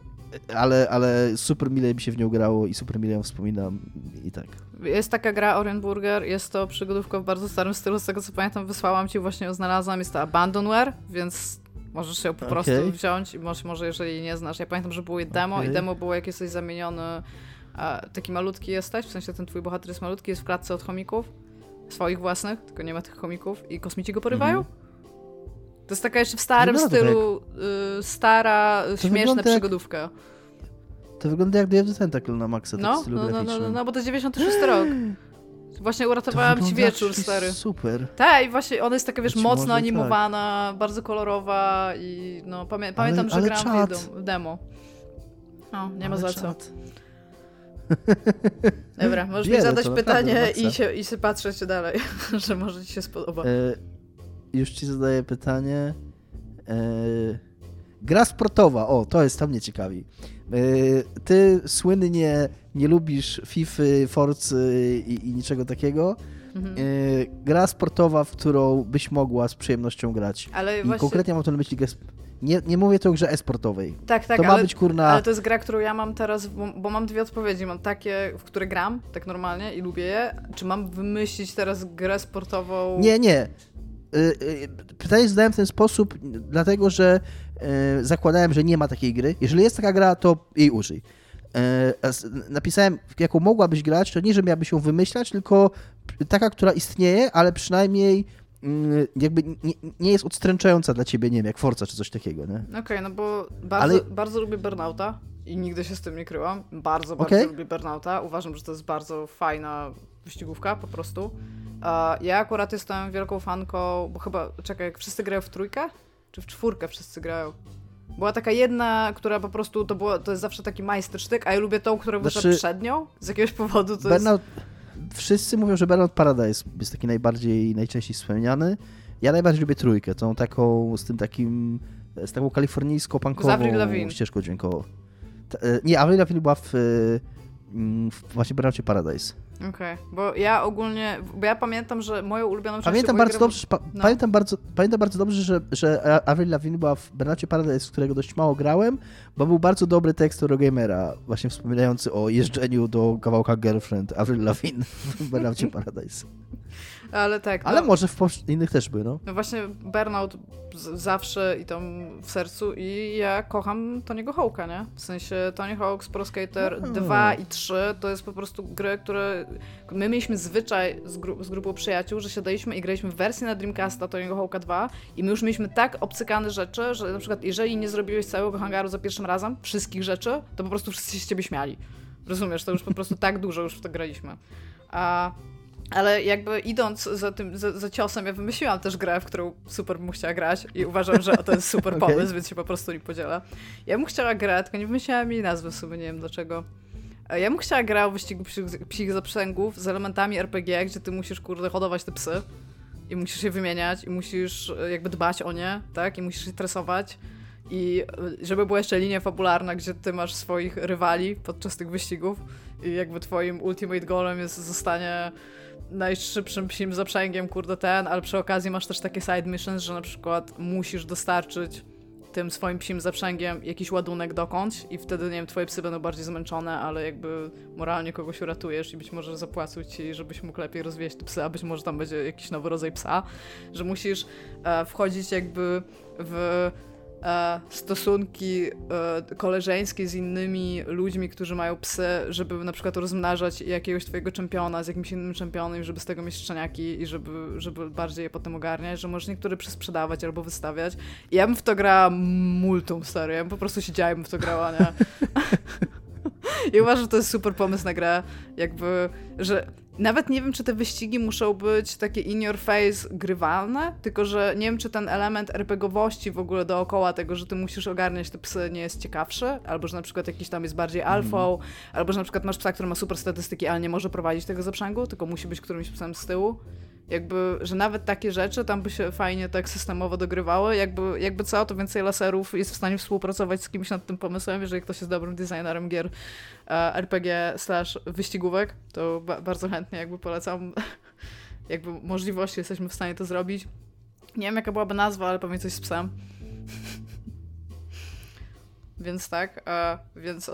ale, ale super mile mi się w nią grało i super mile ją wspominam i tak. Jest taka gra Orion Burger, jest to przygodówka w bardzo starym stylu, z tego co pamiętam wysłałam ci, właśnie ją znalazłam, jest to Abandonware, więc możesz ją po prostu wziąć i może, może jeżeli nie znasz. Ja pamiętam, że było demo Okej. i demo było jak jesteś zamieniony, taki malutki jesteś, w sensie ten twój bohater jest malutki, jest w klatce od chomików, swoich własnych, tylko nie ma tych chomików i kosmici go porywają. Mhm. To jest taka jeszcze w starym Wygląda to stylu, y, stara, To śmieszna wygląda jak- przygodówka. To wygląda jak the Tentacle na maksa, tak w No, stylu no, no, no, no, no, bo to jest 96 rok. Właśnie To uratowałam ci wieczór, stary. Super. Tak, i właśnie ona jest taka, wiesz, Być mocno tak. animowana, bardzo kolorowa i no pamię pamiętam, że ale grałam w w demo. No, nie ma Ale za co. czad. Dobra, możesz mi Wiele, zadać pytanie i się, i się patrzeć dalej, że może ci się spodoba. E, już ci zadaję pytanie. E, gra sportowa, o, to jest, tam mnie ciekawi. E, ty słynnie nie lubisz FIFA, Forcy i, i niczego takiego. Mhm. E, gra sportowa, w którą byś mogła z przyjemnością grać. Ale I właśnie... konkretnie mam tu na myśli grę nie, nie mówię tu o grze e-sportowej. Tak, tak, to ma ale, być kurna... ale to jest gra, którą ja mam teraz, bo, bo mam dwie odpowiedzi. Mam takie, w które gram, tak normalnie i lubię je. Czy mam wymyślić teraz grę sportową? Nie, nie. Y, y, Pytanie zadałem w ten sposób, dlatego że y, zakładałem, że nie ma takiej gry. Jeżeli jest taka gra, to jej użyj. Napisałem, jaką mogłabyś grać, to nie, że miałabyś ją wymyślać, tylko taka, która istnieje, ale przynajmniej mm, jakby nie, nie jest odstręczająca dla ciebie, nie wiem, jak Forza czy coś takiego, nie? Okej, no bo bardzo, Ale- bardzo lubię Burnouta i nigdy się z tym nie kryłam. Bardzo, bardzo Okej. lubię Burnouta. Uważam, że to jest bardzo fajna wyścigówka po prostu. ja akurat jestem wielką fanką, bo chyba, czekaj, jak wszyscy grają w trójkę? Czy w czwórkę wszyscy grają? Była taka jedna, która po prostu, to, było, to jest zawsze taki majstersztyk, a ja lubię tą, która wyszła znaczy, przed nią. Z jakiegoś powodu to Burnout, jest... Wszyscy mówią, że Burnout Paradise jest taki najbardziej, najczęściej wspomniany. Ja najbardziej lubię trójkę, tą taką, z tym takim, z taką kalifornijską punkową ścieżką dźwiękową. E, nie, Avril Lavigne była w, mm, w właśnie Burnoutie Paradise. Okej, okay. bo ja ogólnie, bo ja pamiętam, że moją ulubioną część pamiętam bardzo dobrze, pa, no. pamiętam, bardzo, pamiętam bardzo dobrze, że, że Avril Lavigne była w Bernardzie Paradise, z którego dość mało grałem, bo był bardzo dobry tekst Eurogamera, właśnie wspominający o jeżdżeniu do kawałka Girlfriend Avril Lavigne w Bernardzie Paradise. Ale tak. Ale no, może w innych też były, no. No właśnie Burnout zawsze i tam w sercu i ja kocham Tony'ego Hawk'a, nie? W sensie Tony Hawk, Pro Skater no. 2 i 3 to jest po prostu gry, które... My mieliśmy zwyczaj z, gru z grupą przyjaciół, że siadaliśmy i graliśmy w wersji na Dreamcasta Tony'ego Hawk'a 2 i my już mieliśmy tak obcykane rzeczy, że na przykład jeżeli nie zrobiłeś całego hangaru za pierwszym razem, wszystkich rzeczy, to po prostu wszyscy się z ciebie śmiali. Rozumiesz? To już po prostu tak dużo już w to graliśmy. A ale jakby idąc za tym, za, za, ciosem, ja wymyśliłam też grę, w którą super bym chciała grać i uważam, że to jest super okay. pomysł, więc się po prostu nie podzielę. Ja bym chciała grę, tylko nie wymyśliłam jej nazwy w sumie, nie wiem dlaczego. E, ja bym chciała grać o wyścigu psich, psich zaprzęgów z elementami RPG, gdzie ty musisz, kurde, hodować te psy i musisz je wymieniać i musisz e, jakby dbać o nie, tak? I musisz je tresować. I e, żeby była jeszcze linia fabularna, gdzie ty masz swoich rywali podczas tych wyścigów i jakby twoim ultimate goalem jest zostanie najszybszym psim zaprzęgiem, kurde ten, ale przy okazji masz też takie side missions, że na przykład musisz dostarczyć tym swoim psim zaprzęgiem jakiś ładunek dokądś i wtedy, nie wiem, twoje psy będą bardziej zmęczone, ale jakby moralnie kogoś uratujesz i być może zapłacą ci, żebyś mógł lepiej rozwieść te psy, a być może tam będzie jakiś nowy rodzaj psa, że musisz e, wchodzić jakby w stosunki e, koleżeńskie z innymi ludźmi, którzy mają psy, żeby na przykład rozmnażać jakiegoś twojego czempiona z jakimś innym czempionem, żeby z tego mieć szczeniaki i żeby, żeby bardziej je potem ogarniać, że możesz niektóre przesprzedawać albo wystawiać. I ja bym w to grała multum, stary. Ja bym po prostu siedziała w to grała, nie? I uważam, że to jest super pomysł na grę, jakby, że nawet nie wiem, czy te wyścigi muszą być takie in your face grywalne, tylko że nie wiem, czy ten element RPGowości w ogóle dookoła tego, że ty musisz ogarniać te psy nie jest ciekawszy, albo że na przykład jakiś tam jest bardziej alfą, mm. albo że na przykład masz psa, który ma super statystyki, ale nie może prowadzić tego zaprzęgu, tylko musi być którymś psem z tyłu. Jakby, że nawet takie rzeczy tam by się fajnie tak systemowo dogrywały. Jakby, jakby co, to więcej laserów jest w stanie współpracować z kimś nad tym pomysłem, jeżeli ktoś jest dobrym designerem gier e, RPG slash wyścigówek, to ba bardzo chętnie jakby polecam. jakby możliwości jesteśmy w stanie to zrobić. Nie wiem, jaka byłaby nazwa, ale pewnie coś z psem. Więc tak, e, więc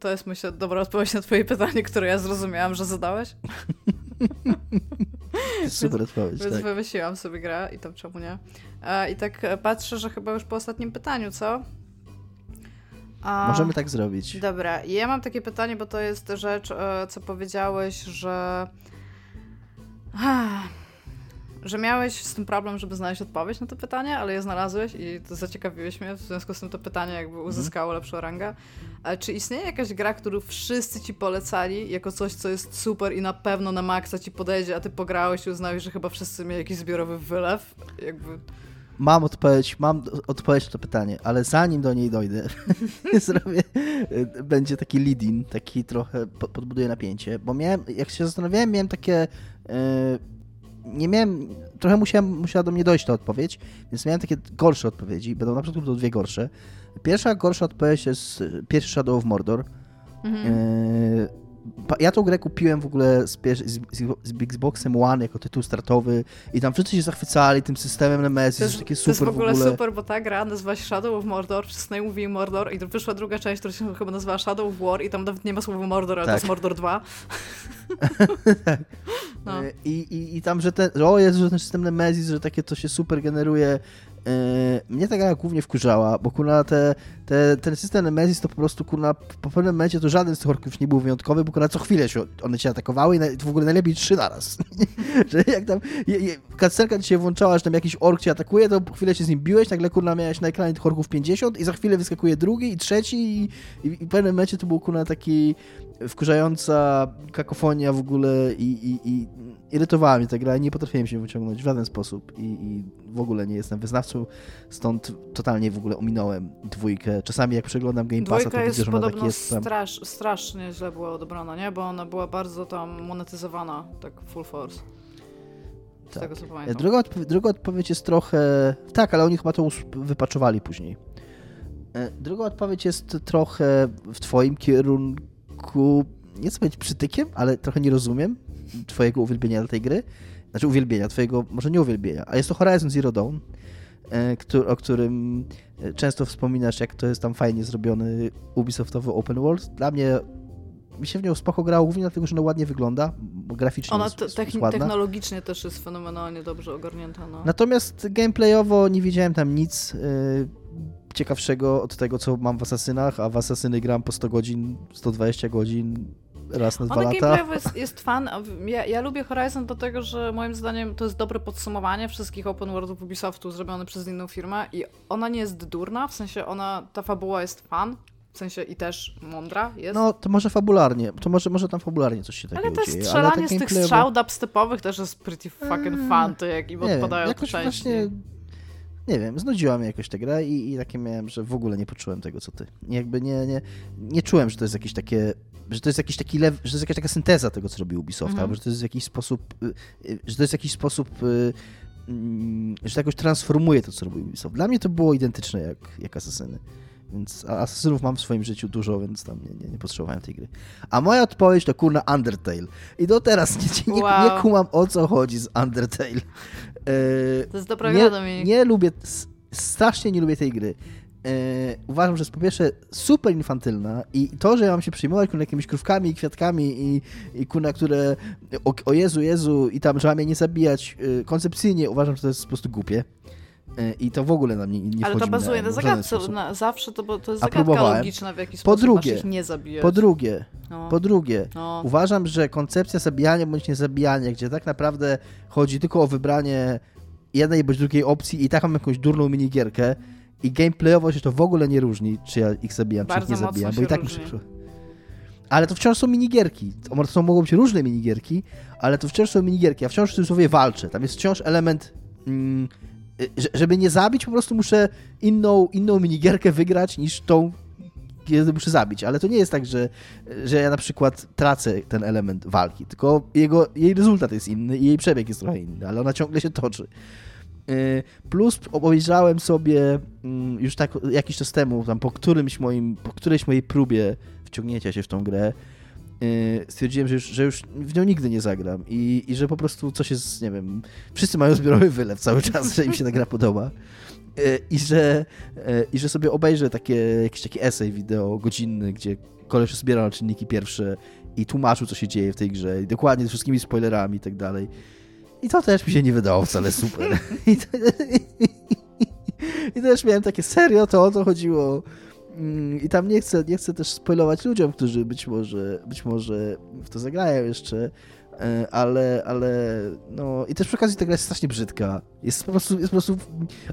to jest myślę dobra odpowiedź na twoje pytanie, które ja zrozumiałam, że zadałeś. Super odpowiedź, Więc tak. wymyśliłam sobie grę i to czemu nie. E, I tak patrzę, że chyba już po ostatnim pytaniu, co? A, Możemy tak zrobić. Dobra, i ja mam takie pytanie, bo to jest rzecz, e, co powiedziałeś, że że miałeś z tym problem, żeby znaleźć odpowiedź na to pytanie, ale je znalazłeś i to zaciekawiłeś mnie, w związku z tym to pytanie jakby mhm. uzyskało lepszą rangę. Ale czy istnieje jakaś gra, którą wszyscy ci polecali jako coś, co jest super i na pewno na maksa ci podejdzie, a ty pograłeś i uznałeś, że chyba wszyscy mieli jakiś zbiorowy wylew? Jakby... Mam odpowiedź, mam odpowiedź na to pytanie, ale zanim do niej dojdę, zrobię, będzie taki lead-in, taki trochę podbuduję napięcie, bo miałem, jak się zastanawiałem, miałem takie... Yy, nie miałem, trochę musiałem, musiała do mnie dojść ta odpowiedź, więc miałem takie gorsze odpowiedzi, będą na przykład dwie gorsze. Pierwsza gorsza odpowiedź jest pierwszy Shadow of Mordor. Mhm. E, ja tą grę kupiłem w ogóle z, z, z Xboxem One jako tytuł startowy i tam wszyscy się zachwycali tym systemem Nemesis, to jest, takie super To jest w ogóle, w ogóle, super, bo ta gra nazywa się Shadow of Mordor, wszyscy mówili Mordor i wyszła druga część, która się chyba nazywa Shadow of War i tam nawet nie ma słowa Mordor, ale tak. to jest Mordor 2. tak. No. E, I, i, I tam, że ten, o Jezu, że ten system Nemesis, że takie to się super generuje mnie ta gra głównie wkurzała, bo kurna te, te, ten system Nemesis to po prostu kurna po pewnym momencie to żaden z tych orków nie był wyjątkowy, bo kurna co chwilę się one cię atakowały i na, w ogóle najlepiej trzy naraz. że jak tam kacerka ci się włączała, że tam jakiś ork cię atakuje, to po chwilę się z nim biłeś, nagle kurna miałeś na ekranie tych orków 50 i za chwilę wyskakuje drugi i trzeci i, i, i w pewnym momencie to był kurna taki wkurzająca kakofonia w ogóle i, i, i irytowała mnie ta gra i nie potrafiłem się wyciągnąć w żaden sposób i, i, w ogóle nie jestem wyznawcą, stąd totalnie w ogóle ominąłem dwójkę. Czasami jak przeglądam Game Passa, to widzę, że ona tak jest tam... Strasz, strasznie źle była odebrana, nie? Bo ona była bardzo tam monetyzowana, tak full force. Z tak. tego co pamiętam. Druga, druga odpowiedź jest trochę... Tak, ale oni chyba to wypaczowali później. E, druga odpowiedź jest trochę w twoim kierunku, nie chcę powiedzieć przytykiem, ale trochę nie rozumiem twojego uwielbienia dla tej gry. Znaczy uwielbienia, twojego, może nie uwielbienia, a jest to Horizon Zero Dawn, e, o którym e, często wspominasz, jak to jest tam fajnie zrobiony Ubisoftowy open world. Dla mnie mi się w nią spoko grało, głównie dlatego, że ona ładnie wygląda, graficznie Ona jest, te, jest ładna. technologicznie też jest fenomenalnie dobrze ogarnięta. No. Natomiast gameplayowo nie widziałem tam nic yy, ciekawszego od tego, co mam w Asasynach, a w Asasyny gram po 100 godzin, 120 godzin raz na dwa Ona lata. jest, jest fan. Ja, ja, lubię Horizon dlatego, że moim zdaniem to jest dobre podsumowanie wszystkich open worldów Ubisoftu zrobione przez inną firmę i ona nie jest durna, w sensie ona, ta fabuła jest fan, w sensie i też mądra jest. No, to może fabularnie, to może, może tam fabularnie coś się takiego Ale to dzieje. strzelanie ale z tych strzał dubstepowych też jest pretty fucking eee, fun, to jak im odpadają wiem, jakoś właśnie nie wiem, znudziła mnie jakoś ta gra i, i takie miałem, że w ogóle nie poczułem tego, co ty. Jakby nie, nie, nie czułem, że to jest jakieś takie że to jest jakiś taki lew, że to jest jakaś taka synteza tego, co robi Ubisoft, mhm. albo że to jest w jakiś sposób, y, y, że to jest jakiś sposób, y, mm, że to jakoś transformuje to, co robi Ubisoft. Dla mnie to było identyczne jak, jak Asasyny. Więc asasynów mam w swoim życiu dużo, więc tam nie, nie, nie potrzebowałem tej gry. A moja odpowiedź to kurna Undertale. I do teraz nie, nie, wow. nie kumam o co chodzi z Undertale. to jest dobra nie, nie lubię, strasznie nie lubię tej gry. E, uważam, że jest po pierwsze super infantylna i to, że ja mam się przyjmować kuna jakimiś krówkami i kwiatkami i, i kuna, które o, o Jezu, Jezu i tam, że mam je nie zabijać e, koncepcyjnie, uważam, że to jest po prostu głupie. E, I to w ogóle na mnie nie Ale to bazuje na, na zagadce. Na, zawsze to, to jest zagadka logiczna, w jaki sposób po drugie, masz ich nie zabijać. Po drugie, no. po drugie no. uważam, że koncepcja zabijania bądź niezabijania, gdzie tak naprawdę chodzi tylko o wybranie jednej bądź drugiej opcji i tak mam jakąś durną minigierkę, i gameplayowo się to w ogóle nie różni, czy ja ich zabijam, Bardzo czy ich nie zabijam, bo i tak muszę... Ale to wciąż są minigierki. To są, mogą być różne minigierki, ale to wciąż są minigierki. Ja wciąż w tym słowie walczę. Tam jest wciąż element... Mm, żeby nie zabić, po prostu muszę inną, inną minigierkę wygrać niż tą, kiedy muszę zabić. Ale to nie jest tak, że, że ja na przykład tracę ten element walki, tylko jego, jej rezultat jest inny i jej przebieg jest trochę inny, ale ona ciągle się toczy. Y, plus obejrzałem sobie mm, już tak jakiś czas temu, tam po, którymś moim, po którejś mojej próbie wciągnięcia się w tą grę, y, stwierdziłem, że już, że już w nią nigdy nie zagram i, i że po prostu coś jest, nie wiem, wszyscy mają zbiorowy wylew cały czas, że im się ta gra podoba. Y, I że, I że sobie obejrzę takie, jakiś taki esej wideo godzinny, gdzie koleś zbierał czynniki pierwsze i tłumaczył, co się dzieje w tej grze i dokładnie z wszystkimi spoilerami i tak dalej. I to też mi się nie wydało wcale super. I, to, i też miałem takie, serio, to o to chodziło. Mm, I tam nie chcę, nie chcę też spoilować ludziom, którzy być może, być może w to zagrają jeszcze, e, ale, ale no i też przy okazji ta gra jest strasznie brzydka. Jest po prostu, jest po prostu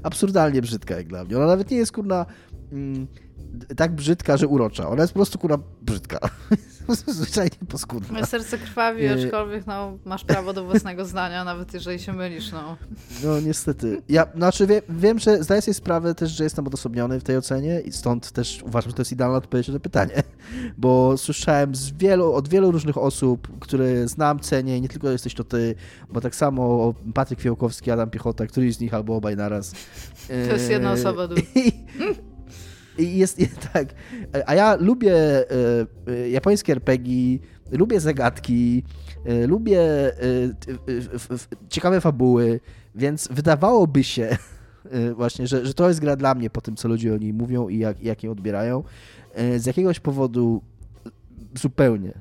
absurdalnie brzydka jak dla mnie. Ona nawet nie jest kurna mm, tak brzydka, że urocza. Ona jest po prostu kurna brzydka. zwyczajnie paskudna. Moje serce krwawi, aczkolwiek no, masz prawo do własnego zdania, nawet jeżeli się mylisz. No, no niestety. Ja znaczy wie, wiem, że zdaję sobie sprawę też, że jestem odosobniony w tej ocenie i stąd też uważam, że to jest idealna odpowiedź na to pytanie, bo słyszałem z wielu, od wielu różnych osób, które znam, cenię, nie tylko jesteś to ty, bo tak samo Patryk Fiołkowski, Adam Piechota, któryś z nich albo obaj naraz. To jest jedna osoba. I jest, tak. A ja lubię e, e, japońskie RPG, lubię zagadki, e, lubię ciekawe fabuły, więc wydawałoby się właśnie, że, że to jest gra dla mnie po tym, co ludzie o niej mówią i jak, jak ją odbierają. Z jakiegoś powodu zupełnie,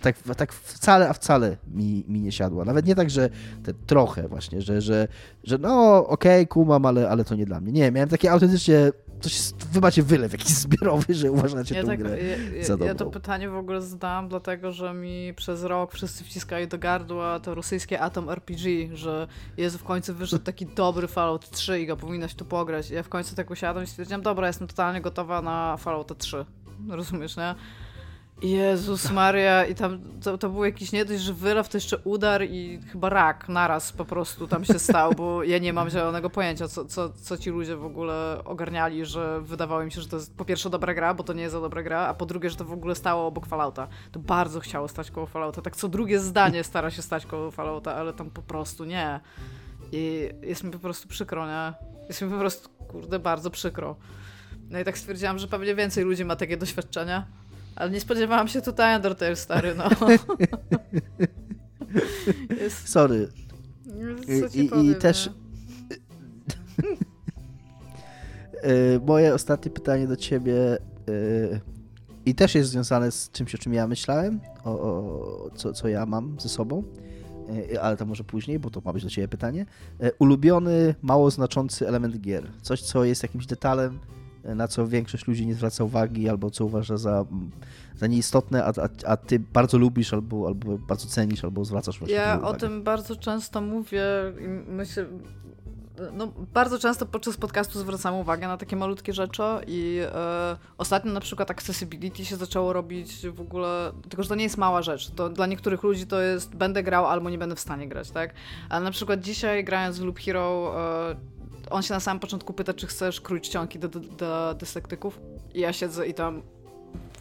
tak, tak wcale, a wcale mi, mi nie siadła. Nawet nie tak, że te trochę właśnie, że, że, że no okej, okay, kumam, ale, ale to nie dla mnie. Nie, miałem takie autentycznie coś wy macie wylew jakiś zbiorowy, że uważacie ja tę tak, grę ja, za dobrą. Ja to pytanie w ogóle zadałam, dlatego że mi przez rok wszyscy wciskali do gardła to rosyjskie Atom RPG, że jest w końcu wyszedł taki dobry Fallout 3 i go powinnaś tu pograć. Ja w końcu tak usiadłem i stwierdziłam, dobra, jestem totalnie gotowa na Fallout 3. Rozumiesz, nie? Jezus Maria, i tam to, to był jakiś nie dość, że wylew, to jeszcze udar i chyba rak naraz po prostu tam się stał, bo ja nie mam zielonego pojęcia, co, co, co ci ludzie w ogóle ogarniali, że wydawało mi się, że to jest po pierwsze dobra gra, bo to nie jest za dobra gra, a po drugie, że to w ogóle stało obok Fallouta. To bardzo chciało stać koło Fallouta, tak co drugie zdanie stara się stać koło Fallouta, ale tam po prostu nie. I jest mi po prostu przykro, nie? Jest mi po prostu, kurde, bardzo przykro. No i tak stwierdziłam, że pewnie więcej ludzi ma takie doświadczenia. Ale nie spodziewałam się tutaj Undertale, stary, no. Jest... Sorry. I, powiem, i też... E, moje ostatnie pytanie do ciebie e, i też jest związane z czymś, o czym ja myślałem, o, o co, co ja mam ze sobą, e, ale to może później, bo to ma być do ciebie pytanie. Ulubiony, mało znaczący element gier. Coś, co jest jakimś detalem, na co większość ludzi nie zwraca uwagi, albo co uważa za, za nieistotne, a, a, a ty bardzo lubisz, albo, albo bardzo cenisz, albo zwracasz właśnie Ja uwagę. o tym bardzo często mówię i myślę, no, bardzo często podczas podcastu zwracam uwagę na takie malutkie rzeczy i e, ostatnio na przykład accessibility się zaczęło robić w ogóle, tylko że to nie jest mała rzecz. To dla niektórych ludzi to jest będę grał albo nie będę w stanie grać, tak? Ale na przykład dzisiaj grając w Loop Hero e, on się na samym początku pyta, czy chcesz krój czcionki do, do, do dyslektyków. I ja siedzę i tam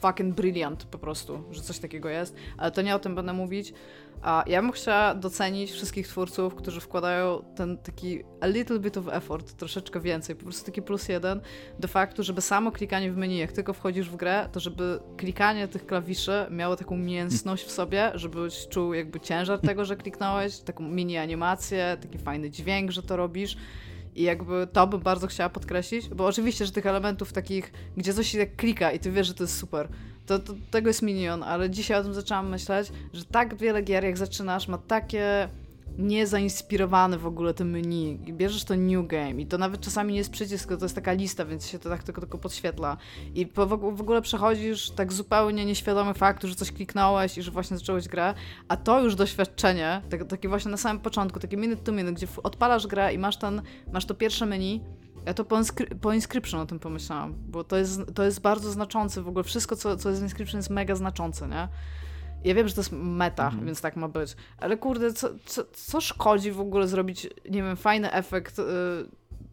fucking brilliant po prostu, że coś takiego jest. Ale to nie o tym będę mówić. A ja bym chciała docenić wszystkich twórców, którzy wkładają ten taki a little bit of effort, troszeczkę więcej, po prostu taki plus jeden do faktu, żeby samo klikanie w menu, jak tylko wchodzisz w grę, to żeby klikanie tych klawiszy miało taką mięsność w sobie, żebyś czuł jakby ciężar tego, że kliknąłeś, taką mini animację, taki fajny dźwięk, że to robisz. I jakby to bym bardzo chciała podkreślić, bo oczywiście, że tych elementów takich, gdzie coś się tak klika i ty wiesz, że to jest super, to, to tego jest milion, ale dzisiaj o tym zaczęłam myśleć, że tak wiele gier, jak zaczynasz, ma takie niezainspirowany w ogóle tym menu. I bierzesz to new game i to nawet czasami nie jest przycisk, to jest taka lista, więc się to tak tylko, tylko podświetla. I w ogóle przechodzisz tak zupełnie nieświadomy faktu, że coś kliknąłeś i że właśnie zacząłeś grę, a to już doświadczenie, tak, takie właśnie na samym początku, takie minute to minute, gdzie odpalasz grę i masz ten, masz to pierwsze menu, ja to po, inskry po Inscription o tym pomyślałam, bo to jest, to jest bardzo znaczące, w ogóle wszystko, co, co jest w Inscription jest mega znaczące, nie? Ja wiem, że to jest meta, mhm. więc tak ma być. Ale kurde, co, co, co, szkodzi w ogóle zrobić, nie wiem, fajny efekt, yy,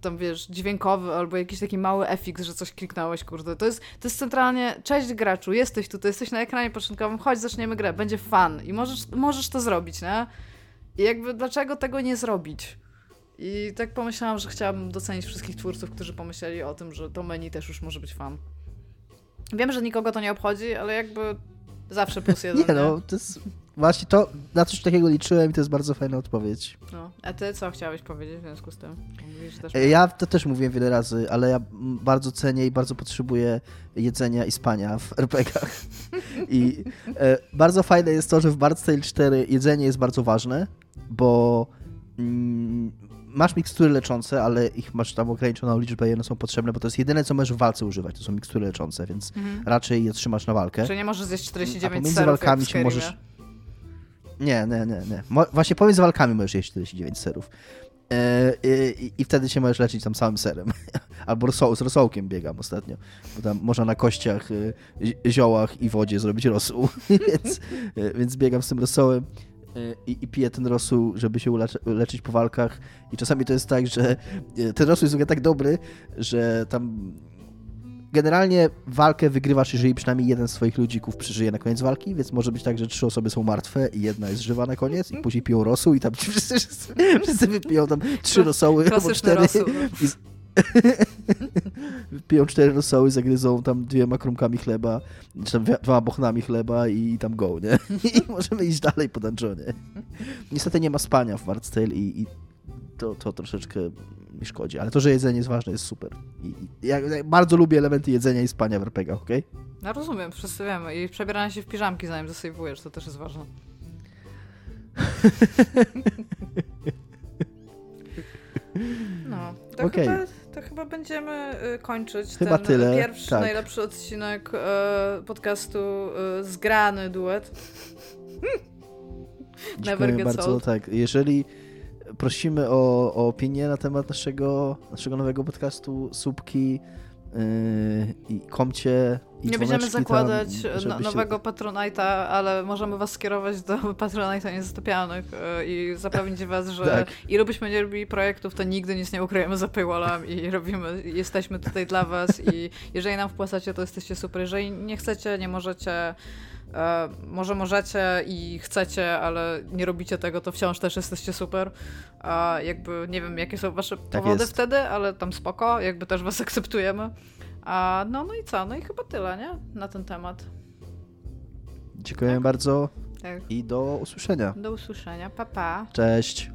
tam wiesz, dźwiękowy albo jakiś taki mały efekt, że coś kliknąłeś, kurde. To jest, to jest centralnie, cześć graczu, jesteś tutaj, jesteś na ekranie początkowym, chodź, zaczniemy grę, będzie fan i możesz, możesz to zrobić, nie? I jakby dlaczego tego nie zrobić? I tak pomyślałam, że chciałabym docenić wszystkich twórców, którzy pomyśleli o tym, że to menu też już może być fan. Wiem, że nikogo to nie obchodzi, ale jakby Zawsze plus jeden. Nie, no, to jest właśnie to, na coś takiego liczyłem i to jest bardzo fajna odpowiedź. No, a ty co chciałeś powiedzieć w związku z tym? Mówisz, też e, ja to też mówiłem wiele razy, ale ja bardzo cenię i bardzo potrzebuję jedzenia i spania w RPGach. I e, bardzo fajne jest to, że w Bard's Tale 4 jedzenie jest bardzo ważne, bo mm, masz mikstury leczące, ale ich masz tam ograniczoną liczbę i one są potrzebne, bo to jest jedyne, co możesz w walce używać, to są mikstury leczące, więc mhm. raczej je trzymasz na walkę. Czy nie możesz zjeść 49 A pomiędzy walkami ci możesz... Nie, nie, nie, nie. Mo właśnie pomiędzy walkami możesz jeść 49 serów. E, i, I, wtedy się możesz leczyć tam samym serem. Albo rosół, z rosołkiem biegam ostatnio. Bo tam można na kościach, y, ziołach i wodzie zrobić rosół. więc, e, więc biegam z tym rosołem. Y, i, i piję ten rosół, żeby się leczyć po walkach. I czasami to jest tak, że y, ten rosół jest tak dobry, że tam generalnie walkę wygrywasz, jeżeli przynajmniej jeden z swoich ludzików przeżyje na koniec walki, więc może być tak, że trzy osoby są martwe i jedna jest żywa na koniec i później piją rosół i tam wszyscy, wszyscy, wypiją tam trzy rosoły albo cztery. Rosół. I, Piją cztery rosoły, zagryzą tam dwiema kromkami chleba, czy tam dwoma bochnami chleba i tam go, nie? I możemy iść dalej po dungeonie. Niestety nie ma spania w Bard's i, i to, to troszeczkę mi szkodzi, ale to, że jedzenie jest ważne, jest super. I, i ja, ja, bardzo lubię elementy jedzenia i spania w RPG, okej? Okay? No rozumiem, wszyscy wiemy. I przebieranie się w piżamki zanim zasejwujesz, to też jest ważne. No, to okay. chyba chyba będziemy y, kończyć chyba ten tyle. pierwszy, tak. najlepszy odcinek e, podcastu e, Zgrany Duet. Never get bardzo, tak. Jeżeli prosimy o, o opinię na temat naszego, naszego nowego podcastu Słupki i komcie I nie będziemy dzwoneczki tam, zakładać no, nowego Patronite'a, ale możemy was skierować do Patronite'a Niezatopialnych y, i zapewnić was, że Tak. ilu byśmy nie robili projektów, to nigdy nic nie ukryjemy za paywallem i robimy, jesteśmy tutaj dla was i jeżeli nam wpłacacie, to jesteście super. Jeżeli nie chcecie, nie możecie, e, może możecie i chcecie, ale nie robicie tego, to wciąż też jesteście super. A jakby nie wiem, jakie są wasze powody Tak jest. wtedy, ale tam spoko, jakby też was akceptujemy. A no, no i co? No i chyba tyle, nie? Na ten temat. Dziękuję bardzo Tak. i do usłyszenia. Do usłyszenia. Pa, pa. Cześć.